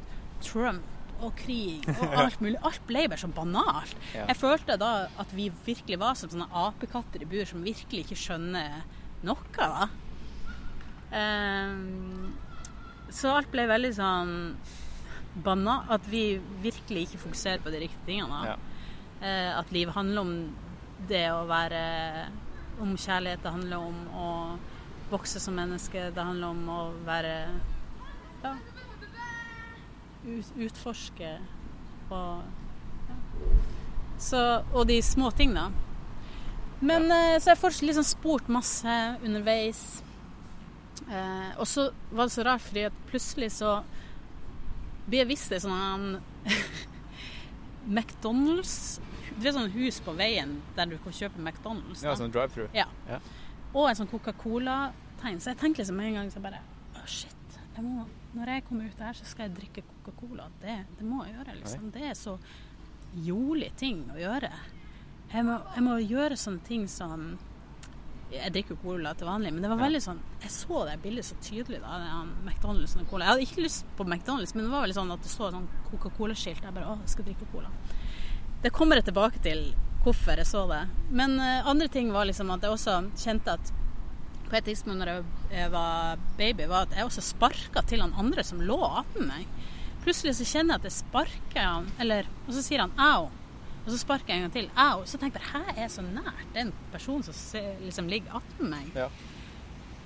Trump og krig og [LAUGHS] alt mulig. Alt ble bare så banalt. Ja. Jeg følte da at vi virkelig var som sånne apekatter i bur som virkelig ikke skjønner noe, da. Um, så alt ble veldig sånn banalt, At vi virkelig ikke fokuserer på de riktige tingene. da. Ja. Uh, at livet handler om det å være Om kjærlighet. Det handler om å vokse som menneske. Det handler om å være ja, ut, utforske og ja. Så, og de små ting, da. Men ja. så jeg får liksom spurt masse underveis. Eh, og så var det så rart, fordi at plutselig så blir jeg visst det sånn [LAUGHS] McDonald's Du vet sånn hus på veien der du kan kjøpe McDonald's? Ja, sånn drive-through. Ja. Ja. Og en sånn Coca-Cola-tegn. Så jeg tenkte liksom en gang så bare Å, shit. Jeg må, når jeg kommer ut der, så skal jeg drikke Coca-Cola. Det, det må jeg gjøre, liksom. Det er så jolig ting å gjøre. Jeg må, jeg må gjøre sånne ting som Jeg drikker jo cola til vanlig, men det var veldig sånn Jeg så det bildet så tydelig da. McDonald's og cola. Jeg hadde ikke lyst på McDonald's, men det var veldig sånn at det så sånn Coca-Cola-skilt. Jeg bare Å, jeg skal drikke cola. Det kommer jeg tilbake til hvorfor jeg så det. Men eh, andre ting var liksom at jeg også kjente at på et tidspunkt når jeg, jeg var baby, var at jeg også sparka til han andre som lå attmed meg. Plutselig så kjenner jeg at jeg sparker han, eller, og så sier han au. Og så sparker jeg en gang til. Au. Så tenker jeg her er så nært den personen som liksom ligger attmed meg? Ja.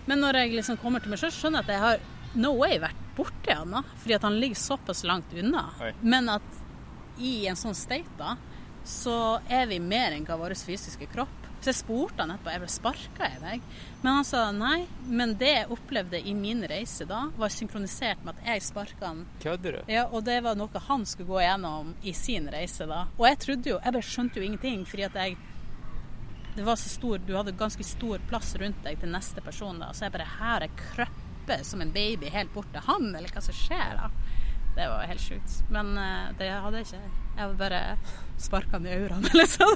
Men når jeg liksom kommer til meg selv, skjønner jeg at jeg har no way vært borti han da. Fordi at han ligger såpass langt unna. Oi. Men at i en sånn state da, så er vi mer enn hva vår fysiske kropp. Så jeg spurte han etterpå, jeg ble sparka i deg. Men han sa nei. Men det jeg opplevde i min reise da, var synkronisert med at jeg sparka han Kødder du? ja, og det var noe han skulle gå gjennom i sin reise da. Og jeg trodde jo, jeg bare skjønte jo ingenting, fordi at jeg det var så stor, Du hadde ganske stor plass rundt deg til neste person, da. Så jeg bare Her er krøppet som en baby helt bort til han, eller hva som skjer da? Det var helt sjukt. Men uh, det hadde jeg ikke. Jeg var bare sparka han i ørene, [LAUGHS] liksom.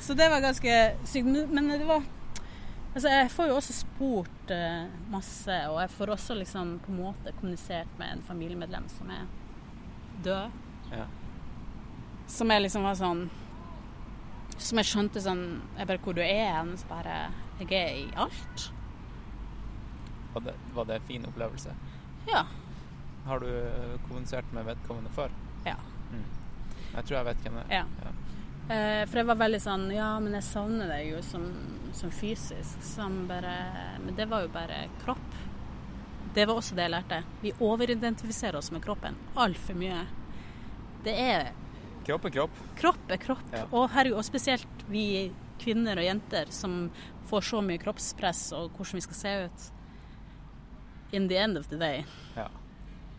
så det var ganske sykt. Men- det var Altså, jeg får jo også spurt uh, masse, og jeg får også liksom på en måte kommunisert med en familiemedlem som er død. Ja. Som jeg liksom var sånn Som jeg skjønte sånn Jeg bare Hvor du er hen? Så bare Jeg er i alt. Var det, var det en fin opplevelse? Ja. Har du eh, kommunisert med vedkommende før? Ja. Mm. Jeg tror jeg vet hvem det er. ja. Eh, for jeg var veldig sånn Ja, men jeg savner deg jo som, som fysisk. Som bare Men det var jo bare kropp. Det var også det jeg lærte. Vi overidentifiserer oss med kroppen altfor mye. Det er Kropp er kropp. Kropp er kropp. Ja. Og, herregud, og spesielt vi kvinner og jenter som får så mye kroppspress og hvordan vi skal se ut. In the end of the day. Ja.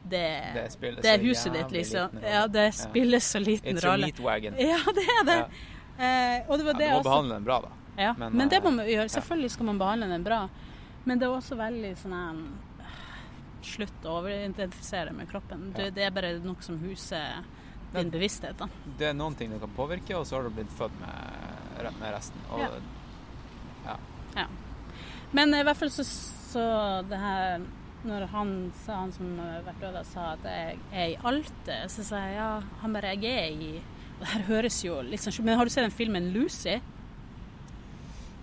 Det, Det det er huset ditt, liksom. Ja, det spiller så liten It's your rolle. meat. [LAUGHS] Ja, det er det. Eh, og det var det du må også. behandle den bra, da. Ja, Men, men, det må eh, man gjøre. Selvfølgelig skal man behandle den bra. Men det er også veldig sånn her Slutt å overidentifisere med kroppen. Det, det er bare noe som huser din bevissthet. da. Det er noen ting du kan påvirke, og så har du blitt født med, med resten. Og Ja. ja. Men i hvert fall så, så det her Når han, sa, han som har vært død, sa at jeg er i Alte, så sa jeg ja, han bare jeg er i og Det her høres jo litt sånn Men har du sett den filmen 'Lucy'?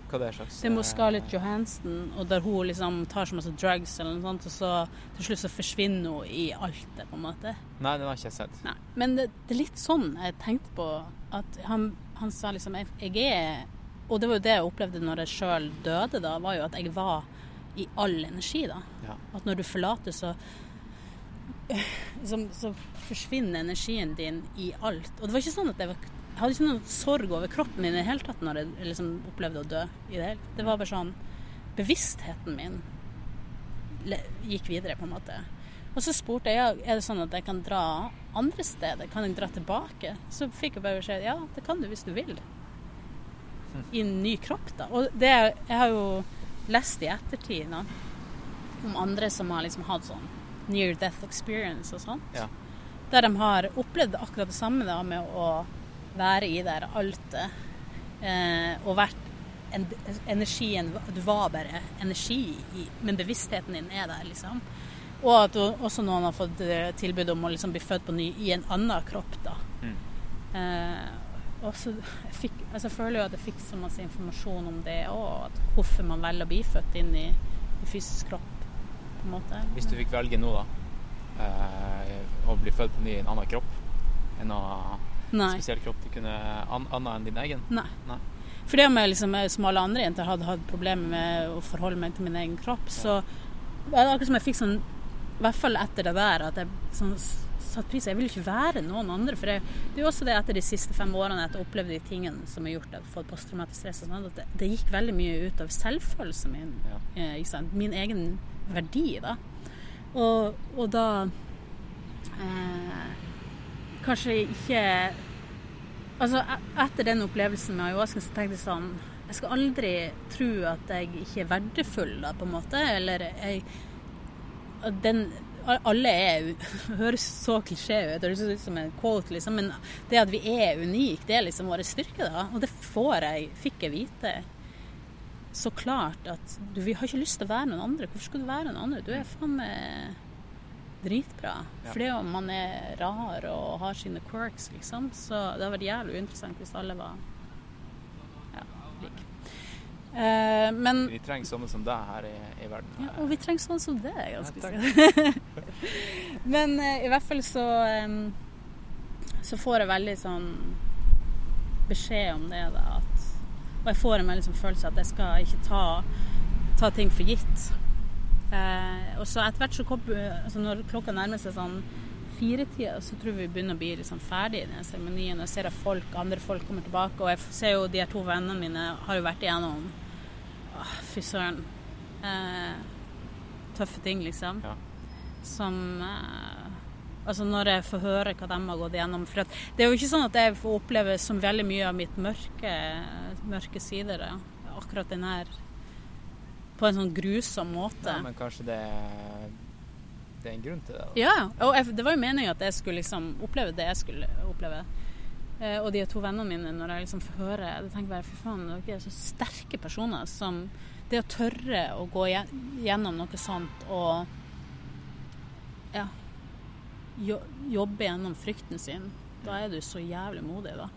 Hva det er slags Det er med eh, Scarlett Johansson, og der hun liksom tar så masse drugs eller noe sånt, og så til slutt så forsvinner hun i Alte, på en måte. Nei, den har ikke jeg sett. Nei. Men det, det er litt sånn jeg tenkte på at han, han sa liksom jeg, jeg er Og det var jo det jeg opplevde når jeg sjøl døde, da, var jo at jeg var i all energi, da. Ja. At når du forlater, så som, så forsvinner energien din i alt. Og det var ikke sånn at jeg var jeg hadde ikke noe sorg over kroppen min i det hele tatt når jeg liksom opplevde å dø. i Det hele. Det var bare sånn Bevisstheten min gikk videre, på en måte. Og så spurte jeg er det sånn at jeg kan dra andre steder. Kan jeg dra tilbake? Så fikk jeg bare beskjed ja, det kan du hvis du vil. I en ny kropp, da. Og det, jeg har jo lest i ettertid da, om andre som har liksom hatt sånn near death experience og sånt. Ja. Der de har opplevd akkurat det samme da med å være i der altet. Eh, og vært en, energien Du var bare energi i Men bevisstheten din er der, liksom. Og at du- også noen har fått eh, tilbud om å liksom bli født på ny i en annen kropp, da. Mm. Eh, og så jeg fikk, altså jeg føler jo at jeg fikk så masse informasjon om det òg, hvorfor man velger å bli født inn i, i fysisk kropp, på en måte. Hvis du fikk velge nå, da, eh, å bli født på ny i en annen kropp, en annen Nei. spesiell kropp du kunne an, annen enn din egen? Nei. Nei. det om jeg liksom, som alle andre jenter hadde hatt problemer med å forholde meg til min egen kropp, så det er akkurat som jeg fikk sånn I hvert fall etter det der at jeg sånn, satt pris Jeg vil ikke være noen andre. For jeg, det er jo også det etter de siste fem årene at jeg opplevde de tingene som har gjort at jeg har fått posttraumatisk stress. og sånn, at det, det gikk veldig mye ut av selvfølelsen min. Ja. Eh? Min egen verdi, da. Og, og da eh, Kanskje ikke Altså, e- etter den opplevelsen med ayahuasca så tenkte jeg sånn Jeg skal aldri tro at jeg ikke er verdifull, da, på en måte. Eller jeg den, Alle er [LAUGHS] høres så klisjé ut, det høres ut som en quote, liksom, men det at vi er unike, det er liksom vår styrke, da. Og det får jeg, fikk jeg vite så klart at du vi har ikke lyst til å være noen andre. Hvorfor skal du være noen andre? Du er faen meg dritbra. Ja. Fordi om man er rar og har sine quirks, liksom. Så det hadde vært jævlig uinteressant hvis alle var. Eh, men Vi trenger sånne som deg her i, i verden. ja, og vi trenger sånne som deg, ganske sikkert. [LAUGHS] Men eh, i hvert fall så em, Så får jeg veldig sånn beskjed om det, da. At, og jeg får en veldig sånn følelse at jeg skal ikke ta, ta ting for gitt. Eh, og så etter hvert så kom, altså Når klokka nærmer seg sånn firetida, så tror vi begynner å bli liksom ferdig i den seremonien. Jeg ser at folk, andre folk kommer tilbake, og jeg ser jo de her to vennene mine har jo vært igjennom Åh, Fy søren. Eh, tøffe ting, liksom. Ja. Som eh, Altså når jeg får høre hva de har gått igjennom. For det er jo ikke sånn at jeg får oppleve som veldig mye av mitt mørke, mørke sider. Akkurat den her På en sånn grusom måte. Ja, men kanskje det, det er en grunn til det? da? Ja, og jeg, det var jo meningen at jeg skulle liksom oppleve det jeg skulle oppleve. Eh, og de to vennene mine, når jeg liksom får høre Jeg tenker bare fy faen, dere er så sterke personer som Det å tørre å gå gjennom noe sånt og ja, jobbe gjennom frykten sin, da er du så jævlig modig, da.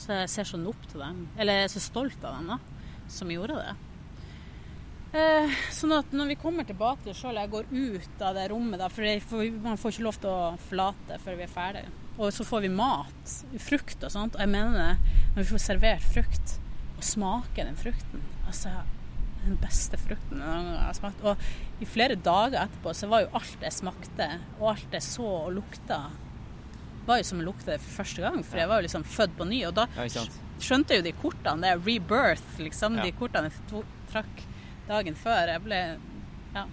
Så jeg ser sånn opp til dem. Eller jeg er så stolt av dem, da, som gjorde det. Eh, sånn at når vi kommer tilbake til sjøl, jeg går ut av det rommet, da, for man får ikke lov til å forlate før vi er ferdige. Og så får vi mat, frukt og sånt. Og jeg mener det, når vi får servert frukt, og smaker den frukten Altså, den beste frukten jeg har smakt. Og i flere dager etterpå så var jo alt jeg smakte, og alt jeg så og lukta, var jo som jeg lukta det for første gang. For jeg var jo liksom født på ny. Og da skjønte jeg jo de kortene. Det er rebirth, liksom. De kortene jeg trakk dagen før. Jeg ble Ja.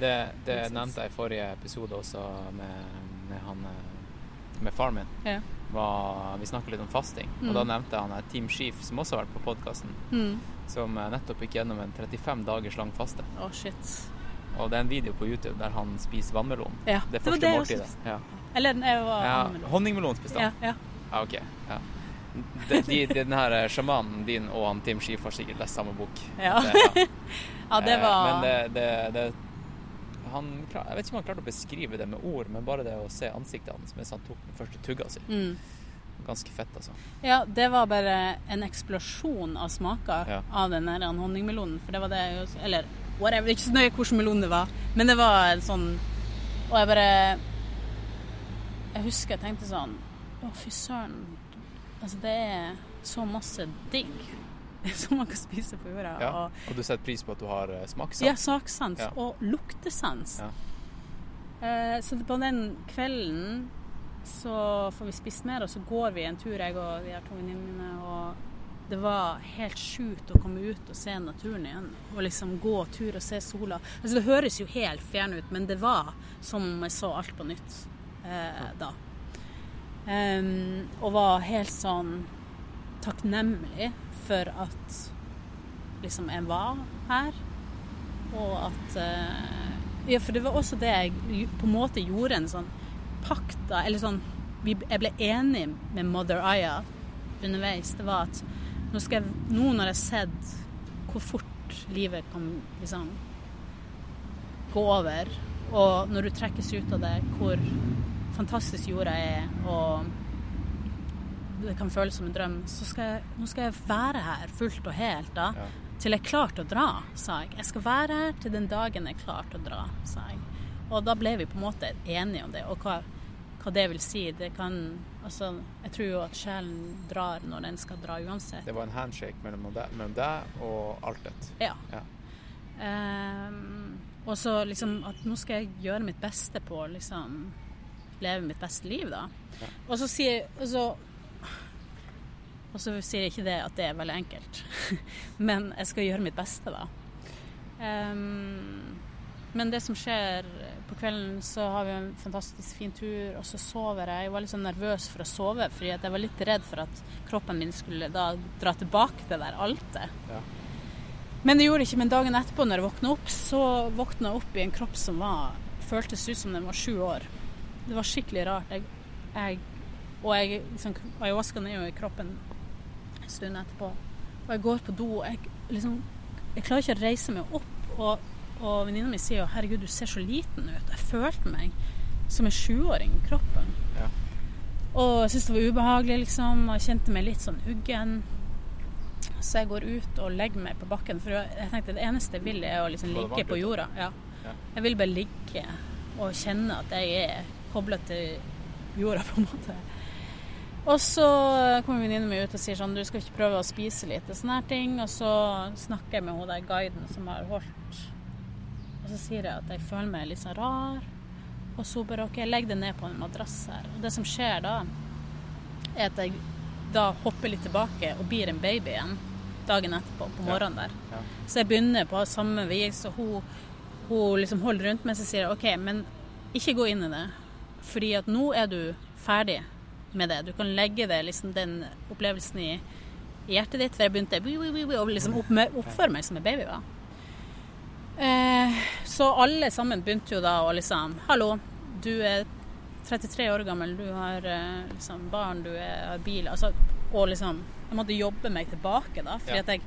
Det, det nevnte jeg i forrige episode også med, med han med faren min. ja. Var, vi snakka litt om fasting, Mm. og da nevnte han Team Sheef, som også har vært på podkasten, Mm. som eh, nettopp gikk gjennom en 35 dagers lang faste. Oh, shit. Og det er en video på YouTube der han spiser vannmelon. Ja, Det første det det måltidet. Ja. Eller jeg var ja. Honningmelon spiste Ja, han. ja. Ja, ok. Ja. De, de, den her eh, sjamanen din og han Team Sheef har sikkert lest samme bok. Ja. Det, ja. [LAUGHS] det Eh, var Men det, det, det han, Jeg vet ikke om han klarte å beskrive det med ord, men bare det å se ansiktet hans mens han tok den første tugga si. mm. Ganske fett, altså. Ja, det var bare en eksplosjon av smaker Ja. av den der honningmelonen. For det var det jo Eller whatever, er ikke så nøye hvilken melon det var. Men det var en sånn Og jeg bare Jeg husker jeg tenkte sånn Å, fy søren. Altså, det er så masse digg [LAUGHS] som man kan spise på jorda. Ja. Og, Og du setter pris på at du har eh, smakssans? ja, smakssans Ja. og luktesans. Ja. Eh, så på den kvelden så får vi spist mer, og så går vi en tur, jeg og de her to venninnene mine. Og det var helt sjukt å komme ut og se naturen igjen. Og liksom gå tur og se sola. Altså Det høres jo helt fjern ut, men det var som om jeg så alt på nytt eh, da. Um, og var helt sånn takknemlig for at liksom jeg var her. Og at eh, Ja, for det var også det jeg på en måte gjorde en sånn pakt da, Eller sånn Jeg ble enig med Mother Aya underveis. Det var at nå, skal jeg, nå når jeg har sett hvor fort livet kan liksom gå over, og når du trekkes ut av det, hvor fantastisk jorda er, og det kan føles som en drøm, så skal jeg, nå skal jeg være her fullt og helt da, Ja. til jeg er klar til å dra, sa jeg. Jeg skal være her til den dagen jeg er klar til å dra, sa jeg. Og da ble vi på en måte enige om det, og hva, hva det vil si. Det kan Altså, jeg tror jo at sjelen drar når den skal dra uansett. Det var en handshake mellom deg, mellom deg og Altet. Ja. Ja. Um, Og så liksom at nå skal jeg gjøre mitt beste på å liksom leve mitt beste liv, da. Ja. Og så sier og så, og så sier jeg ikke det at det er veldig enkelt, [LAUGHS] men jeg skal gjøre mitt beste, da. Um, men det som skjer på kvelden, så har vi en fantastisk fin tur, og så sover jeg. Jeg var litt sånn nervøs for å sove, fordi jeg var litt redd for at kroppen min skulle da dra tilbake det der altet. Ja. Men det gjorde det ikke. Men dagen etterpå, når jeg våkna opp, så våkna jeg opp i en kropp som var, føltes ut som den var sju år. Det var skikkelig rart. Jeg, jeg, og jeg, liksom, ayahuascaen er jo i kroppen en stund etterpå. Og jeg går på do, og jeg liksom Jeg klarer ikke å reise meg opp. Og, og venninna mi sier jo 'herregud, du ser så liten ut'. Jeg følte meg som en sjuåring i kroppen. Ja. Og jeg syntes det var ubehagelig, liksom. Og jeg kjente meg litt sånn uggen. Så jeg går ut og legger meg på bakken. For jeg tenkte det eneste jeg vil, er å liksom ligge på jorda. Ja. Jeg vil bare ligge og kjenne at jeg er kobla til jorda, på en måte. Og så kommer venninnen min ut og sier sånn Du skal ikke prøve å spise litt og sånne her ting. Og så snakker jeg med hun der guiden som har holdt. Og så sier jeg at jeg føler meg litt sånn rar. Og så bare OK, legg det ned på en madrass her. Og det som skjer da, er at jeg da hopper litt tilbake og blir en baby igjen dagen etterpå, på morgenen der. Ja. Så jeg begynner på samme vis, og hun, hun liksom holder rundt meg, så sier jeg OK, men ikke gå inn i det. Fordi at nå er du ferdig med det. Du kan legge det, liksom, den opplevelsen i, i hjertet ditt. For jeg begynte å liksom opp, oppføre meg som en baby. var. Eh, så alle sammen begynte jo da å liksom Hallo, du er 33 år gammel, du har eh, liksom barn, du er, har bil altså, Og liksom Jeg måtte jobbe meg tilbake, da. Fordi Ja. at jeg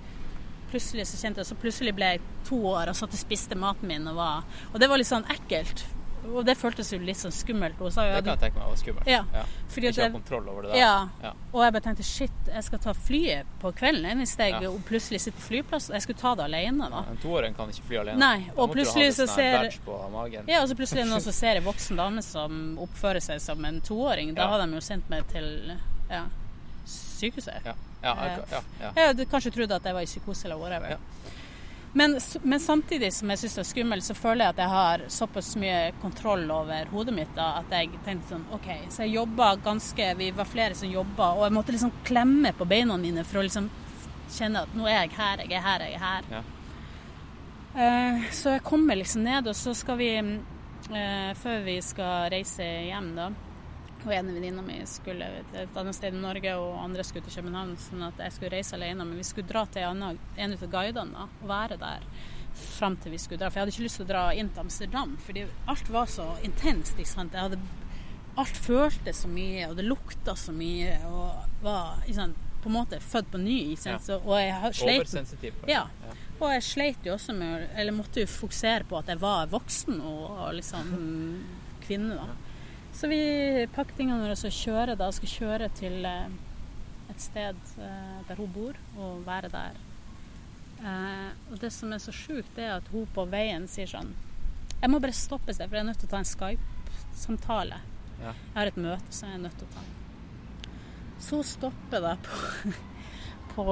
plutselig så kjente jeg Så plutselig ble jeg to år og satt og spiste maten min og var Og det var litt sånn ekkelt. Og det føltes jo litt sånn skummelt. Hun sa jo Det kan jeg tenke meg var skummelt. Ja, fordi ikke Ikke ha kontroll over det der. ja. Ja. Og jeg bare tenkte shit, jeg skal ta flyet på kvelden hvis jeg Ja. plutselig sitter på flyplassen. Jeg skulle ta det alene, da. En toåring kan ikke fly alene. Nei, og plutselig så ser- på magen. Ja, og så plutselig noen som [LAUGHS] ser jeg voksen dame som oppfører seg som en toåring. Da Ja. hadde de jo sendt meg til ja, sykehuset. Ja. Ja, ja, ja, Jeg hadde kanskje trodd at jeg var i psykose eller whatever. Ja. Men, men samtidig som jeg syns det er skummelt, så føler jeg at jeg har såpass mye kontroll over hodet mitt da, at jeg tenkte sånn OK, så jeg jobba ganske Vi var flere som jobba, og jeg måtte liksom klemme på beina mine for å liksom kjenne at nå er jeg her, jeg er her, jeg er her. Ja. Eh, så jeg kommer liksom ned, og så skal vi eh, Før vi skal reise hjem, da og ene venninna mi skulle til et annet sted i Norge, og andre skulle til København. Sånn at jeg skulle reise alene. Men vi skulle dra til en av en av guidene og være der fram til vi skulle dra. For jeg hadde ikke lyst til å dra inn til Amsterdam, fordi alt var så intenst. Ikke sant? Jeg hadde, alt føltes så mye, og det lukta så mye, og var ikke sant, på en måte født på ny. Så, og jeg sleit Oversensitiv. Ja. og jeg sleit jo også med Eller måtte jo fokusere på at jeg var voksen og, og liksom kvinne, da. Så vi pakker tingene våre og kjører da. Skal kjøre til eh, et sted eh, der hun bor, og være der. Eh, og det som er så sjukt, er at hun på veien sier sånn Jeg må bare stoppe et sted, for jeg er nødt til å ta en Skype-samtale. Ja. Jeg har et møte som jeg er nødt til å ta. Så hun stopper da på, [LAUGHS] på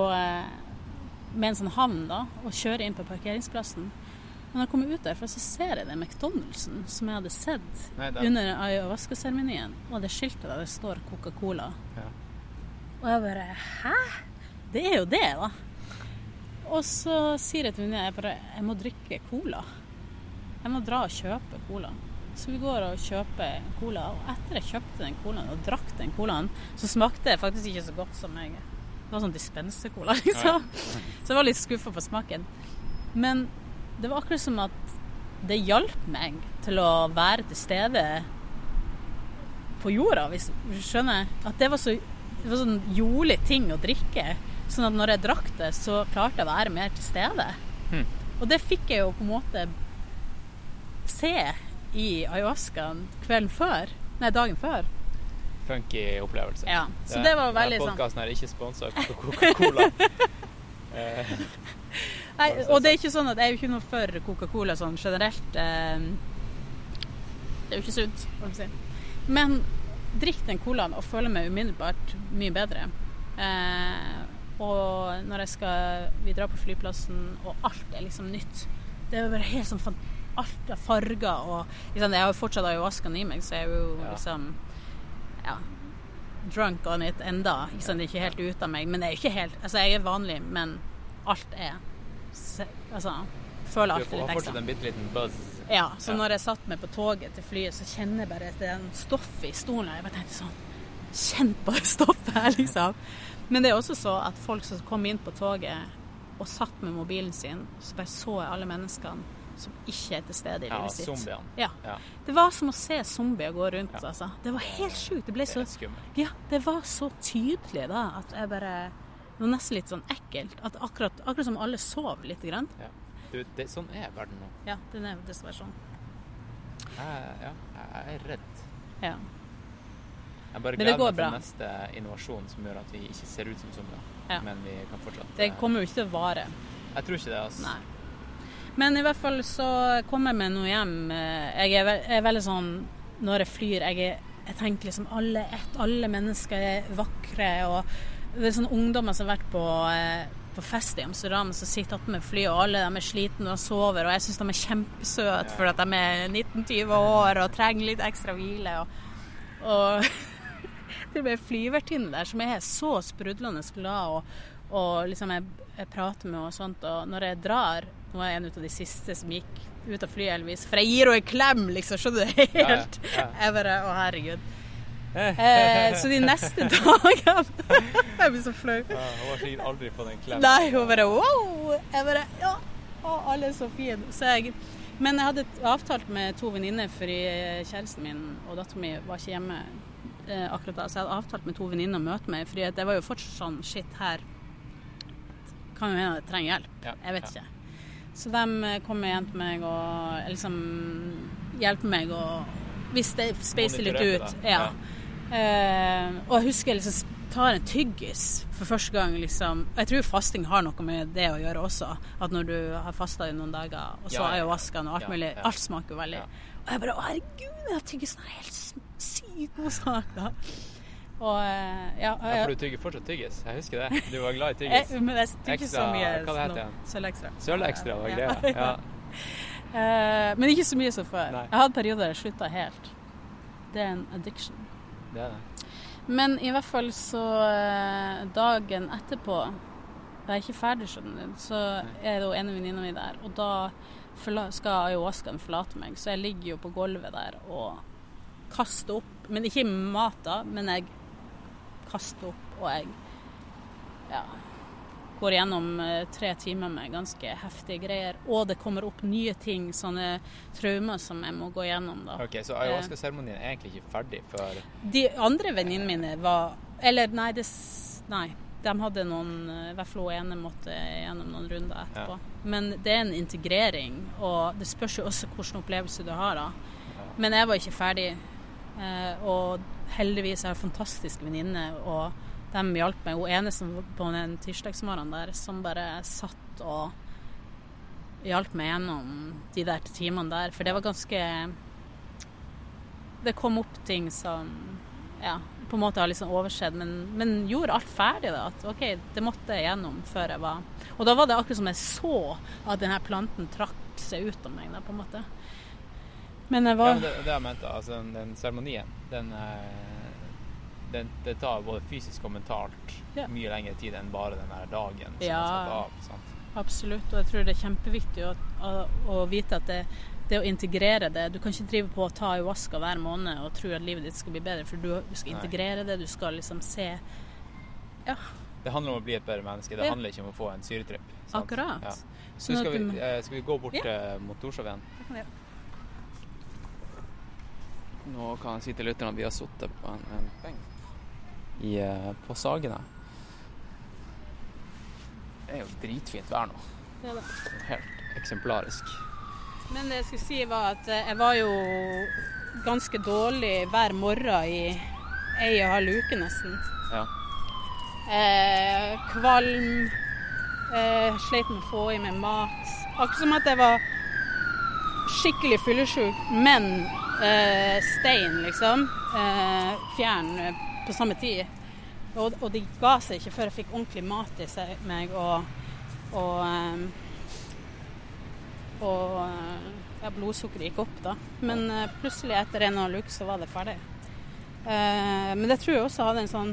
med en sånn havn da, og kjører inn på parkeringsplassen. Men når jeg kommer ut derfra, så ser jeg den McDonald'sen som jeg hadde sett Nei, under ayahuasca-seremonien. Og det skiltet der det står Coca-Cola. Ja. Og jeg bare Hæ? Det er jo det, da. Og så sier jeg til venninna jeg bare Jeg må drikke cola. Jeg må dra og kjøpe cola. Så vi går og kjøper cola. Og etter jeg kjøpte den colaen og drakk den colaen, så smakte det faktisk ikke så godt som jeg Det var sånn dispensercola, [LAUGHS] liksom. Så jeg var litt skuffa på smaken. Men det var akkurat som at det hjalp meg til å være til stede på jorda, hvis du skjønner. At det var så det var sånn jolig ting å drikke. Sånn at når jeg drakk det, så klarte jeg å være mer til stede. Hmm. Og det fikk jeg jo på en måte se i ayahuascaen kvelden før. Nei, dagen før. Funky opplevelse. Ja, Så det var veldig sånn Podkasten er ikke sponsa av Coca-Cola. [LAUGHS] Eh, Nei, og det er ikke sånn at jeg er jo ikke noe for Coca-Cola sånn generelt. eh, Det er jo ikke sunt, holdt jeg på å si. Men drikk den colaen og føler meg umiddelbart mye bedre. Eh, og når jeg skal Vi drar på flyplassen, og alt er liksom nytt. Det er jo bare helt sånn alt av farger og liksom, Jeg har jo fortsatt ayahuascaen i meg, så jeg er jo liksom Ja. Drunk on it enda. Liksom, det er ikke helt ute av meg. Men jeg er ikke helt Altså, jeg er vanlig, men alt er Altså, føler Du alltid får litt fortsatt ekstra. en bitte liten buzz. Ja, så Ja. når jeg satt meg på toget til flyet, så kjenner jeg bare at det er en stoff i stolen. Jeg bare tenkte sånn Kjenn på det stoffet her, liksom. Men det er også så at folk som kom inn på toget og satt med mobilen sin, så bare så jeg alle menneskene som ikke er til stede i Ja, livet sitt. zombiene. Ja. Ja, Det var som å se zombier gå rundt, Ja. altså. Det var helt sjukt. Det ble så det. Ja, det var så tydelig da at jeg bare Det var nesten litt sånn ekkelt. At akkurat, akkurat som alle sov lite Grann. Ja. Du, det, sånn er verden nå. Ja, den er dessverre sånn. Jeg, ja, jeg er redd. Ja. Jeg bare gleder meg til bra. neste innovasjon som gjør at vi ikke ser ut som zombier. Ja. Men vi kan fortsatt Det kommer jo ikke til å vare. Jeg tror ikke det, altså. Nei. Men i hvert fall så kommer jeg meg nå hjem. Eh, Jeg er, ve er veldig sånn når jeg flyr Jeg, er, jeg tenker liksom alle ett, alle mennesker er vakre. Og det er sånne ungdommer som har vært på, eh, på fest i Amsterdam, som sitter oppe med flyet, og alle de er slitne og sover. Og jeg syns de er kjempesøte for at de er 19-20 år og trenger litt ekstra hvile. Og, og [LAUGHS] og med flyvertinne der som er så sprudlende glad, og, og liksom jeg, jeg prater med og sånt. Og når jeg drar Nå er jeg en av de siste som gikk ut av flyet, heldigvis. For jeg gir henne en klem, liksom. Skjønner du? Ja, Helt. ja. [LAUGHS] Jeg bare Å, herregud. Eh, så de neste [LAUGHS] dagene [LAUGHS] Jeg blir så flau. Ja, hun har sikkert aldri fått en klem. Nei, hun bare wow! Jeg bare Ja. Å, alle er så fine. Så jeg Men jeg hadde avtalt med to venninner, fordi kjæresten min og datteren min var ikke hjemme eh, akkurat da. Så jeg hadde avtalt med to venninner å møte meg, fordi det var jo fortsatt sånn Shit, her kan jo hende jeg trenger hjelp. Ja, Jeg vet ja. ikke. Så de eh, kommer hjem til meg og liksom hjelper meg å Hvis det speiser litt ut. Ja. Uh, og jeg husker jeg liksom tar en tyggis for første gang, liksom. Og jeg tror fasting har noe med det å gjøre også. At når du har fasta i noen dager, og så Ja, ja, ayahuascaen og alt mulig, ja. alt smaker veldig. Og jeg bare Å, herregud, den tyggisen er helt sykt god da. Og ja, ja, Ja, for du tygger fortsatt tyggis. Jeg husker det. Du var glad i tyggis. men jeg tygger så mye hva det heter? Sølvekstra. Sølvekstra var greia. [LAUGHS] Ja. Eh, men ikke så mye som før. Nei. Jeg hadde perioder der jeg slutta helt. Det er en addiction. Det er det. Men i hvert fall så eh, dagen etterpå jeg er ikke ferdig, skjønner du, så er det jo en venninne mi der. Og da skal ayahuascaen forlate meg, så jeg ligger jo på gulvet der og kaster opp. Men ikke mat, da, men jeg kaster opp, og jeg ja, går gjennom eh, tre timer med ganske heftige greier. Og det kommer opp nye ting, sånne traumer som jeg må gå gjennom, da. Ok, Så ayahuasca-seremonien er egentlig ikke ferdig før De andre venninnene mine var Eller nei, det, nei de hadde noen eh, I hvert fall hun ene måtte gjennom noen runder etterpå. Men det er en integrering, og det spørs jo også hvilken opplevelse du har. da. Men jeg var ikke ferdig. Eh, og heldigvis har en fantastisk venninne, og de hjalp meg. Hun ene som på den tirsdagsmorgenen der, som bare satt og hjalp meg gjennom de der timene der. For det var ganske Det kom opp ting som ja, på en måte har liksom oversett, men, men gjorde alt ferdig. da, At OK, det måtte jeg gjennom før jeg var Og da var det akkurat som jeg så at denne planten trakk seg ut av meg, da, på en måte. Men jeg Ja, var men det, det jeg mente, altså den- seremonien, den, eh, den Det tar både fysisk og mentalt Ja. mye lengre tid enn bare den der dagen som Ja. man setter av. Sant? Absolutt, og jeg tror det er kjempeviktig å, å, å vite at det, det å integrere det Du kan ikke drive på å ta ayahuasca hver måned og tro at livet ditt skal bli bedre, for du, du skal Nei. integrere det, du skal liksom se Ja, Det handler om å bli et bedre menneske, det Ja. handler ikke om å få en syretripp. sant? akkurat. Ja. Så Sånn skal vi, eh, skal vi gå bort Ja. eh, mot Torshov igjen? Det kan vi gjøre. Nå kan jeg si til lytterne at vi har sittet på en, en benk i, eh, på Sagene. Det er jo dritfint vær nå. Det det. Helt eksemplarisk. Men det jeg skulle si var at eh, jeg var jo ganske dårlig hver morgen i ei og halv uke nesten. Ja. Eh, kvalm, eh, sleit med å få i meg mat. Akkurat som at jeg var skikkelig fyllesyk, men eh, stein, liksom. Eh, fjern eh, på samme tid. Og, og de ga seg ikke før jeg fikk ordentlig mat i seg, meg og, og, og ja, blodsukkeret gikk opp, da. Men plutselig etter en og en uke så var det ferdig. Eh, men det tror jeg også hadde en sånn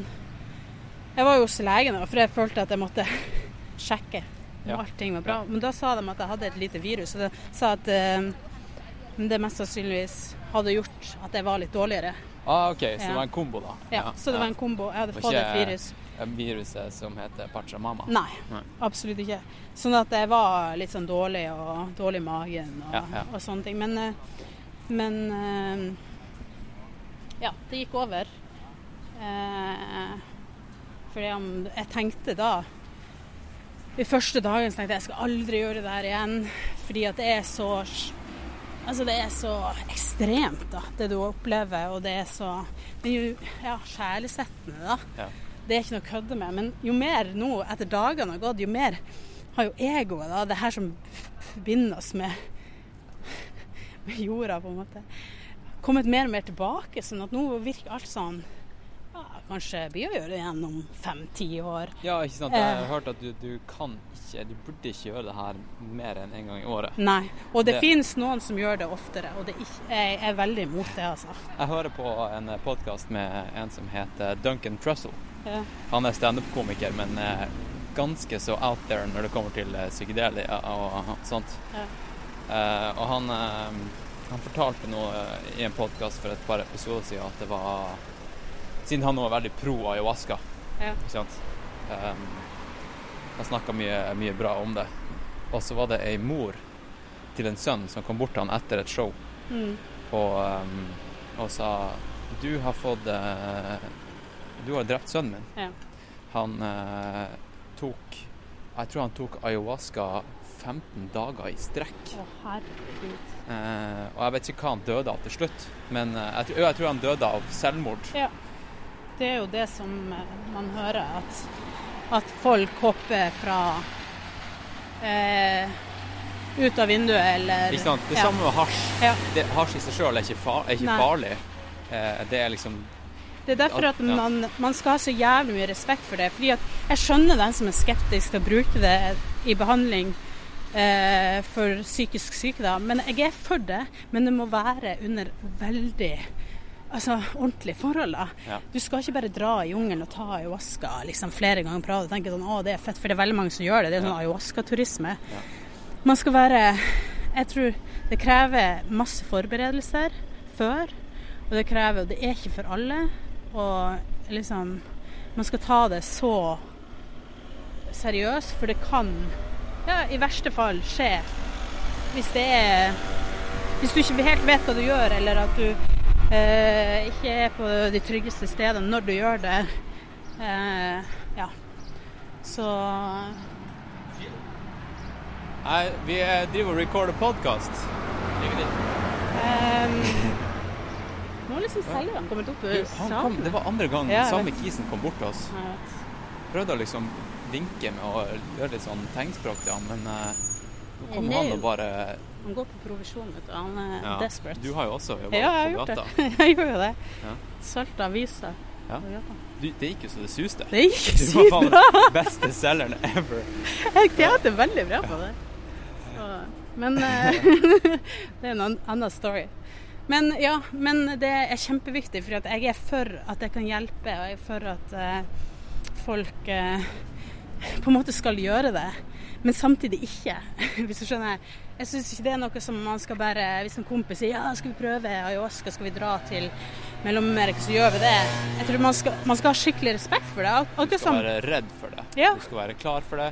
Jeg var jo hos legen, da, for jeg følte at jeg måtte [LAUGHS] sjekke om Ja. allting var bra. Men da sa de at jeg hadde et lite virus, og de sa at eh, det mest sannsynligvis hadde gjort at jeg var litt dårligere. Ah, OK, så det var en kombo, da. Ja, Så det var en kombo. Jeg hadde fått et ikke- virus. Viruset som heter Pachamama. Nei, Nei. absolutt ikke. Sånn at jeg var litt sånn dårlig og dårlig i magen og, Ja, og sånne ting. Men, eh, men eh, ja, det gikk over. Eh, fordi jeg tenkte da De første dagen tenkte jeg jeg skal aldri gjøre det her igjen. Fordi at det er så Altså det er så ekstremt, da, det du opplever. Og det er så Det er jo ja, sjelesettende, da Ja. det er ikke noe å kødde med. Men jo mer nå, etter dagene har gått, jo mer har jo egoet, da, det her som forbinder oss med, med jorda, på en måte, kommet mer og mer tilbake. Sånn at nå virker alt sånn Kanskje blir å gjøre det igjen om fem-ti år. Ja, ikke sant. Jeg har Eh. hørt at du, du kan ikke Du burde ikke gjøre det her mer enn en gang i året. Nei. Og det, Det- finnes noen som gjør det oftere, og det ikke, jeg er veldig imot det, altså. Jeg hører på en podkast med en som heter Duncan Trussell. Ja. Han er standup-komiker, men eh, ganske så out there når det kommer til eh, psykedelia og sånt. Ja. Eh, og han, eh, han fortalte noe eh, i en podkast for et par episoder siden at det var Siden han nå er veldig pro ayahuasca, Ja. ikke sant. Um, han snakka mye, mye bra om det. Og så var det ei mor til en sønn som kom bort til han etter et show Mm. og, um, og sa Du har fått uh, Du har drept sønnen min. Ja. Han uh, tok Jeg tror han tok ayahuasca 15 dager i strekk. Å, herregud. Eh, og jeg vet ikke hva han døde av til slutt, men jeg, jeg tror han døde av selvmord. Ja. Det er jo det som eh, man hører, at, at folk hopper fra eh, ut av vinduet eller Ikke sant? Det ja. samme med hasj. Ja. Det, hasj i seg sjøl er ikke, far, er ikke farlig. Eh, det er liksom Det er derfor at man, man skal ha så jævlig mye respekt for det. Fordi at jeg skjønner den som er skeptisk til å bruke det i behandling eh, for psykisk syke, da. Men jeg er for det. Men det må være under veldig altså, ordentlige forhold. da. Ja. Du skal ikke bare dra i jungelen og ta ayahuasca liksom, flere ganger på rad og tenke sånn å, det er fett. For det er veldig mange som gjør det. Det er sånn ayahuasca-turisme. Ja. Man skal være Jeg tror det krever masse forberedelser før. Og det krever Og det er ikke for alle. Og liksom Man skal ta det så seriøst, for det kan ja, i verste fall skje hvis det er Hvis du ikke helt vet hva du gjør, eller at du eh, ikke er på de tryggeste stedene når du gjør det. Eh, ja. Så Nei, vi driver og recorder podkast. Um, nå har liksom selgeren kommet opp Du, kom, det var andre gang Ja, samme kisen kom bort til oss. Prøvde å liksom vinke med å gjøre litt sånn tegnspråk til han, men uh, nå kom Nei. han og bare Han går på provisjon, vet du. Han er ja. desperate. Du har jo også jobba ja, på gata. det. [LAUGHS] jeg gjorde jo det. Ja. Solgte aviser. Ja. Du, det gikk jo så det suste. Det gikk [LAUGHS] Du var faen den beste selgeren ever. [LAUGHS] Jeg tjente veldig bra på det. Så, men eh, det er en annen story. Men ja, men det er kjempeviktig, for jeg er for at jeg kan hjelpe, og jeg er for at uh, folk uh, på en måte skal gjøre det. Men samtidig ikke, [LAUGHS] hvis du skjønner. Jeg syns ikke det er noe som man skal bare Hvis en kompis sier ja, skal vi prøve ayahuasca, skal vi dra til Mellom-Amerika, så gjør vi det. Jeg tror man skal, man skal ha skikkelig respekt for det. Akkurat Du skal som være redd for det. Ja. Du skal være klar for det.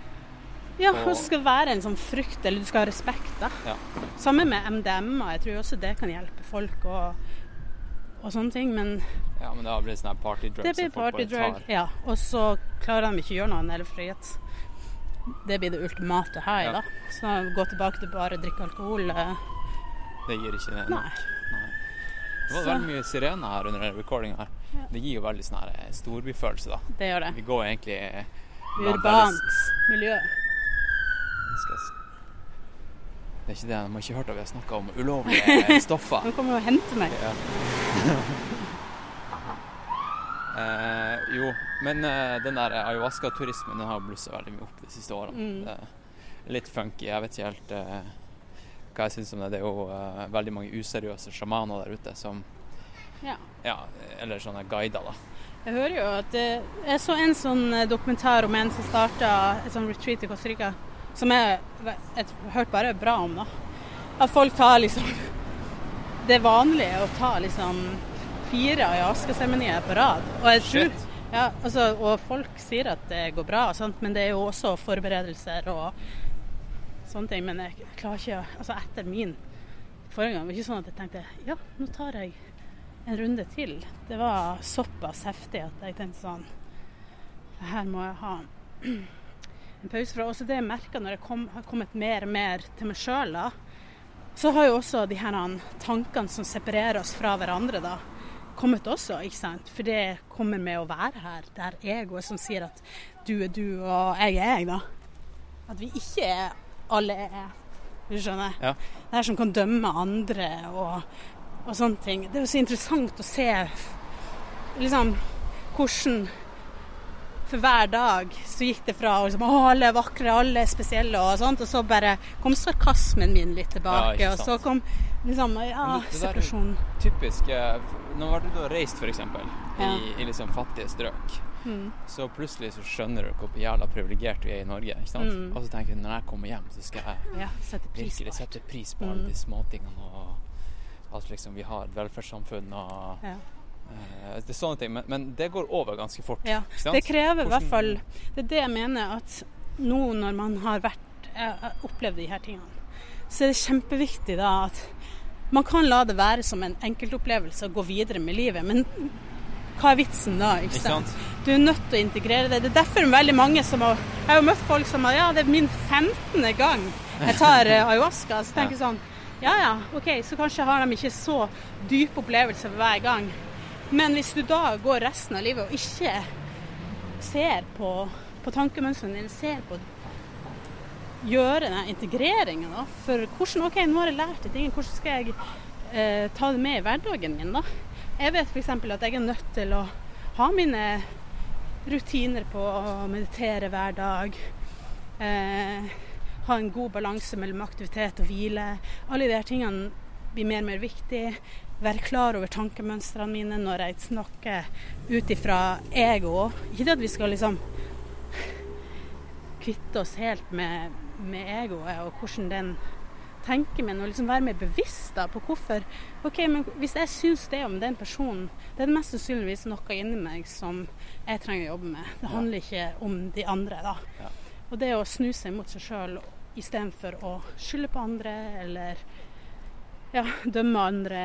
Ja, Og- så skal det være en sånn frykt, eller du skal ha respekt, da. Ja. Sammen med MDMA, jeg tror også det kan hjelpe folk og, og sånne ting, men Ja, men det blir sånn party drugs det blir party drug. Ja, og så klarer de ikke å gjøre noe annet, fordi at det blir det ultimate high, Ja. da. Så gå tilbake til bare å drikke alkohol eh, Det gir ikke nok. Nei. Det var Så- veldig mye sirener her under recordinga. Ja. Det gir jo veldig sånn her eh, storbyfølelse, da. Det gjør det. Vi går egentlig eh, Urbant miljø. Det er ikke det. De har ikke hørt at vi har snakka om ulovlige stoffer. Nå kommer du og henter meg. Ja. [LAUGHS] eh, jo, men eh, den der ayahuasca-turismen har blussa veldig mye opp de siste årene. Mm. Litt funky. Jeg vet ikke helt eh, hva jeg syns om det. Det er jo eh, veldig mange useriøse sjamaner der ute som Ja. Ja, eller sånne guider, da. Jeg hører jo at eh, Jeg så en sånn eh, dokumentar om en som starta et sånn retreat i Costa Rica, som jeg jeg har hørt bare bra om, da. At folk tar liksom [LAUGHS] Det er vanlig å ta liksom fire ayahuasca-seremonier på rad. Og jeg tror Shit. ja, altså, og folk sier at det går bra, sant? men det er jo også forberedelser og sånne ting. Men jeg klarer ikke Altså etter min forrige gang, var det ikke sånn at jeg tenkte ja, nå tar jeg en runde til. Det var såpass heftig at jeg tenkte sånn Her må jeg ha en pause fra. Også det jeg merka når jeg kom, har kommet mer og mer til meg sjøl, da. Så har jo også de her tankene som separerer oss fra hverandre, da, kommet også, ikke sant. For det kommer med å være her. Det er egoet som sier at du er du og jeg er jeg, da. At vi ikke er alle er. Du skjønner? Ja. Det her som kan dømme andre og, og sånne ting. Det er jo så interessant å se liksom hvordan for hver dag så gikk det fra liksom, å, alle er vakre, alle er spesielle og sånt, og så bare kom sarkasmen min litt tilbake. Ja, og så kom liksom ja, separasjon. Typisk Nå Når har du reist, f.eks., Ja. i, i liksom fattige strøk, Mm. så plutselig så skjønner du hvor jævla privilegert vi er i Norge. ikke sant? Mm. Og så tenker du når jeg kommer hjem, så skal jeg Ja, sette pris på virkelig sette pris på Mm. de småtingene. og alt liksom vi har et velferdssamfunn og Ja. eh, Det er sånne ting. Men, men det går over ganske fort. Ja, det krever i hvert fall Det er det jeg mener at nå når man har vært eh, opplevd de her tingene, så er det kjempeviktig da at man kan la det være som en enkeltopplevelse og gå videre med livet, men hva er vitsen da? Ikke sant? Du er nødt til å integrere det. Det er derfor veldig mange som har Jeg har jo møtt folk som har Ja, det er min 15. gang jeg tar eh, ayahuasca. Så tenker jeg sånn Ja ja, OK, så kanskje har de ikke så dyp opplevelse hver gang. Men hvis du da går resten av livet og ikke ser på, på tankemønstrene dine, ser på Gjøre den integreringen. For hvordan OK, nå har jeg lært de tingene. Hvordan skal jeg eh, ta det med i hverdagen min, da? Jeg vet f.eks. at jeg er nødt til å ha mine rutiner på å meditere hver dag. Eh, ha en god balanse mellom aktivitet og hvile. Alle de her tingene blir mer og mer viktig. Være klar over tankemønstrene mine når jeg snakker ut ifra ego. Ikke det at vi skal liksom kvitte oss helt med, med egoet og hvordan den tenker, men å liksom være mer bevisst da på hvorfor OK, men hvis jeg syns det om den personen, det er det mest sannsynligvis noe inni meg som jeg trenger å jobbe med. Det handler ikke om de andre, da. Ja. Og det å snu seg mot seg sjøl istedenfor å skylde på andre eller ja, dømme andre.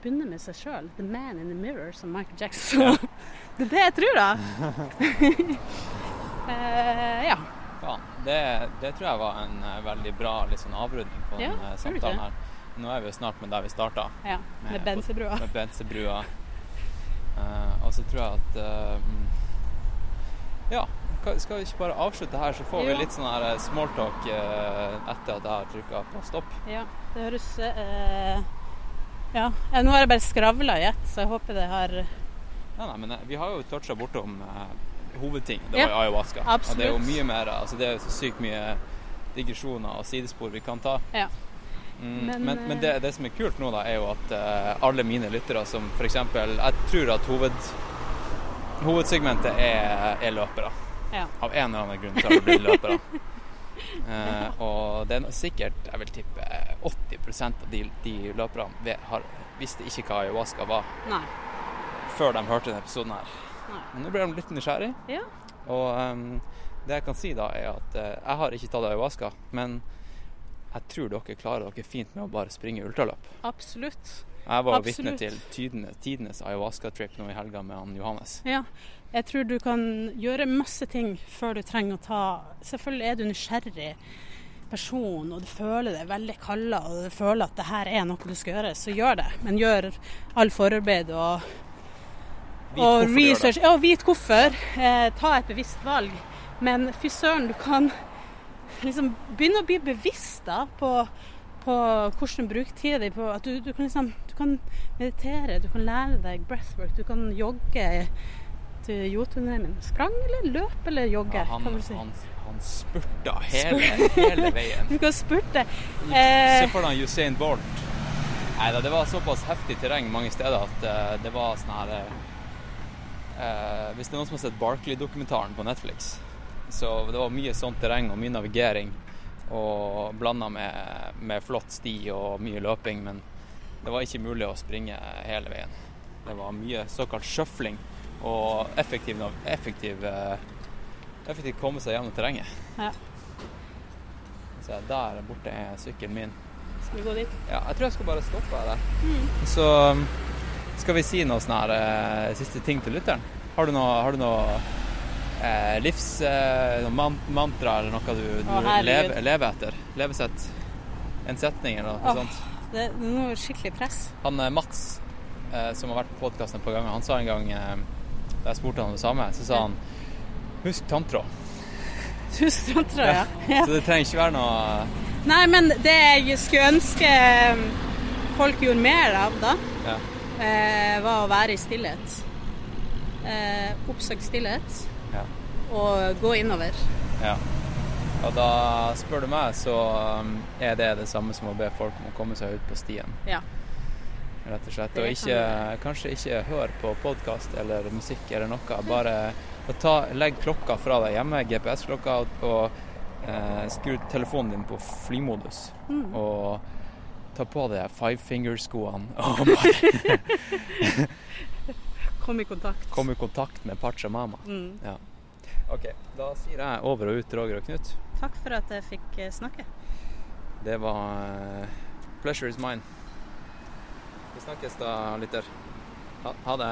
Begynne med seg sjøl. The man in the mirror, som Michael Jackson det er det jeg tror, da. uh, [LAUGHS] [LAUGHS] ja. Faen. Det, det tror jeg var en eh, veldig bra sånn avrunding på den eh, samtalen her. Nå er vi jo snart med der vi starta, ja. Med- Med Bensebrua. med Bensebrua. Uh, og så tror jeg at uh, Ja, skal vi ikke bare avslutte her, så får vi litt sånn her eh, smalltalk uh, etter at jeg har trykka på stopp. Ja, det høres eh, ja. ja, nå har jeg bare skravla i ett, så jeg håper det har Ja, nei, men eh, vi har jo toucha bortom eh, hovedting. Det var jo ayahuasca. Og det er jo mye mer altså Det er så sykt mye digresjoner og sidespor vi kan ta. Ja. Mm, Men, men men eh, det, det som er kult nå, da, er jo at uh, alle mine lyttere som f.eks. Jeg tror at hoved, hovedsegmentet er, er løpere. Ja. Av en eller annen grunn så har det blitt løpere. Uh, [LAUGHS] og det er sikkert, jeg vil tippe, 80% av de, de løperne visste ikke hva ayahuasca var Nei. før de hørte denne episoden her. Men nå ble de litt nysgjerrig. Ja. Og um, det jeg kan si da, er at uh, jeg har ikke tatt ayahuasca, men jeg tror dere klarer dere fint med å bare springe ultraløp. Absolutt. Jeg var vitne til tidenes, tidenes ayahuasca-trip nå i helga med han Johannes. Ja. Jeg tror du kan gjøre masse ting før du trenger å ta Selvfølgelig er du nysgjerrig person, og du føler deg veldig kalla, og du føler at det her er noe du skal gjøre, så gjør det. Men gjør all forarbeid og og research. Ja, vit hvorfor. Eh, ta et bevisst valg. Men fy søren, du kan liksom begynne å bli bevisst da på, på hvordan du bruker tida di på at du, du kan liksom du kan meditere, du kan lære deg breathwork, du kan jogge Jotunheimen? Sprang eller løp eller jogge? Ja, han, kan du si. han, han spurta hele, hele veien. [LAUGHS] Du kan spurte. Se Eh, for deg Usain Bolt. Nei det var såpass heftig terreng mange steder at eh, det var sånn her eh, Hvis det er noen som har sett Barkley-dokumentaren på Netflix, så det var mye sånt terreng og mye navigering. Og blanda med, med flott sti og mye løping, men det var ikke mulig å springe hele veien. Det var mye såkalt sjøfling og effektiv, effektiv, effektiv, eh, effektivt komme seg gjennom terrenget. Ja. Så der borte er sykkelen min. skal vi gå dit? Ja, jeg tror jeg skal bare stoppe her. Så um, skal vi si noe sånn her eh, siste ting til lytteren. Har du noe, har du noe eh, livs... Eh, noe mantra eller noe du, du Å, lever, lever etter? Levesett? En setning eller noe Åh. sånt? Det er noe skikkelig press. Han eh, Mats, eh, som har vært på podkasten et par ganger, han sa en gang eh, da jeg spurte han om det samme, så sa han Husk tanntråd. Husk tanntråd, ja. [LAUGHS] Ja. Så det trenger ikke være noe Nei, men det jeg skulle ønske folk gjorde mer av, da, Ja. Eh, var å være i stillhet. Eh, oppsøk stillhet ja. og gå innover. Ja. Og da spør du meg, så um, er det det samme som å be folk om å komme seg ut på stien, Ja. rett og slett. Og ikke, kanskje ikke hør på podkast eller musikk eller noe. Bare ta, legg klokka fra deg hjemme, GPS-klokka, og eh, skru telefonen din på flymodus. Mm. Og ta på deg five finger-skoene [LAUGHS] og bare [LAUGHS] Kom i kontakt. Kom i kontakt med Pachamama. Mm. Ja. OK, da sier jeg over og ut, Roger og Knut. Takk for at jeg fikk eh, snakke. Det var eh, Pleasure is mine. Vi snakkes da, lytter. Ha, ha det.